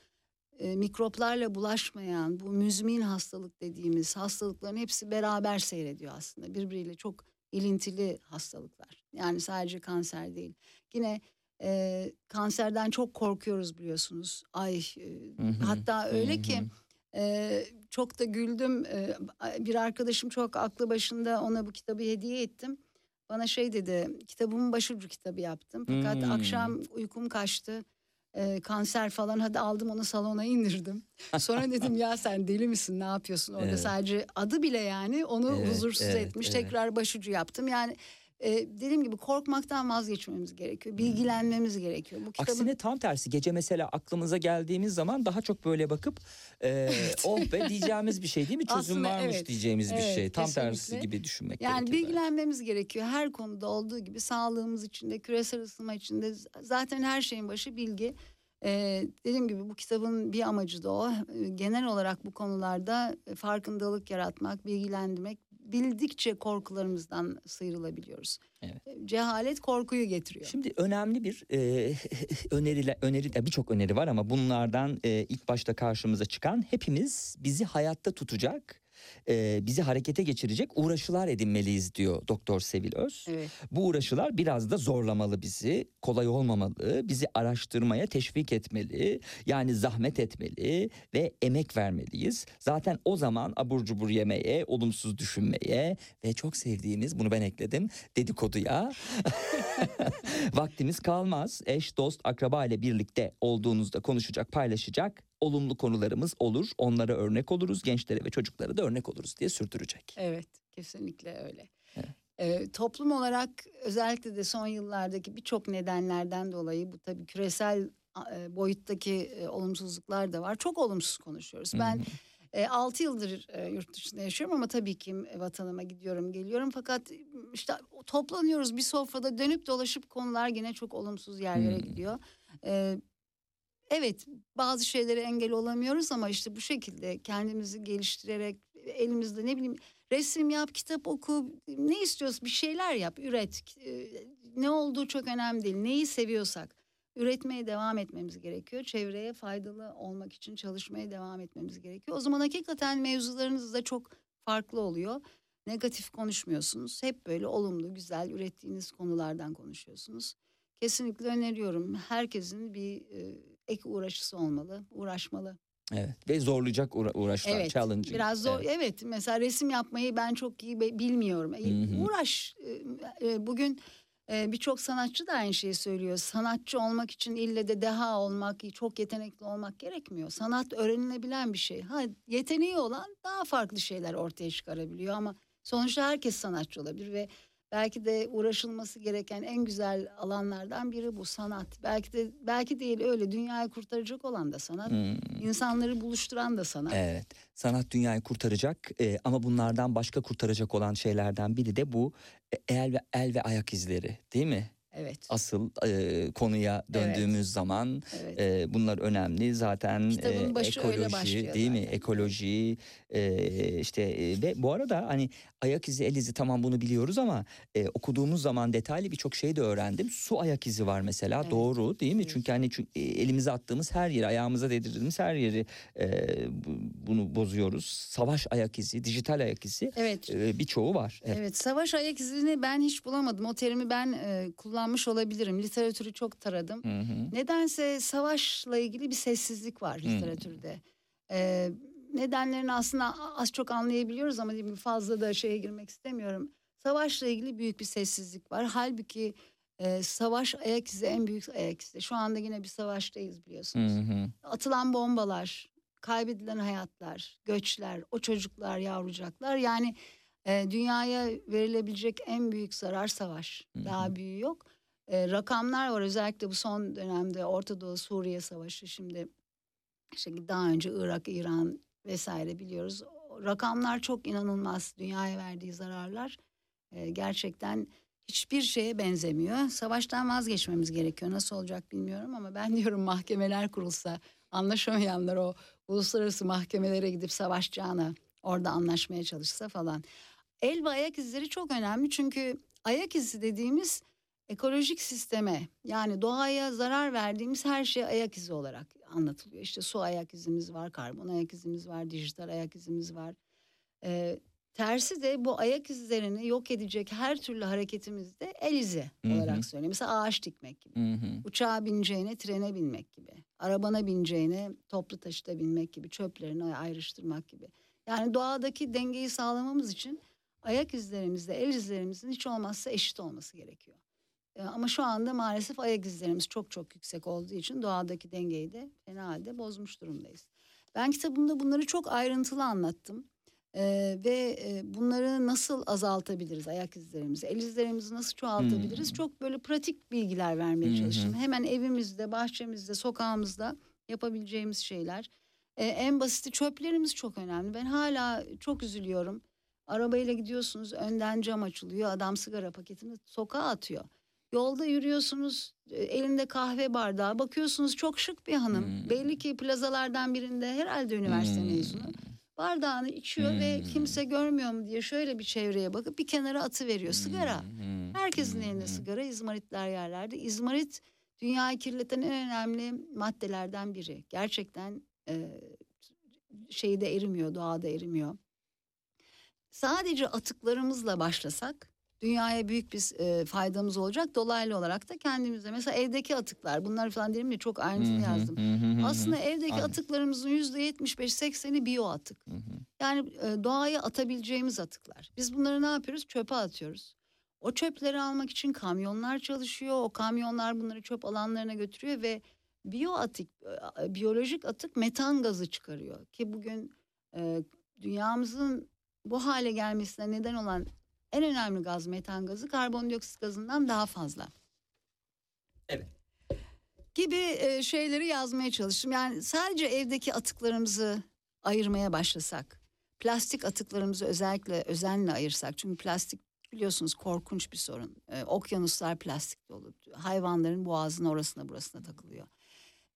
e, mikroplarla bulaşmayan, bu müzmin hastalık dediğimiz hastalıkların hepsi beraber seyrediyor aslında. Birbiriyle çok ilintili hastalıklar. Yani sadece kanser değil. Yine e, kanserden çok korkuyoruz biliyorsunuz. Ay e, Hı hı, hatta öyle hı ki ee, çok da güldüm. Ee, bir arkadaşım çok aklı başında ona bu kitabı hediye ettim. Bana şey dedi, kitabımın başucu kitabı yaptım. Fakat Hmm. akşam uykum kaçtı. Ee, kanser falan hadi aldım onu salona indirdim. Sonra dedim ya sen deli misin ne yapıyorsun orada Evet. sadece adı bile yani onu Evet, huzursuz evet, etmiş. evet. Tekrar başucu yaptım. Yani e, dediğim gibi korkmaktan vazgeçmemiz Hmm. gerekiyor. Bilgilenmemiz gerekiyor. Bu kitabın Aksine tam tersi gece mesela aklımıza geldiğimiz zaman daha çok böyle bakıp e, oh be diyeceğimiz bir şey değil mi? Çözüm Aslında varmış evet, diyeceğimiz bir evet, şey. Tam tersi kesinlikle. gibi düşünmek Yani gerekiyor belki. bilgilenmemiz gerekiyor. Her konuda olduğu gibi sağlığımız için de küresel ısınma için de z- zaten her şeyin başı bilgi. Ee, dediğim gibi bu kitabın bir amacı da o. Genel olarak bu konularda farkındalık yaratmak, bilgilendirmek. Bildikçe korkularımızdan sıyrılabiliyoruz. Evet. Ee, Cehalet korkuyu getiriyor. Şimdi önemli bir e, öneriyle öneri ya birçok öneri var ama bunlardan e, ilk başta karşımıza çıkan hepimiz bizi hayatta tutacak, e, bizi harekete geçirecek uğraşılar edinmeliyiz diyor Doktor Sevil Öz. Evet. Bu uğraşılar biraz da zorlamalı bizi, kolay olmamalı, bizi araştırmaya teşvik etmeli, yani zahmet etmeli ve emek vermeliyiz. Zaten o zaman abur cubur yemeye, olumsuz düşünmeye ve çok sevdiğimiz, bunu ben ekledim, dedikoduya vaktimiz kalmaz. Eş, dost, akraba ile birlikte olduğunuzda konuşacak, paylaşacak olumlu konularımız olur. Onlara örnek oluruz, gençlere ve çocuklara da örnek oluruz diye sürdürecek. Evet, kesinlikle öyle. Evet. Ee, toplum olarak özellikle de son yıllardaki birçok nedenlerden dolayı bu tabii küresel e, boyuttaki e, olumsuzluklar da var. Çok olumsuz konuşuyoruz. Ben e, 6 yıldır e, yurt dışında yaşıyorum ama tabii ki vatanıma gidiyorum geliyorum. Fakat işte toplanıyoruz bir sofrada dönüp dolaşıp konular gene çok olumsuz yerlere Hmm. gidiyor. E, evet bazı şeylere engel olamıyoruz ama işte bu şekilde kendimizi geliştirerek elimizde ne bileyim resim yap, kitap oku, ne istiyorsun bir şeyler yap, üret. Ne olduğu çok önemli değil. Neyi seviyorsak üretmeye devam etmemiz gerekiyor. Çevreye faydalı olmak için çalışmaya devam etmemiz gerekiyor. O zaman hakikaten mevzularınız da çok farklı oluyor. Negatif konuşmuyorsunuz. Hep böyle olumlu, güzel ürettiğiniz konulardan konuşuyorsunuz. Kesinlikle öneriyorum. Herkesin bir e, ek uğraşısı olmalı, uğraşmalı. Evet ve zorlayacak uğra- uğraşlar, Evet. challenging. Biraz zor. Evet. Evet. Mesela resim yapmayı ben çok iyi bilmiyorum. E, Hı hı. Uğraş. E, e, Bugün e, birçok sanatçı da aynı şeyi söylüyor. Sanatçı olmak için ille de deha olmak, çok yetenekli olmak gerekmiyor. Sanat öğrenilebilen bir şey. Ha yeteneği olan daha farklı şeyler ortaya çıkarabiliyor ama sonuçta herkes sanatçı olabilir ve belki de uğraşılması gereken en güzel alanlardan biri bu sanat. Belki de belki değil öyle dünyayı kurtaracak olan da sanat. Hmm. İnsanları buluşturan da sanat. Evet. Sanat dünyayı kurtaracak e, ama bunlardan başka kurtaracak olan şeylerden biri de bu e, el ve el ve ayak izleri, değil mi? Evet. Asıl e, konuya döndüğümüz zaman Evet. e, bunlar önemli. Zaten e, ekoloji, değil mi? zaten. Ekoloji e, işte e, ve bu arada hani ayak izi, el izi tamam bunu biliyoruz ama e, okuduğumuz zaman detaylı birçok şey de öğrendim. Su ayak izi var mesela. Evet. Doğru, değil mi? Evet. Çünkü hani çünkü, elimize attığımız her yeri, ayağımıza değdirdiğimiz her yeri e, bu- bunu bozuyoruz. Savaş ayak izi, dijital ayak izi Evet. e, birçoğu var. Evet. Evet, savaş ayak izini ben hiç bulamadım. O terimi ben e, kullanmış olabilirim. Literatürü çok taradım. Hı hı. Nedense savaşla ilgili bir sessizlik var literatürde. E, nedenlerini aslında az çok anlayabiliyoruz ama fazla da şeye girmek istemiyorum. Savaşla ilgili büyük bir sessizlik var. Halbuki e, savaş ayak izi en büyük ayak izi. Şu anda yine bir savaştayız biliyorsunuz. Hı hı. atılan bombalar, kaybedilen hayatlar, göçler, o çocuklar, yavrucaklar yani E, dünyaya verilebilecek en büyük zarar savaş. Hı hı. Daha büyüğü yok. E, rakamlar var özellikle bu son dönemde Orta Doğu Suriye Savaşı şimdi işte daha önce Irak, İran vesaire biliyoruz. Rakamlar çok inanılmaz dünyaya verdiği zararlar e, gerçekten hiçbir şeye benzemiyor. Savaştan vazgeçmemiz gerekiyor. Nasıl olacak bilmiyorum ama ben diyorum mahkemeler kurulsa anlaşamayanlar o uluslararası mahkemelere gidip savaşacağına orada anlaşmaya çalışsa falan. El ve ayak izleri çok önemli çünkü ayak izi dediğimiz ekolojik sisteme yani doğaya zarar verdiğimiz her şey ayak izi olarak anlatılıyor. İşte su ayak izimiz var, karbon ayak izimiz var, dijital ayak izimiz var. Ee, tersi de bu ayak izlerini yok edecek her türlü hareketimizde el izi Hı hı. olarak söylüyor. Mesela ağaç dikmek gibi. Hı hı. Uçağa bineceğine trene binmek gibi. Arabana bineceğine toplu taşıta binmek gibi. Çöplerini ayrıştırmak gibi. Yani doğadaki dengeyi sağlamamız için ayak izlerimizle el izlerimizin hiç olmazsa eşit olması gerekiyor. Ee, Ama şu anda maalesef ayak izlerimiz çok çok yüksek olduğu için doğadaki dengeyi de fena halde bozmuş durumdayız. Ben kitabımda bunları çok ayrıntılı anlattım. Ee, ve e, bunları nasıl azaltabiliriz ayak izlerimizi, el izlerimizi nasıl çoğaltabiliriz? Hmm. Çok böyle pratik bilgiler vermeye hı. çalıştım. Hemen evimizde, bahçemizde, sokağımızda yapabileceğimiz şeyler. Ee, en basiti çöplerimiz çok önemli. Ben hala çok üzülüyorum. Arabayla gidiyorsunuz, önden cam açılıyor, adam sigara paketini sokağa atıyor. Yolda yürüyorsunuz, e, elinde kahve bardağı, bakıyorsunuz çok şık bir hanım. Hmm. Belli ki plazalardan birinde herhalde üniversite Hmm. mezunu bardağını içiyor ve Hmm. kimse görmüyor mu diye şöyle bir çevreye bakıp bir kenara atı veriyor sigara. Hı hı. Herkesin Hı elinde sigara, izmaritler yerlerde. İzmarit dünyayı kirleten en önemli maddelerden biri. Gerçekten e, şeyde erimiyor, doğada erimiyor. Sadece atıklarımızla başlasak dünyaya büyük bir e, faydamız olacak. Dolaylı olarak da kendimize. Mesela evdeki atıklar bunlar falan dedim ya çok ayrıntılı yazdım. Aslında evdeki Aynen. atıklarımızın yüzde yetmiş beş sekseni biyo atık. Yani e, doğaya atabileceğimiz atıklar. Biz bunları ne yapıyoruz? Çöpe atıyoruz. O çöpleri almak için kamyonlar çalışıyor. O kamyonlar bunları çöp alanlarına götürüyor ve biyo atık, e, biyolojik atık metan gazı çıkarıyor. Ki bugün e, dünyamızın bu hale gelmesine neden olan en önemli gaz metan gazı karbondioksit gazından daha fazla. Evet. Gibi e, şeyleri yazmaya çalıştım. Yani sadece evdeki atıklarımızı ayırmaya başlasak, plastik atıklarımızı özellikle özenle ayırsak. Çünkü plastik biliyorsunuz korkunç bir sorun. E, okyanuslar plastik dolu. Hayvanların boğazına orasına burasına takılıyor.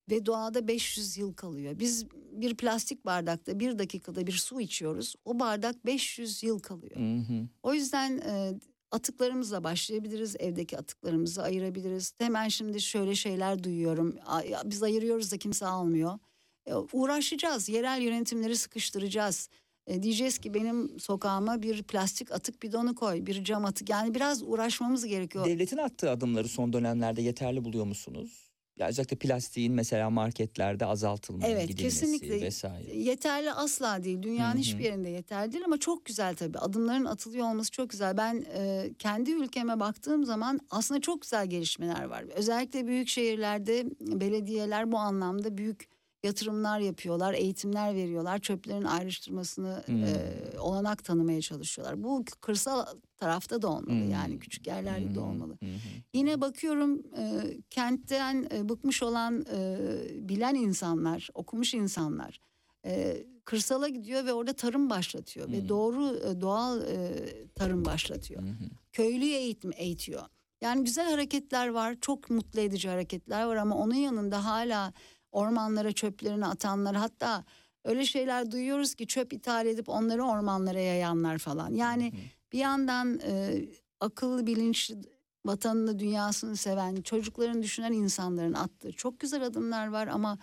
Ve doğada 500 yıl kalıyor. Biz bir plastik bardakta bir dakikada bir su içiyoruz. O bardak 500 yıl kalıyor. Hı hı. O yüzden e, atıklarımızla başlayabiliriz. Evdeki atıklarımızı ayırabiliriz. Hemen şimdi şöyle şeyler duyuyorum. "Aa, ya Biz ayırıyoruz da kimse almıyor. E, uğraşacağız. Yerel yönetimleri sıkıştıracağız. E, diyeceğiz ki benim sokağıma bir plastik atık bidonu koy, bir cam atık. Yani biraz uğraşmamız gerekiyor. Devletin attığı adımları son dönemlerde yeterli buluyor musunuz? Ya özellikle plastiğin mesela marketlerde azaltılmaya Evet, gidilmesi kesinlikle. vesaire. Yeterli asla değil. Dünyanın Hı hı. hiçbir yerinde yeterli değil ama çok güzel tabii. Adımların atılıyor olması çok güzel. Ben e, kendi ülkeme baktığım zaman aslında çok güzel gelişmeler var. Özellikle büyük şehirlerde belediyeler bu anlamda büyük yatırımlar yapıyorlar, eğitimler veriyorlar. Çöplerin ayrıştırmasını Hmm. e, olanak tanımaya çalışıyorlar. Bu kırsal tarafta da olmalı Hmm. yani küçük yerlerde de Hı hı, olmalı. hı. Yine bakıyorum e, kentten e, bıkmış olan e, bilen insanlar, okumuş insanlar e, kırsala gidiyor ve orada tarım başlatıyor Hmm. ve doğru e, doğal e, tarım başlatıyor. Hı. Köylüyü eğitim eğitiyor. Yani güzel hareketler var, çok mutlu edici hareketler var ama onun yanında hala ormanlara çöplerini atanlar hatta öyle şeyler duyuyoruz ki çöp ithal edip onları ormanlara yayanlar falan. Yani bir yandan e, akıllı bilinçli vatanını dünyasını seven çocuklarını düşünen insanların attığı çok güzel adımlar var ama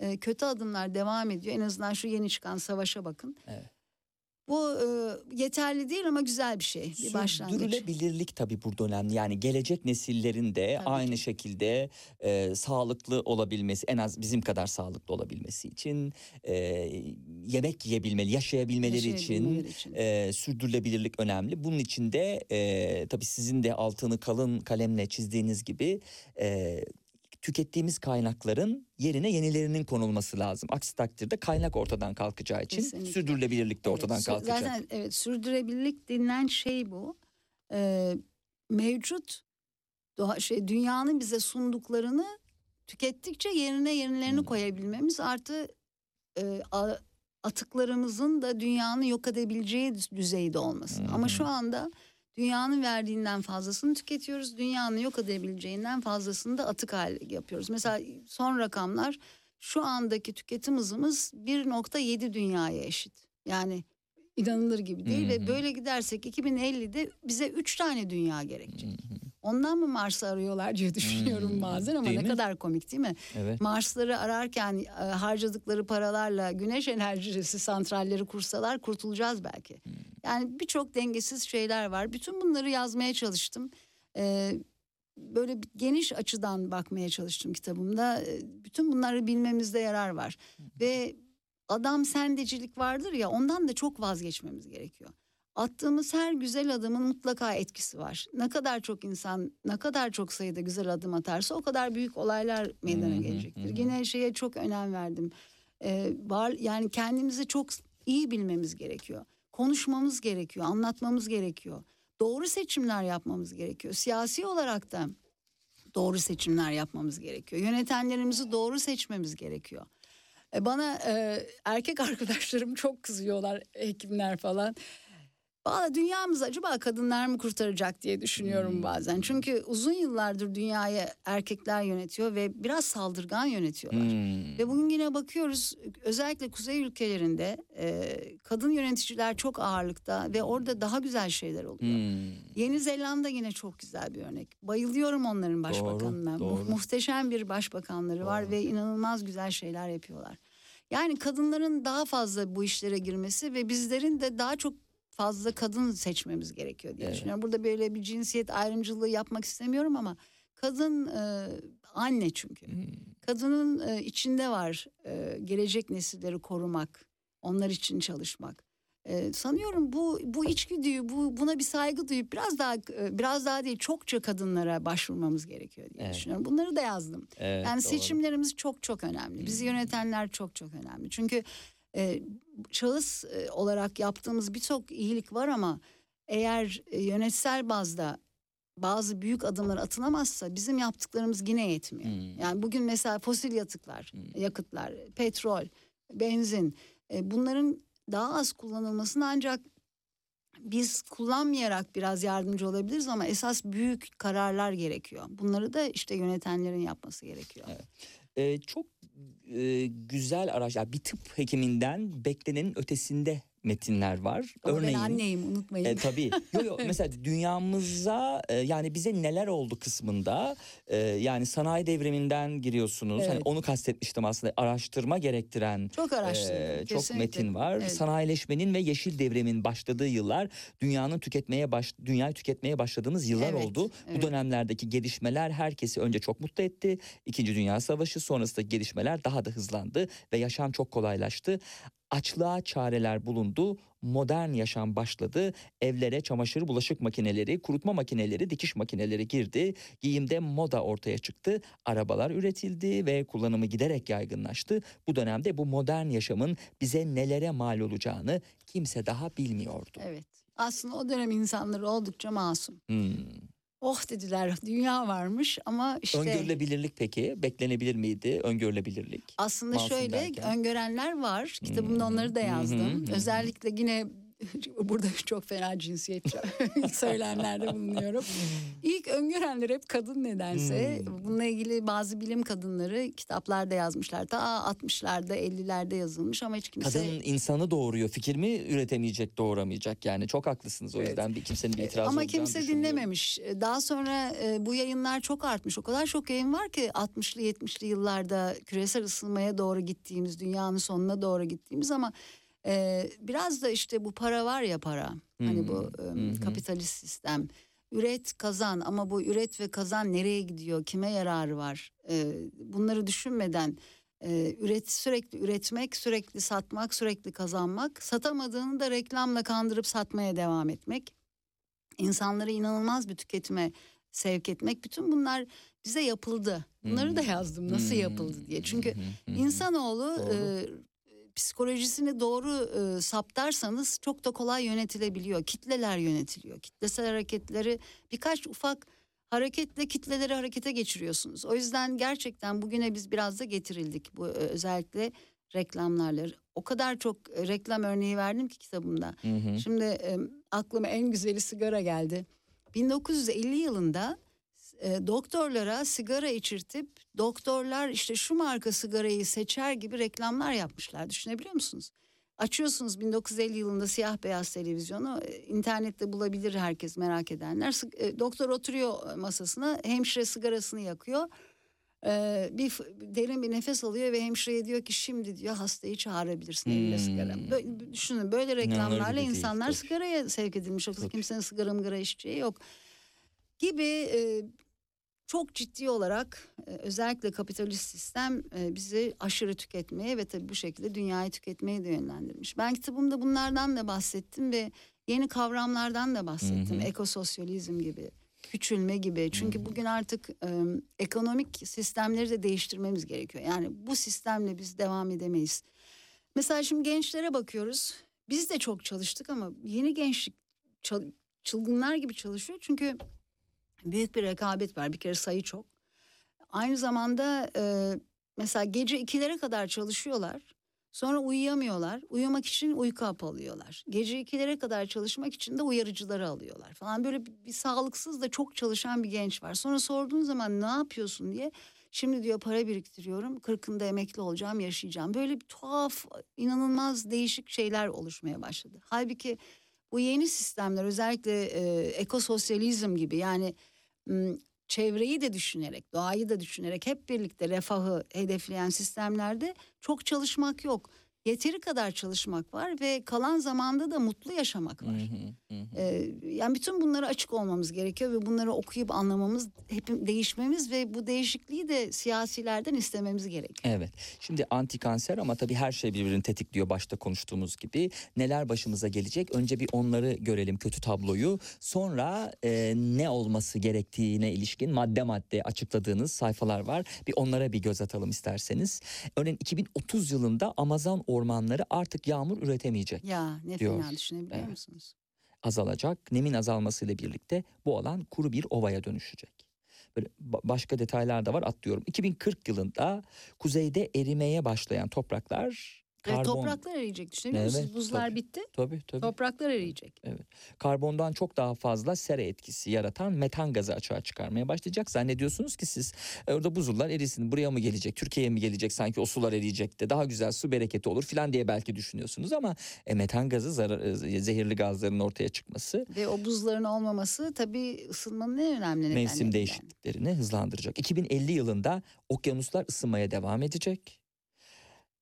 e, kötü adımlar devam ediyor. En azından şu yeni çıkan savaşa bakın. Evet. Bu e, yeterli değil ama güzel bir şey. Bir başlangıç. Sürdürülebilirlik tabii burada önemli. Yani gelecek nesillerin de Tabii aynı ki. şekilde e, sağlıklı olabilmesi, en az bizim kadar sağlıklı olabilmesi için e, yemek yiyebilmeli, yaşayabilmeleri, Yaşayabilmeleri için, için. e, sürdürülebilirlik önemli. Bunun için de e, tabii sizin de altını kalın kalemle çizdiğiniz gibi e, tükettiğimiz kaynakların yerine yenilerinin konulması lazım. Aksi takdirde kaynak ortadan kalkacağı için Kesinlikle. sürdürülebilirlik de ortadan Evet, kalkacak. Zaten evet sürdürülebilirlik denilen şey bu. Ee, mevcut doğa, şey dünyanın bize sunduklarını tükettikçe yerine yenilerini Hmm. koyabilmemiz artı e, a- atıklarımızın da dünyanın yok edebileceği düz- düzeyde olması. Ama şu anda dünyanın verdiğinden fazlasını tüketiyoruz. Dünyanın yok edebileceğinden fazlasını da atık hale yapıyoruz. Mesela son rakamlar şu andaki tüketim hızımız 1.7 dünyaya eşit. Yani inanılır gibi değil Hı hı. ve böyle gidersek 2050'de bize 3 tane dünya gerekecek. Ondan mı Mars'ı arıyorlar diye düşünüyorum bazen ama değil ne mi? kadar komik değil mi? Evet. Mars'ları ararken e, harcadıkları paralarla güneş enerjisi santralleri kursalar kurtulacağız belki. Yani birçok dengesiz şeyler var. Bütün bunları yazmaya çalıştım. Ee, böyle geniş açıdan bakmaya çalıştım kitabımda. Ee, Bütün bunları bilmemizde yarar var. Ve adam sendecilik vardır ya ondan da çok vazgeçmemiz gerekiyor. Attığımız her güzel adımın mutlaka etkisi var. Ne kadar çok insan, ne kadar çok sayıda güzel adım atarsa o kadar büyük olaylar meydana Hı gelecektir. Yine şeye çok önem verdim. Ee, var yani kendimizi çok iyi bilmemiz gerekiyor. Konuşmamız gerekiyor, anlatmamız gerekiyor. Doğru seçimler yapmamız gerekiyor. Siyasi olarak da doğru seçimler yapmamız gerekiyor. Yönetenlerimizi doğru seçmemiz gerekiyor. E, Bana e, erkek arkadaşlarım çok kızıyorlar hekimler falan. Valla dünyamızı acaba kadınlar mı kurtaracak diye düşünüyorum bazen. Çünkü uzun yıllardır dünyayı erkekler yönetiyor ve biraz saldırgan yönetiyorlar. Hmm. Ve bugün yine bakıyoruz özellikle kuzey ülkelerinde e, kadın yöneticiler çok ağırlıkta ve orada daha güzel şeyler oluyor. Hmm. Yeni Zelanda yine çok güzel bir örnek. Bayılıyorum onların başbakanına. Mu- doğru. muhteşem bir başbakanları var ve inanılmaz güzel şeyler yapıyorlar. Yani kadınların daha fazla bu işlere girmesi ve bizlerin de daha çok fazla kadın seçmemiz gerekiyor diye Evet. düşünüyorum. Burada böyle bir cinsiyet ayrımcılığı yapmak istemiyorum ama kadın e, anne çünkü. Hmm. Kadının e, içinde var e, gelecek nesilleri korumak, onlar için çalışmak. E, sanıyorum bu bu içgüdüyü, bu buna bir saygı duyup biraz daha e, biraz daha değil çokça kadınlara başvurmamız gerekiyor diye Evet. düşünüyorum. Bunları da yazdım. Evet, yani doğru. seçimlerimiz çok çok önemli. Bizi yönetenler çok çok önemli. Çünkü e, şahıs e, olarak yaptığımız birçok iyilik var ama eğer e, yönetsel bazda bazı büyük adımlar atılamazsa bizim yaptıklarımız yine yetmiyor. Hmm. Yani bugün mesela fosil yatıklar, yakıtlar, petrol, benzin e, bunların daha az kullanılmasını ancak biz kullanmayarak biraz yardımcı olabiliriz ama esas büyük kararlar gerekiyor. Bunları da işte yönetenlerin yapması gerekiyor. Çok güzel araç. ya bir tıp hekiminden beklenenin ötesinde metinler var. Ama ben anneyim unutmayın. E, tabii. Yo, yo, mesela dünyamıza e, yani bize neler oldu kısmında e, yani sanayi devriminden giriyorsunuz. Hani Evet. onu kastetmiştim aslında. Araştırma gerektiren Çok araştırdım, e, çok kesinlikle. metin var. Evet. Sanayileşmenin ve yeşil devrimin başladığı yıllar dünyanın tüketmeye baş dünyayı tüketmeye başladığımız yıllar Evet, oldu. evet. Bu dönemlerdeki gelişmeler herkesi önce çok mutlu etti. İkinci Dünya Savaşı sonrasındaki gelişmeler daha da hızlandı ve yaşam çok kolaylaştı. Açlığa çareler bulundu. Modern yaşam başladı. Evlere çamaşır, bulaşık makineleri, kurutma makineleri, dikiş makineleri girdi. Giyimde moda ortaya çıktı. Arabalar üretildi ve kullanımı giderek yaygınlaştı. Bu dönemde bu modern yaşamın bize nelere mal olacağını kimse daha bilmiyordu. Evet. Aslında o dönem insanları oldukça masum. Hmm. Oh dediler dünya varmış ama işte Öngörülebilirlik peki? Beklenebilir miydi öngörülebilirlik? aslında Masum şöyle derken? öngörenler var. Kitabımda onları da yazdım. Özellikle yine burada çok fena cinsiyetçi söylemlerde bulunuyorum. İlk öngörenler hep kadın nedense. Hmm. Bununla ilgili bazı bilim kadınları kitaplarda yazmışlar. Ta 60'larda 50'lerde yazılmış ama hiç kimse... Kadın insanı doğuruyor. Fikir mi üretemeyecek, doğuramayacak yani. Çok haklısınız o Evet. yüzden bir kimsenin bir itirazı Ama kimse dinlememiş. Daha sonra e, bu yayınlar çok artmış. O kadar çok yayın var ki 60'lı 70'li yıllarda küresel ısınmaya doğru gittiğimiz, dünyanın sonuna doğru gittiğimiz ama e, biraz da işte bu para var ya para. Hani bu hı. kapitalist sistem. Üret kazan ama bu üret ve kazan nereye gidiyor? Kime yararı var? E, bunları düşünmeden e, üret sürekli üretmek, sürekli satmak, sürekli kazanmak, satamadığını da reklamla kandırıp satmaya devam etmek insanları inanılmaz bir tüketime sevk etmek. Bütün bunlar bize yapıldı. Bunları da yazdım nasıl yapıldı diye. Çünkü insanoğlu Doğru. e, psikolojisini doğru e, saptarsanız çok da kolay yönetilebiliyor. Kitleler yönetiliyor. Kitlesel hareketleri birkaç ufak hareketle kitleleri harekete geçiriyorsunuz. O yüzden gerçekten bugüne biz biraz da getirildik. Bu e, özellikle reklamlarla. O kadar çok e, reklam örneği verdim ki kitabımda. Hı hı. Şimdi e, aklıma en güzeli sigara geldi. 1950 yılında e, doktorlara sigara içirtip doktorlar işte şu marka sigarayı seçer gibi reklamlar yapmışlar. Düşünebiliyor musunuz? Açıyorsunuz 1950 yılında siyah beyaz televizyonu e, internette bulabilir herkes merak edenler. E, Doktor oturuyor masasına hemşire sigarasını yakıyor. Ee, bir derin bir nefes alıyor ve hemşireye diyor ki şimdi diyor hastayı çağırabilirsin Hmm. sigara. Böyle, düşünün böyle reklamlarla insanlar sigaraya sevk edilmiş. Yoksa kimsenin sigara mıgara içeceği yok. Gibi e, çok ciddi olarak e, özellikle kapitalist sistem e, bizi aşırı tüketmeye ve tabii bu şekilde dünyayı tüketmeye de yönlendirmiş. Ben kitabımda bunlardan da bahsettim ve yeni kavramlardan da bahsettim. Hı hı. Ekososyalizm gibi, küçülme gibi. Çünkü bugün artık e, ekonomik sistemleri de değiştirmemiz gerekiyor. Yani bu sistemle biz devam edemeyiz. Mesela şimdi gençlere bakıyoruz. Biz de çok çalıştık ama yeni gençlik çılgınlar gibi çalışıyor. Çünkü büyük bir rekabet var. Bir kere sayı çok. Aynı zamanda e, mesela gece ikilere kadar çalışıyorlar. Sonra uyuyamıyorlar. Uyumak için uyku hapı alıyorlar. Gece ikilere kadar çalışmak için de uyarıcıları alıyorlar falan. Böyle bir, bir sağlıksız da çok çalışan bir genç var. Sonra sorduğun zaman ne yapıyorsun diye. Şimdi diyor para biriktiriyorum. Kırkında emekli olacağım, yaşayacağım. Böyle bir tuhaf, inanılmaz değişik şeyler oluşmaya başladı. Halbuki bu yeni sistemler özellikle e, ekososyalizm gibi yani çevreyi de düşünerek, doğayı da düşünerek hep birlikte refahı hedefleyen sistemlerde çok çalışmak yok. Yeteri kadar çalışmak var ve kalan zamanda da mutlu yaşamak var. hı, hı hı. Ee, yani bütün bunlara açık olmamız gerekiyor ve bunları okuyup anlamamız, hep değişmemiz ve bu değişikliği de siyasilerden istememiz gerekiyor. Evet. Şimdi anti kanser ama tabii her şey birbirini tetikliyor başta konuştuğumuz gibi. Neler başımıza gelecek? Önce bir onları görelim kötü tabloyu. Sonra e, ne olması gerektiğine ilişkin madde madde açıkladığınız sayfalar var. Bir onlara bir göz atalım isterseniz. Örneğin 2030 yılında Amazon ormanları artık yağmur üretemeyecek. Ya ne Diyor. fena düşünebiliyor Evet. musunuz? azalacak. Nemin azalmasıyla birlikte bu alan kuru bir ovaya dönüşecek. Böyle ba- başka detaylar da var atlıyorum. 2040 yılında kuzeyde erimeye başlayan topraklar Karbon topraklar eriyecek düşünebiliyor musunuz? Evet, Buzlar tabii. bitti, tabii tabii topraklar eriyecek. karbondan çok daha fazla sera etkisi yaratan metan gazı açığa çıkarmaya başlayacak. Zannediyorsunuz ki siz e, orada buzullar erisin buraya mı gelecek Türkiye'ye mi gelecek sanki o sular eriyecek de daha güzel su bereketi olur filan diye belki düşünüyorsunuz ama e, metan gazı zarar, e, zehirli gazların ortaya çıkması Ve o buzların olmaması tabii ısınmanın en önemli nedenlerinden. mevsim değişikliklerini hızlandıracak. 2050 yılında okyanuslar ısınmaya devam edecek.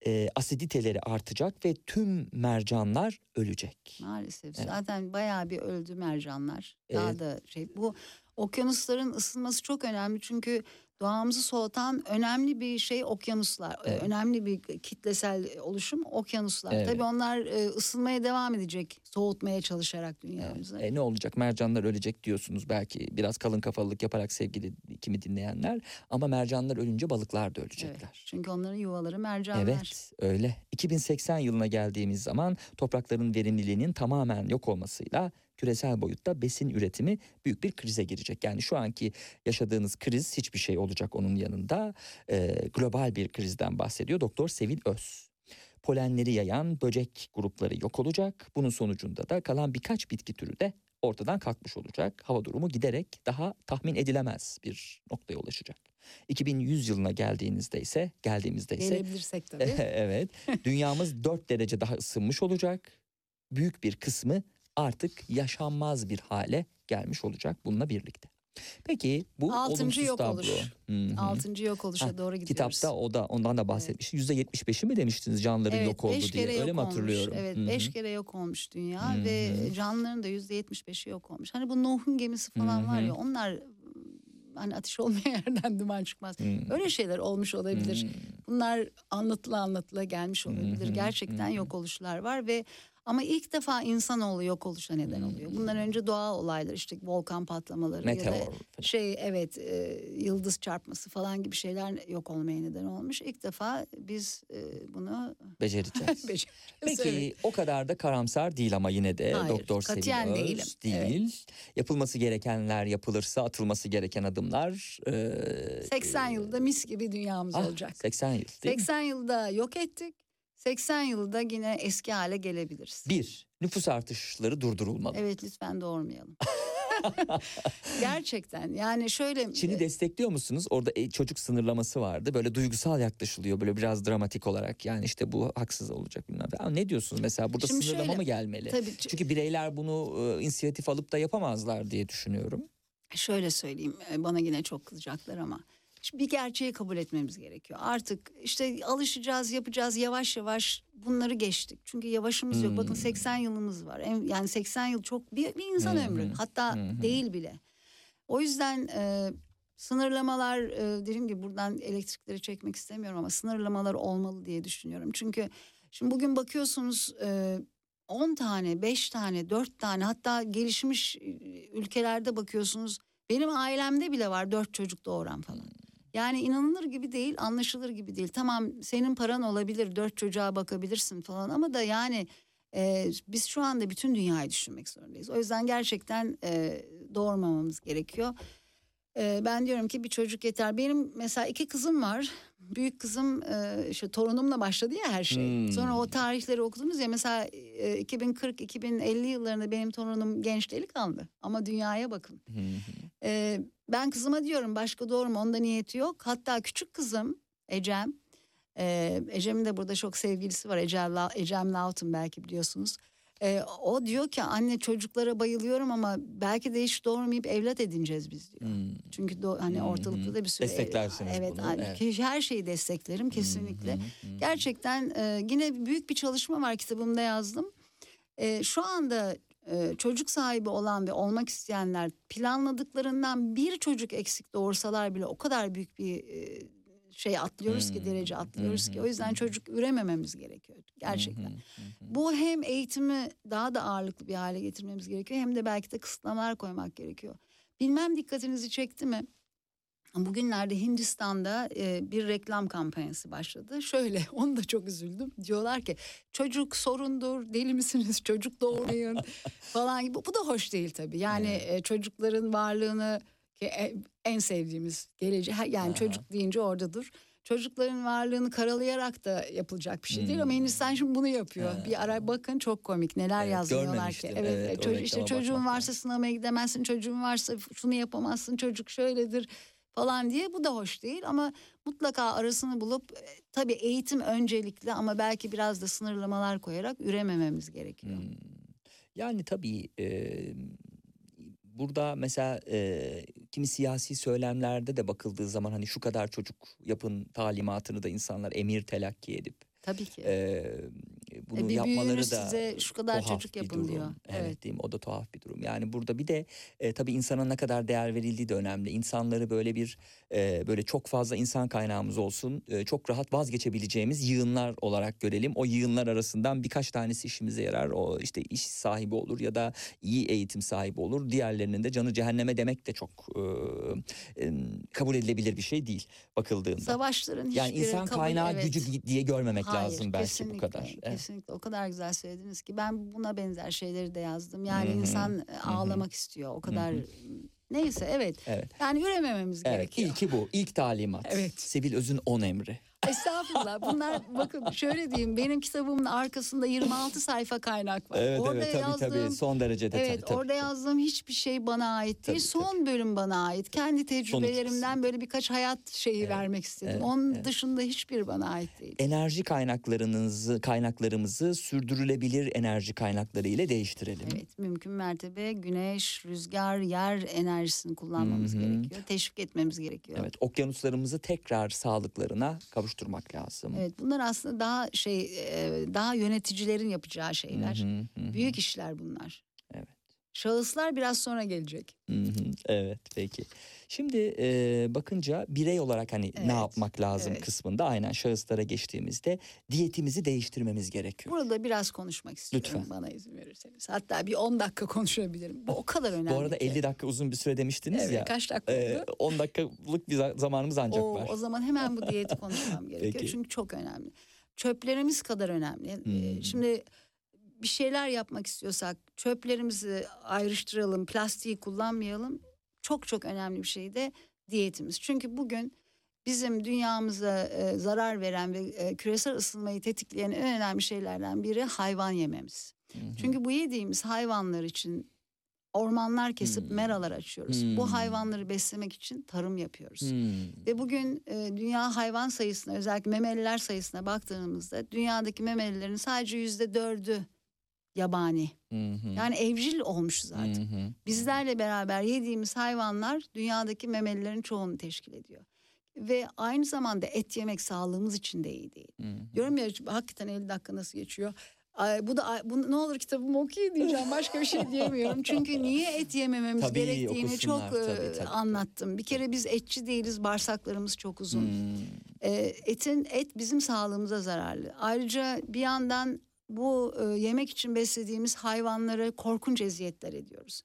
Ee, asiditeleri artacak ve tüm mercanlar ölecek. Maalesef. Evet. Zaten bayağı bir öldü mercanlar. Daha Evet. da şey bu okyanusların ısınması çok önemli çünkü doğamızı soğutan önemli bir şey okyanuslar. Ee, Evet. Önemli bir kitlesel oluşum okyanuslar. Evet. Tabii onlar e, ısınmaya devam edecek soğutmaya çalışarak dünyamızı. E, ne olacak mercanlar ölecek diyorsunuz belki biraz kalın kafalılık yaparak sevgili kimi dinleyenler ama mercanlar ölünce balıklar da Evet. ölecekler. Çünkü onların yuvaları mercanlar. Evet öyle. 2080 yılına geldiğimiz zaman toprakların verimliliğinin tamamen yok olmasıyla küresel boyutta besin üretimi büyük bir krize girecek. Yani şu anki yaşadığınız kriz hiçbir şey olacak onun yanında. Ee, global bir krizden bahsediyor Doktor Sevil Öz. Polenleri yayan böcek grupları yok olacak. Bunun sonucunda da kalan birkaç bitki türü de ortadan kalkmış olacak. Hava durumu giderek daha tahmin edilemez bir noktaya ulaşacak. 2100 yılına geldiğinizde ise geldiğimizde ise Gelebilirsek tabii. evet. Dünyamız 4 derece daha ısınmış olacak. Büyük bir kısmı artık yaşanmaz bir hale gelmiş olacak bununla birlikte. Peki bu Altıncı olumsuz yok tablo. oluş. Hı hı. Altıncı yok oluşa Ha, doğru gidiyoruz. Kitapta o da ondan da bahsetmiş. Yüzde yetmiş beşi mi demiştiniz canlıların Evet, yok oldu beş diye. kere Öyle yok mi olmuş. hatırlıyorum? Evet, Hı hı. beş kere yok olmuş dünya Hı ve canlıların da yüzde yetmiş beşi yok olmuş. Hani bu Nuh'un gemisi falan var Hı hı. ya onlar hani ateş olmayan yerden duman çıkmaz. Hı. Öyle şeyler olmuş olabilir. Hı. Bunlar anlatıla anlatıla gelmiş olabilir. Hı, Gerçekten hı. yok oluşlar var ve Ama ilk defa insanoğlu yok oluşa neden oluyor. Bundan önce doğal olaylar işte volkan patlamaları ya Meteor da falan. şey evet e, yıldız çarpması falan gibi şeyler yok olmaya neden olmuş. İlk defa biz e, bunu Becereceğiz. becereceğiz. Peki Evet. o kadar da karamsar değil ama yine de Hayır, Doktor Sevil Öz değilim. değil. Yapılması gerekenler yapılırsa atılması gereken adımlar. e, 80 yılda mis gibi dünyamız ah, olacak. 80 yıl değil mi? 80 yılda yok ettik. 80 yılda yine eski hale gelebiliriz. Bir, nüfus artışları durdurulmalı. Evet lütfen doğurmayalım. Gerçekten yani şöyle Çin'i destekliyor musunuz? Orada e, çocuk sınırlaması vardı. Böyle duygusal yaklaşılıyor. Böyle biraz dramatik olarak. Yani işte bu haksız olacak bilmem. ne. Ama ne diyorsunuz mesela? Burada Şimdi sınırlama şöyle, mı gelmeli? tabii Çünkü bireyler bunu e, inisiyatif alıp da yapamazlar diye düşünüyorum. şöyle söyleyeyim e, bana yine çok kızacaklar ama bir gerçeği kabul etmemiz gerekiyor. Artık işte alışacağız, yapacağız yavaş yavaş bunları geçtik. Çünkü yavaşımız yok. Bakın Hmm. 80 yılımız var. Yani 80 yıl çok bir, bir insan hı. ömrü. Hatta hı. değil bile. O yüzden e, sınırlamalar e, dediğim gibi buradan elektrikleri çekmek istemiyorum ama sınırlamalar olmalı diye düşünüyorum. Çünkü şimdi bugün bakıyorsunuz e, 10 tane, 5 tane, 4 tane hatta gelişmiş e, ülkelerde bakıyorsunuz. Benim ailemde bile var 4 çocuk doğuran falan. Yani inanılır gibi değil, anlaşılır gibi değil. Tamam senin paran olabilir, dört çocuğa bakabilirsin falan ama da yani e, biz şu anda bütün dünyayı düşünmek zorundayız. O yüzden gerçekten e, doğurmamamız gerekiyor. E, ben diyorum ki bir çocuk yeter. Benim mesela iki kızım var. Büyük kızım e, işte torunumla başladı ya her şey. Hmm. Sonra o tarihleri okudunuz ya mesela e, 2040-2050 yıllarında benim torunum genç delikanlı. Ama dünyaya bakın. Ee, ben kızıma diyorum başka doğru mu onda niyeti yok. Hatta küçük kızım Ecem. E, Ecem'in de burada çok sevgilisi var Ecem, Ecem Laut'un belki biliyorsunuz. E, o diyor ki anne çocuklara bayılıyorum ama belki de hiç doğurmayıp evlat edineceğiz biz diyor. Hmm. Çünkü do- hani hı. ortalıkta da bir sürü Desteklersiniz evet, bunu, hani evet. her şeyi desteklerim kesinlikle. Hı hı, hı. Gerçekten e, yine büyük bir çalışma var kitabımda yazdım. E, şu anda e, çocuk sahibi olan ve olmak isteyenler planladıklarından bir çocuk eksik doğursalar bile o kadar büyük bir e, şey atlıyoruz ki Hmm, derece atlıyoruz hı ki. O yüzden çocuk üremememiz gerekiyor gerçekten. Hı, hı hı. Bu hem eğitimi daha da ağırlıklı bir hale getirmemiz gerekiyor hem de belki de kısıtlamalar koymak gerekiyor. Bilmem dikkatinizi çekti mi? Bugünlerde Hindistan'da e, bir reklam kampanyası başladı. Şöyle onu da çok üzüldüm. Diyorlar ki çocuk sorundur, deli misiniz çocuk doğurmayın falan gibi. Bu da hoş değil tabii. Yani e, çocukların varlığını ki e- en sevdiğimiz gelecek yani Aha. çocuk deyince oradadır. Çocukların varlığını karalayarak da yapılacak bir şey değil ama Hmm. Hindistan şimdi bunu yapıyor. Ha. Bir ara bakın çok komik neler Evet, yazıyorlar ki. Evet, Evet, çocuk, işte çocuğun varsa lazım. sınavaya gidemezsin, çocuğun varsa şunu yapamazsın, çocuk şöyledir falan diye bu da hoş değil ama mutlaka arasını bulup e, tabii eğitim öncelikli ama belki biraz da sınırlamalar koyarak üremememiz gerekiyor. Hmm. Yani tabii e, burada mesela e, kimi siyasi söylemlerde de bakıldığı zaman hani şu kadar çocuk yapın talimatını da insanlar emir telakki edip Tabii ki. e, bunu E, bir yapmaları da size şu kadar çocuk yapın durum. diyor. Evet. Evet. değil mi? O da tuhaf bir durum. Yani burada bir de e, tabii insana ne kadar değer verildiği de önemli. İnsanları böyle bir e, böyle çok fazla insan kaynağımız olsun. e, çok rahat vazgeçebileceğimiz yığınlar olarak görelim. O yığınlar arasından birkaç tanesi işimize yarar. O işte iş sahibi olur ya da iyi eğitim sahibi olur. Diğerlerinin de canı cehenneme demek de çok e, e, kabul edilebilir bir şey değil bakıldığında. Savaşların yani insan kabul- kaynağı evet. gücü diye görmemek Hayır, lazım belki bu kesinlikle, kadar. Evet. Kesinlikle o kadar güzel söylediniz ki ben buna benzer şeyleri de yazdım. Yani Hı hı, insan e, hı. ağlamak istiyor o kadar. hı. Neyse evet. Evet. Yani üremememiz Evet, gerekiyor. ilki bu. İlk talimat. Evet. Sevil Öz'ün 10 emri. Estağfurullah. Bunlar bakın şöyle diyeyim benim kitabımın arkasında 26 sayfa kaynak var. Evet orada evet tabii yazdığım, tabii son derece detaylı. Evet tabii, orada tabii. yazdığım hiçbir şey bana ait değil. Tabii, Son bölüm bana ait. Kendi tecrübelerimden böyle birkaç hayat şeyi vermek istedim. evet, Onun evet. dışında hiçbir bana ait değil. Enerji kaynaklarınızı, kaynaklarımızı sürdürülebilir enerji kaynakları ile değiştirelim. Evet mümkün mertebe güneş, rüzgar, yer enerjisini kullanmamız Hı hı. gerekiyor. Teşvik etmemiz gerekiyor. Evet, okyanuslarımızı tekrar sağlıklarına kavuşturmak lazım. Evet, bunlar aslında daha şey e, daha yöneticilerin yapacağı şeyler. Hı, hı hı. Büyük işler bunlar. Evet. Şahıslar biraz sonra gelecek. Hı hı, evet peki. Şimdi e, bakınca birey olarak hani Evet, ne yapmak lazım evet. kısmında aynen şahıslara geçtiğimizde diyetimizi değiştirmemiz gerekiyor. Burada biraz konuşmak istiyorum Lütfen. bana izin verirseniz. Hatta bir 10 dakika konuşabilirim. Bu o kadar önemli. Bu arada ki. 50 dakika uzun bir süre demiştiniz Evet, ya. kaç dakika e, oldu? 10 dakikalık bir za- zamanımız ancak o, var. o zaman hemen bu diyeti konuşmam gerekiyor. Peki. Çünkü çok önemli. Çöplerimiz kadar önemli. Hmm. Şimdi bir şeyler yapmak istiyorsak çöplerimizi ayrıştıralım, plastiği kullanmayalım. Çok çok önemli bir şey de diyetimiz. Çünkü bugün bizim dünyamıza e, zarar veren ve e, küresel ısınmayı tetikleyen en önemli şeylerden biri hayvan yememiz. Hı hı. Çünkü bu yediğimiz hayvanlar için ormanlar kesip Hmm. meralar açıyoruz. Hmm. Bu hayvanları beslemek için tarım yapıyoruz. Hmm. Ve bugün e, dünya hayvan sayısına özellikle memeliler sayısına baktığımızda dünyadaki memelilerin sadece yüzde dördü yabani. Hı hı. Yani evcil olmuşuz artık. Hı hı. Bizlerle beraber yediğimiz hayvanlar dünyadaki memelilerin çoğunu teşkil ediyor. Ve aynı zamanda et yemek sağlığımız için de iyi değil. Hı hı. Diyorum ya hakikaten 50 dakika nasıl geçiyor? Ay, bu da bu, ne olur kitabımı okuyun diyeceğim. Başka bir şey diyemiyorum. Çünkü niye et yemememiz Tabii, gerektiğini çok Tabii, tabii. anlattım. Bir kere biz etçi değiliz. Bağırsaklarımız çok uzun. Hmm. E, etin et bizim sağlığımıza zararlı. Ayrıca bir yandan bu e, yemek için beslediğimiz hayvanlara korkunç eziyetler ediyoruz.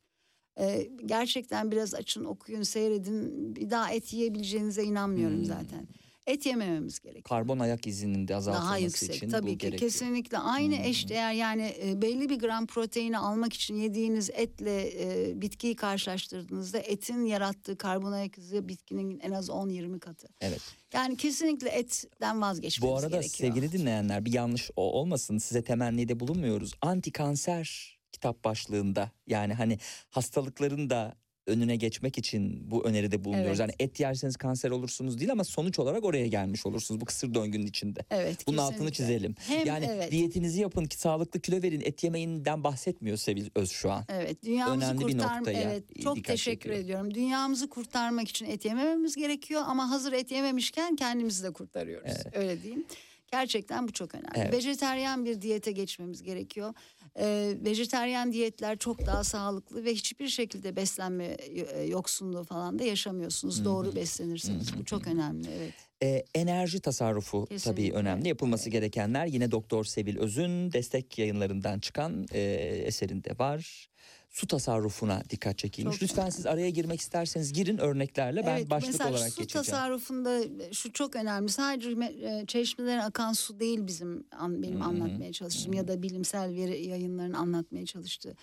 E, gerçekten biraz açın, okuyun, seyredin. Bir daha et yiyebileceğinize inanmıyorum Hmm. zaten. Et yemememiz gerekiyor Karbon ayak izinin de azaltılması daha yüksek için tabii bu ki gerekiyor. kesinlikle aynı Hmm. eşdeğer yani e, belli bir gram proteini almak için yediğiniz etle e, bitkiyi karşılaştırdığınızda etin yarattığı karbon ayak izi bitkinin en az 10-20 katı. Evet. Yani kesinlikle etten vazgeçmemiz Bu arada gerekiyor. sevgili dinleyenler bir yanlış olmasın size temennide bulunmuyoruz. Anti kanser kitap başlığında yani hani hastalıkların da önüne geçmek için bu öneride bulunuyoruz. Evet. Yani et yerseniz kanser olursunuz değil ama sonuç olarak oraya gelmiş olursunuz bu kısır döngünün içinde. Evet, Bunun altını kesinlikle. çizelim. Hem yani evet. diyetinizi yapın ki sağlıklı kilo verin et yemeğinden bahsetmiyor Sevil Öz şu an. Evet, dünyamızı Önemli bir kurtar noktaya evet çok teşekkür çekiyor. ediyorum. Dünyamızı kurtarmak için et yemememiz gerekiyor ama hazır et yememişken kendimizi de kurtarıyoruz. Evet. Öyle diyeyim. Gerçekten bu çok önemli. Evet. Vejeteryan bir diyete geçmemiz gerekiyor. Ee, vejeteryan diyetler çok daha sağlıklı ve hiçbir şekilde beslenme e, yoksunluğu falan da yaşamıyorsunuz. Doğru beslenirseniz. Bu çok önemli. Evet. Ee, enerji tasarrufu Kesinlikle. tabii önemli. Yapılması Evet. gerekenler yine Doktor Sevil Öz'ün destek yayınlarından çıkan e, eserinde var. Su tasarrufuna dikkat çekilmiş. Çok Lütfen önemli. siz araya girmek isterseniz girin örneklerle ben Evet, başlık mesela olarak su geçeceğim. tasarrufunda şu çok önemli. Sadece e, çeşmeden akan su değil bizim benim hı. anlatmaya çalıştığım ya da bilimsel veri yayınların anlatmaya çalıştığı.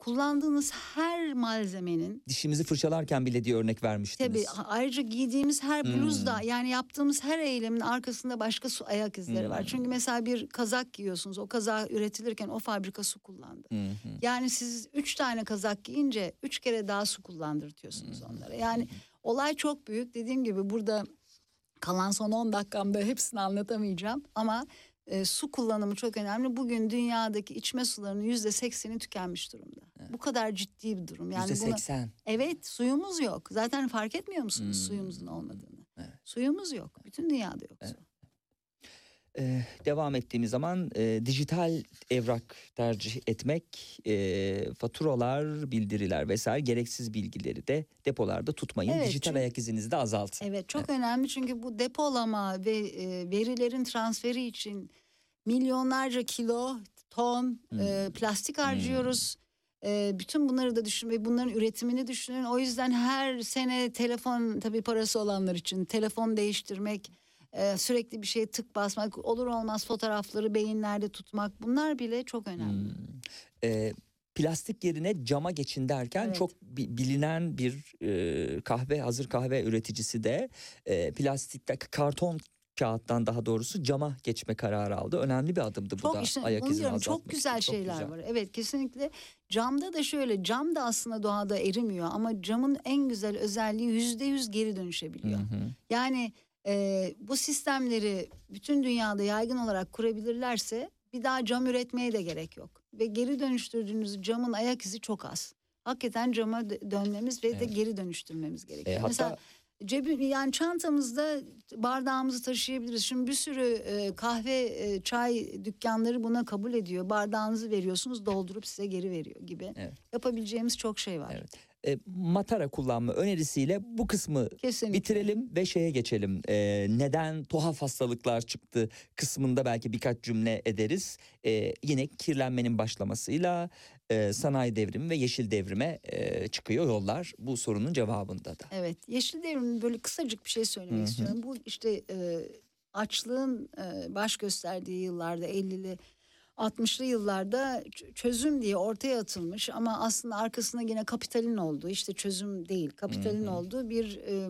Kullandığınız her malzemenin Dişimizi fırçalarken bile diye örnek vermiştiniz. tabii ayrıca giydiğimiz her Hmm. bluzda yani yaptığımız her eylemin arkasında başka su ayak izleri var. Hmm. Çünkü mesela bir kazak giyiyorsunuz. O kazak üretilirken o fabrika su kullandı. Hı. Yani siz üç tane kazak giyince üç kere daha su kullandırtıyorsunuz onlara. Yani olay çok büyük. Dediğim gibi burada kalan son 10 dakikamda hepsini anlatamayacağım. Ama e, su kullanımı çok önemli. Bugün dünyadaki içme sularının yüzde sekseni tükenmiş durumda. Bu kadar ciddi bir durum. Yani Yüzde seksen. Evet suyumuz yok. Zaten fark etmiyor musunuz Hmm. suyumuzun olmadığını? Evet. Suyumuz yok. Bütün dünyada yok su. Ee, devam ettiğimiz zaman e, dijital evrak tercih etmek, e, faturalar, bildiriler vesaire gereksiz bilgileri de depolarda tutmayın. Evet, dijital çünkü- ayak izinizi de azaltın. Evet çok önemli çünkü bu depolama ve e, verilerin transferi için milyonlarca kilo, ton e, plastik harcıyoruz. E, bütün bunları da düşün ve bunların üretimini düşünün. O yüzden her sene telefon tabii parası olanlar için telefon değiştirmek, e, sürekli bir şeye tık basmak, olur olmaz fotoğrafları beyinlerde tutmak bunlar bile çok önemli. Hmm. Ee, plastik yerine cama geçin derken Evet. çok bi- bilinen bir e, kahve hazır kahve üreticisi de e, plastikte karton kağıttan daha doğrusu cama geçme kararı aldı. Önemli bir adımdı bu Çok da işte ayak izini azaltmak çok güzel için. şeyler güzel. var. Evet kesinlikle camda da şöyle cam da aslında doğada erimiyor ama camın en güzel özelliği yüzde yüz geri dönüşebiliyor. Hı hı. Yani e, bu sistemleri bütün dünyada yaygın olarak kurabilirlerse bir daha cam üretmeye de gerek yok. Ve geri dönüştürdüğünüz camın ayak izi çok az. Hakikaten cama dö- dönmemiz ve de Evet. geri dönüştürmemiz gerekiyor. E, hatta Mesela cebi yani çantamızda bardağımızı taşıyabiliriz. Şimdi bir sürü e, kahve, e, çay dükkanları buna kabul ediyor. Bardağınızı veriyorsunuz, doldurup size geri veriyor gibi. Evet. Yapabileceğimiz çok şey var. Evet. E, matara kullanma önerisiyle bu kısmı Kesinlikle. bitirelim ve şeye geçelim. E, neden tuhaf hastalıklar çıktı kısmında belki birkaç cümle ederiz. E, yine kirlenmenin başlamasıyla e, sanayi devrimi ve yeşil devrime e, çıkıyor yollar bu sorunun cevabında da. Evet, Yeşil Devrim'in böyle kısacık bir şey söylemek istiyorum. Bu işte e, açlığın e, baş gösterdiği yıllarda 50'li 60'lı yıllarda çözüm diye ortaya atılmış ama aslında arkasında yine kapitalin olduğu işte çözüm değil kapitalin hı. olduğu bir e,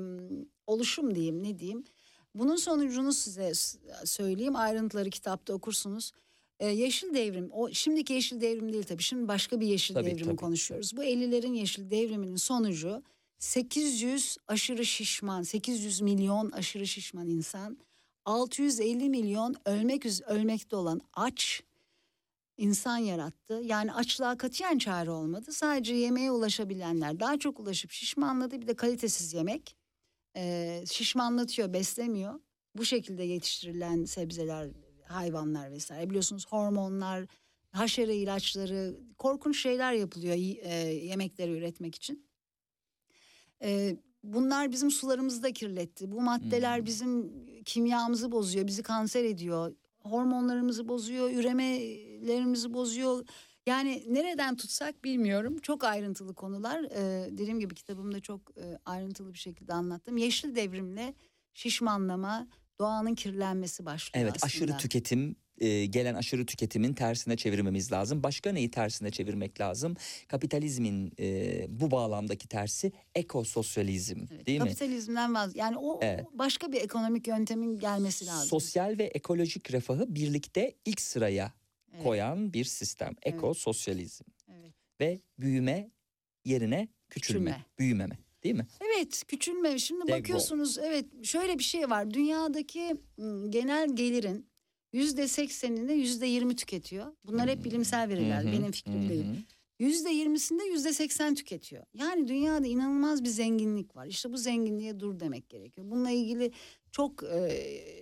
oluşum diyeyim ne diyeyim. Bunun sonucunu size söyleyeyim ayrıntıları kitapta okursunuz. E, yeşil devrim o şimdiki yeşil devrim değil tabii şimdi başka bir yeşil Tabii, devrimi tabii. konuşuyoruz. Bu 50'lerin yeşil devriminin sonucu 800 aşırı şişman, 800 milyon aşırı şişman insan, 650 milyon ölmek ölmekte olan aç insan yarattı. Yani açlığa katiyen çare olmadı. Sadece yemeğe ulaşabilenler daha çok ulaşıp şişmanladı. Bir de kalitesiz yemek eee, şişmanlatıyor, beslemiyor. Bu şekilde yetiştirilen sebzeler, hayvanlar vesaire. Biliyorsunuz hormonlar, haşere ilaçları, korkunç şeyler yapılıyor eee, yemekleri üretmek için. Eee, bunlar bizim sularımızı da kirletti. Bu maddeler Hmm. bizim kimyamızı bozuyor, bizi kanser ediyor. Hormonlarımızı bozuyor, üremelerimizi bozuyor. Yani nereden tutsak bilmiyorum. Çok ayrıntılı konular. Ee, dediğim gibi kitabımda çok e, ayrıntılı bir şekilde anlattım. Yeşil devrimle şişmanlama, doğanın kirlenmesi başlıyor Evet aslında. aşırı tüketim e, gelen aşırı tüketimin tersine çevirmemiz lazım. Başka neyi tersine çevirmek lazım? Kapitalizmin e, bu bağlamdaki tersi ekososyalizm Evet, değil mi? Kapitalizmden vaz. Yani o, Evet. başka bir ekonomik yöntemin gelmesi lazım. Sosyal ve ekolojik refahı birlikte ilk sıraya Evet, koyan bir sistem. Ekososyalizm evet. ve büyüme yerine küçülme, Küçülme. büyümeme değil mi? Evet küçülme şimdi Degrowth. bakıyorsunuz evet şöyle bir şey var dünyadaki genel gelirin yüzde seksenini yüzde yirmi tüketiyor. Bunlar hep bilimsel veriler benim fikrim değil. Yüzde yirmisinde yüzde seksen tüketiyor. Yani dünyada inanılmaz bir zenginlik var. İşte bu zenginliğe dur demek gerekiyor. Bununla ilgili çok e,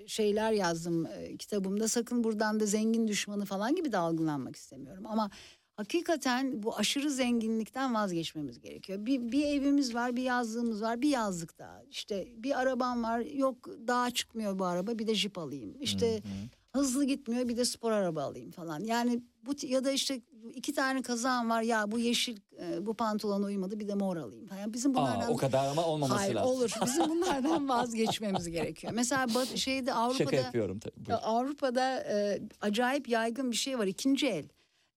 şeyler yazdım e, kitabımda. Sakın buradan da zengin düşmanı falan gibi de algılanmak istemiyorum. Ama hakikaten bu aşırı zenginlikten vazgeçmemiz gerekiyor. Bir, bir evimiz var, bir yazlığımız var, bir yazlık daha. İşte bir arabam var, yok dağa çıkmıyor bu araba, bir de jip alayım. İşte Hı hı. Hızlı gitmiyor bir de spor araba alayım falan. Yani bu ya da işte iki tane kazağım var ya bu yeşil e, bu pantolona uymadı bir de mor alayım. Yani bizim bunlardan Aa, o kadar ama olmaması Hayır lazım. olur. Bizim bunlardan vazgeçmemiz gerekiyor. Mesela şeyde Şaka Avrupa'da yapıyorum tabii. Avrupa'da e, acayip yaygın bir şey var. İkinci el.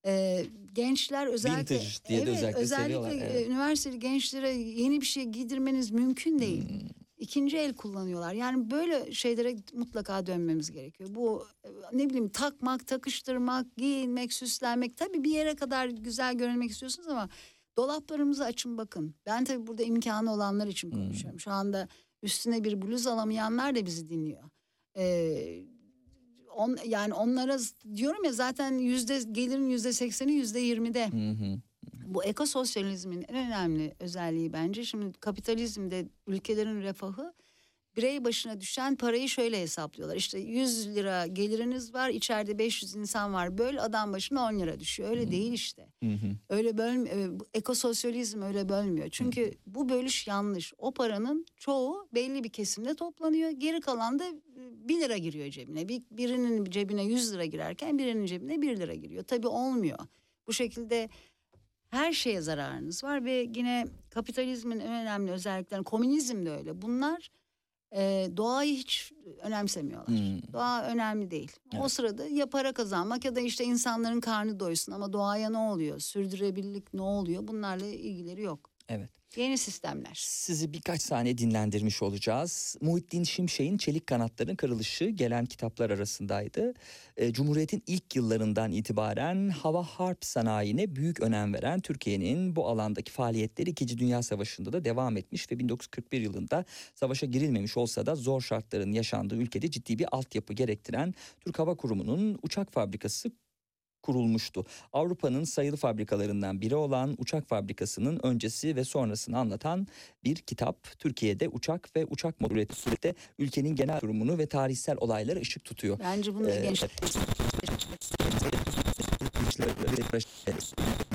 E, gençler özellikle Vintage diye evet, özellikle özellikle evet. üniversiteli gençlere yeni bir şey giydirmeniz mümkün değil. Hmm. İkinci el kullanıyorlar. Yani böyle şeylere mutlaka dönmemiz gerekiyor. Bu e, ne bileyim takmak, takıştırmak, giyinmek, süslenmek. Tabii bir yere kadar güzel görünmek istiyorsunuz ama dolaplarımızı açın bakın. Ben tabii burada imkanı olanlar için Hmm. konuşuyorum. Şu anda üstüne bir bluz alamayanlar da bizi dinliyor. Ee, on, yani onlara diyorum ya zaten yüzde gelirin yüzde sekseni yüzde yirmide. Hı hı. Bu ekososyalizmin en önemli özelliği bence şimdi kapitalizmde ülkelerin refahı birey başına düşen parayı şöyle hesaplıyorlar. İşte 100 lira geliriniz var içeride 500 insan var böyle adam başına 10 lira düşüyor. Öyle değil işte. Hı hı. Öyle bölmüyor. Ekososyalizm öyle bölmüyor. Çünkü bu bölüş yanlış. O paranın çoğu belli bir kesimde toplanıyor. Geri kalan da 1 lira giriyor cebine. Bir, birinin cebine 100 lira girerken birinin cebine 1 lira giriyor. Tabii olmuyor. Bu şekilde her şeye zararınız var ve yine kapitalizmin en önemli özellikleri komünizm de öyle. Bunlar e, doğayı hiç önemsemiyorlar. Hmm. Doğa önemli değil. O Evet. sırada ya para kazanmak ya da işte insanların karnı doysun ama doğaya ne oluyor? Sürdürülebilirlik ne oluyor? Bunlarla ilgileri yok. Evet. Yeni sistemler. Sizi birkaç saniye dinlendirmiş olacağız. Muhittin Şimşek'in Çelik Kanatların Kırılışı gelen kitaplar arasındaydı. E, Cumhuriyet'in ilk yıllarından itibaren hava harp sanayine büyük önem veren Türkiye'nin bu alandaki faaliyetleri 2. Dünya Savaşı'nda da devam etmiş ve 1941 yılında savaşa girilmemiş olsa da zor şartların yaşandığı ülkede ciddi bir altyapı gerektiren Türk Hava Kurumu'nun uçak fabrikası kurulmuştu. Avrupa'nın sayılı fabrikalarından biri olan uçak fabrikasının öncesi ve sonrasını anlatan bir kitap. Türkiye'de uçak ve uçak modu üretiminde ülkenin genel durumunu ve tarihsel olaylara ışık tutuyor. Bence bunu Ee, genç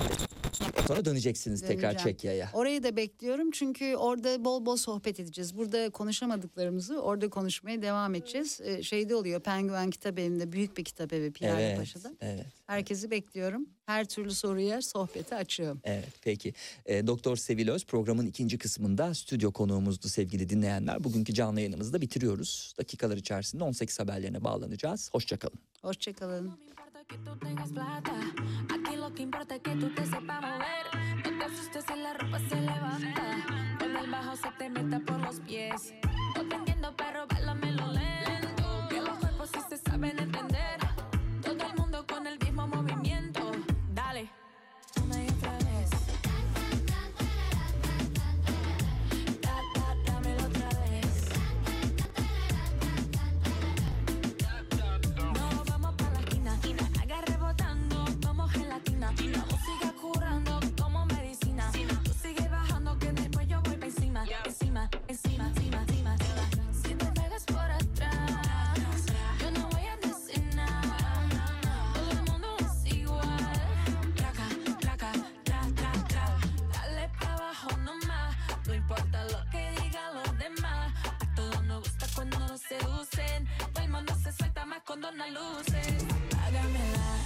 Sonra döneceksiniz tekrar Döneceğim. Çekya'ya. Orayı da bekliyorum çünkü orada bol bol sohbet edeceğiz. Burada konuşamadıklarımızı orada konuşmaya devam edeceğiz. Ee, şeyde oluyor Penguen Kitap Evi'nde büyük bir kitap evi Piyale Evet, Paşa'da. evet. Herkesi bekliyorum. Her türlü soruya sohbeti açığım. Evet peki. E, Doktor Sevil Öz programın ikinci kısmında stüdyo konuğumuzdu sevgili dinleyenler. Bugünkü canlı yayınımızı da bitiriyoruz. Dakikalar içerisinde 18 haberlerine bağlanacağız. Hoşçakalın. Hoşçakalın. Que tú tengas plata. Aquí lo que importa es que tú te sepas mover. No te asustes si la ropa se levanta. Cuando el bajo se te meta por los pies. No te entiendo, pero bailame lento. Que los cuerpos sí se saben entender. Cuando no luces. Apágamela,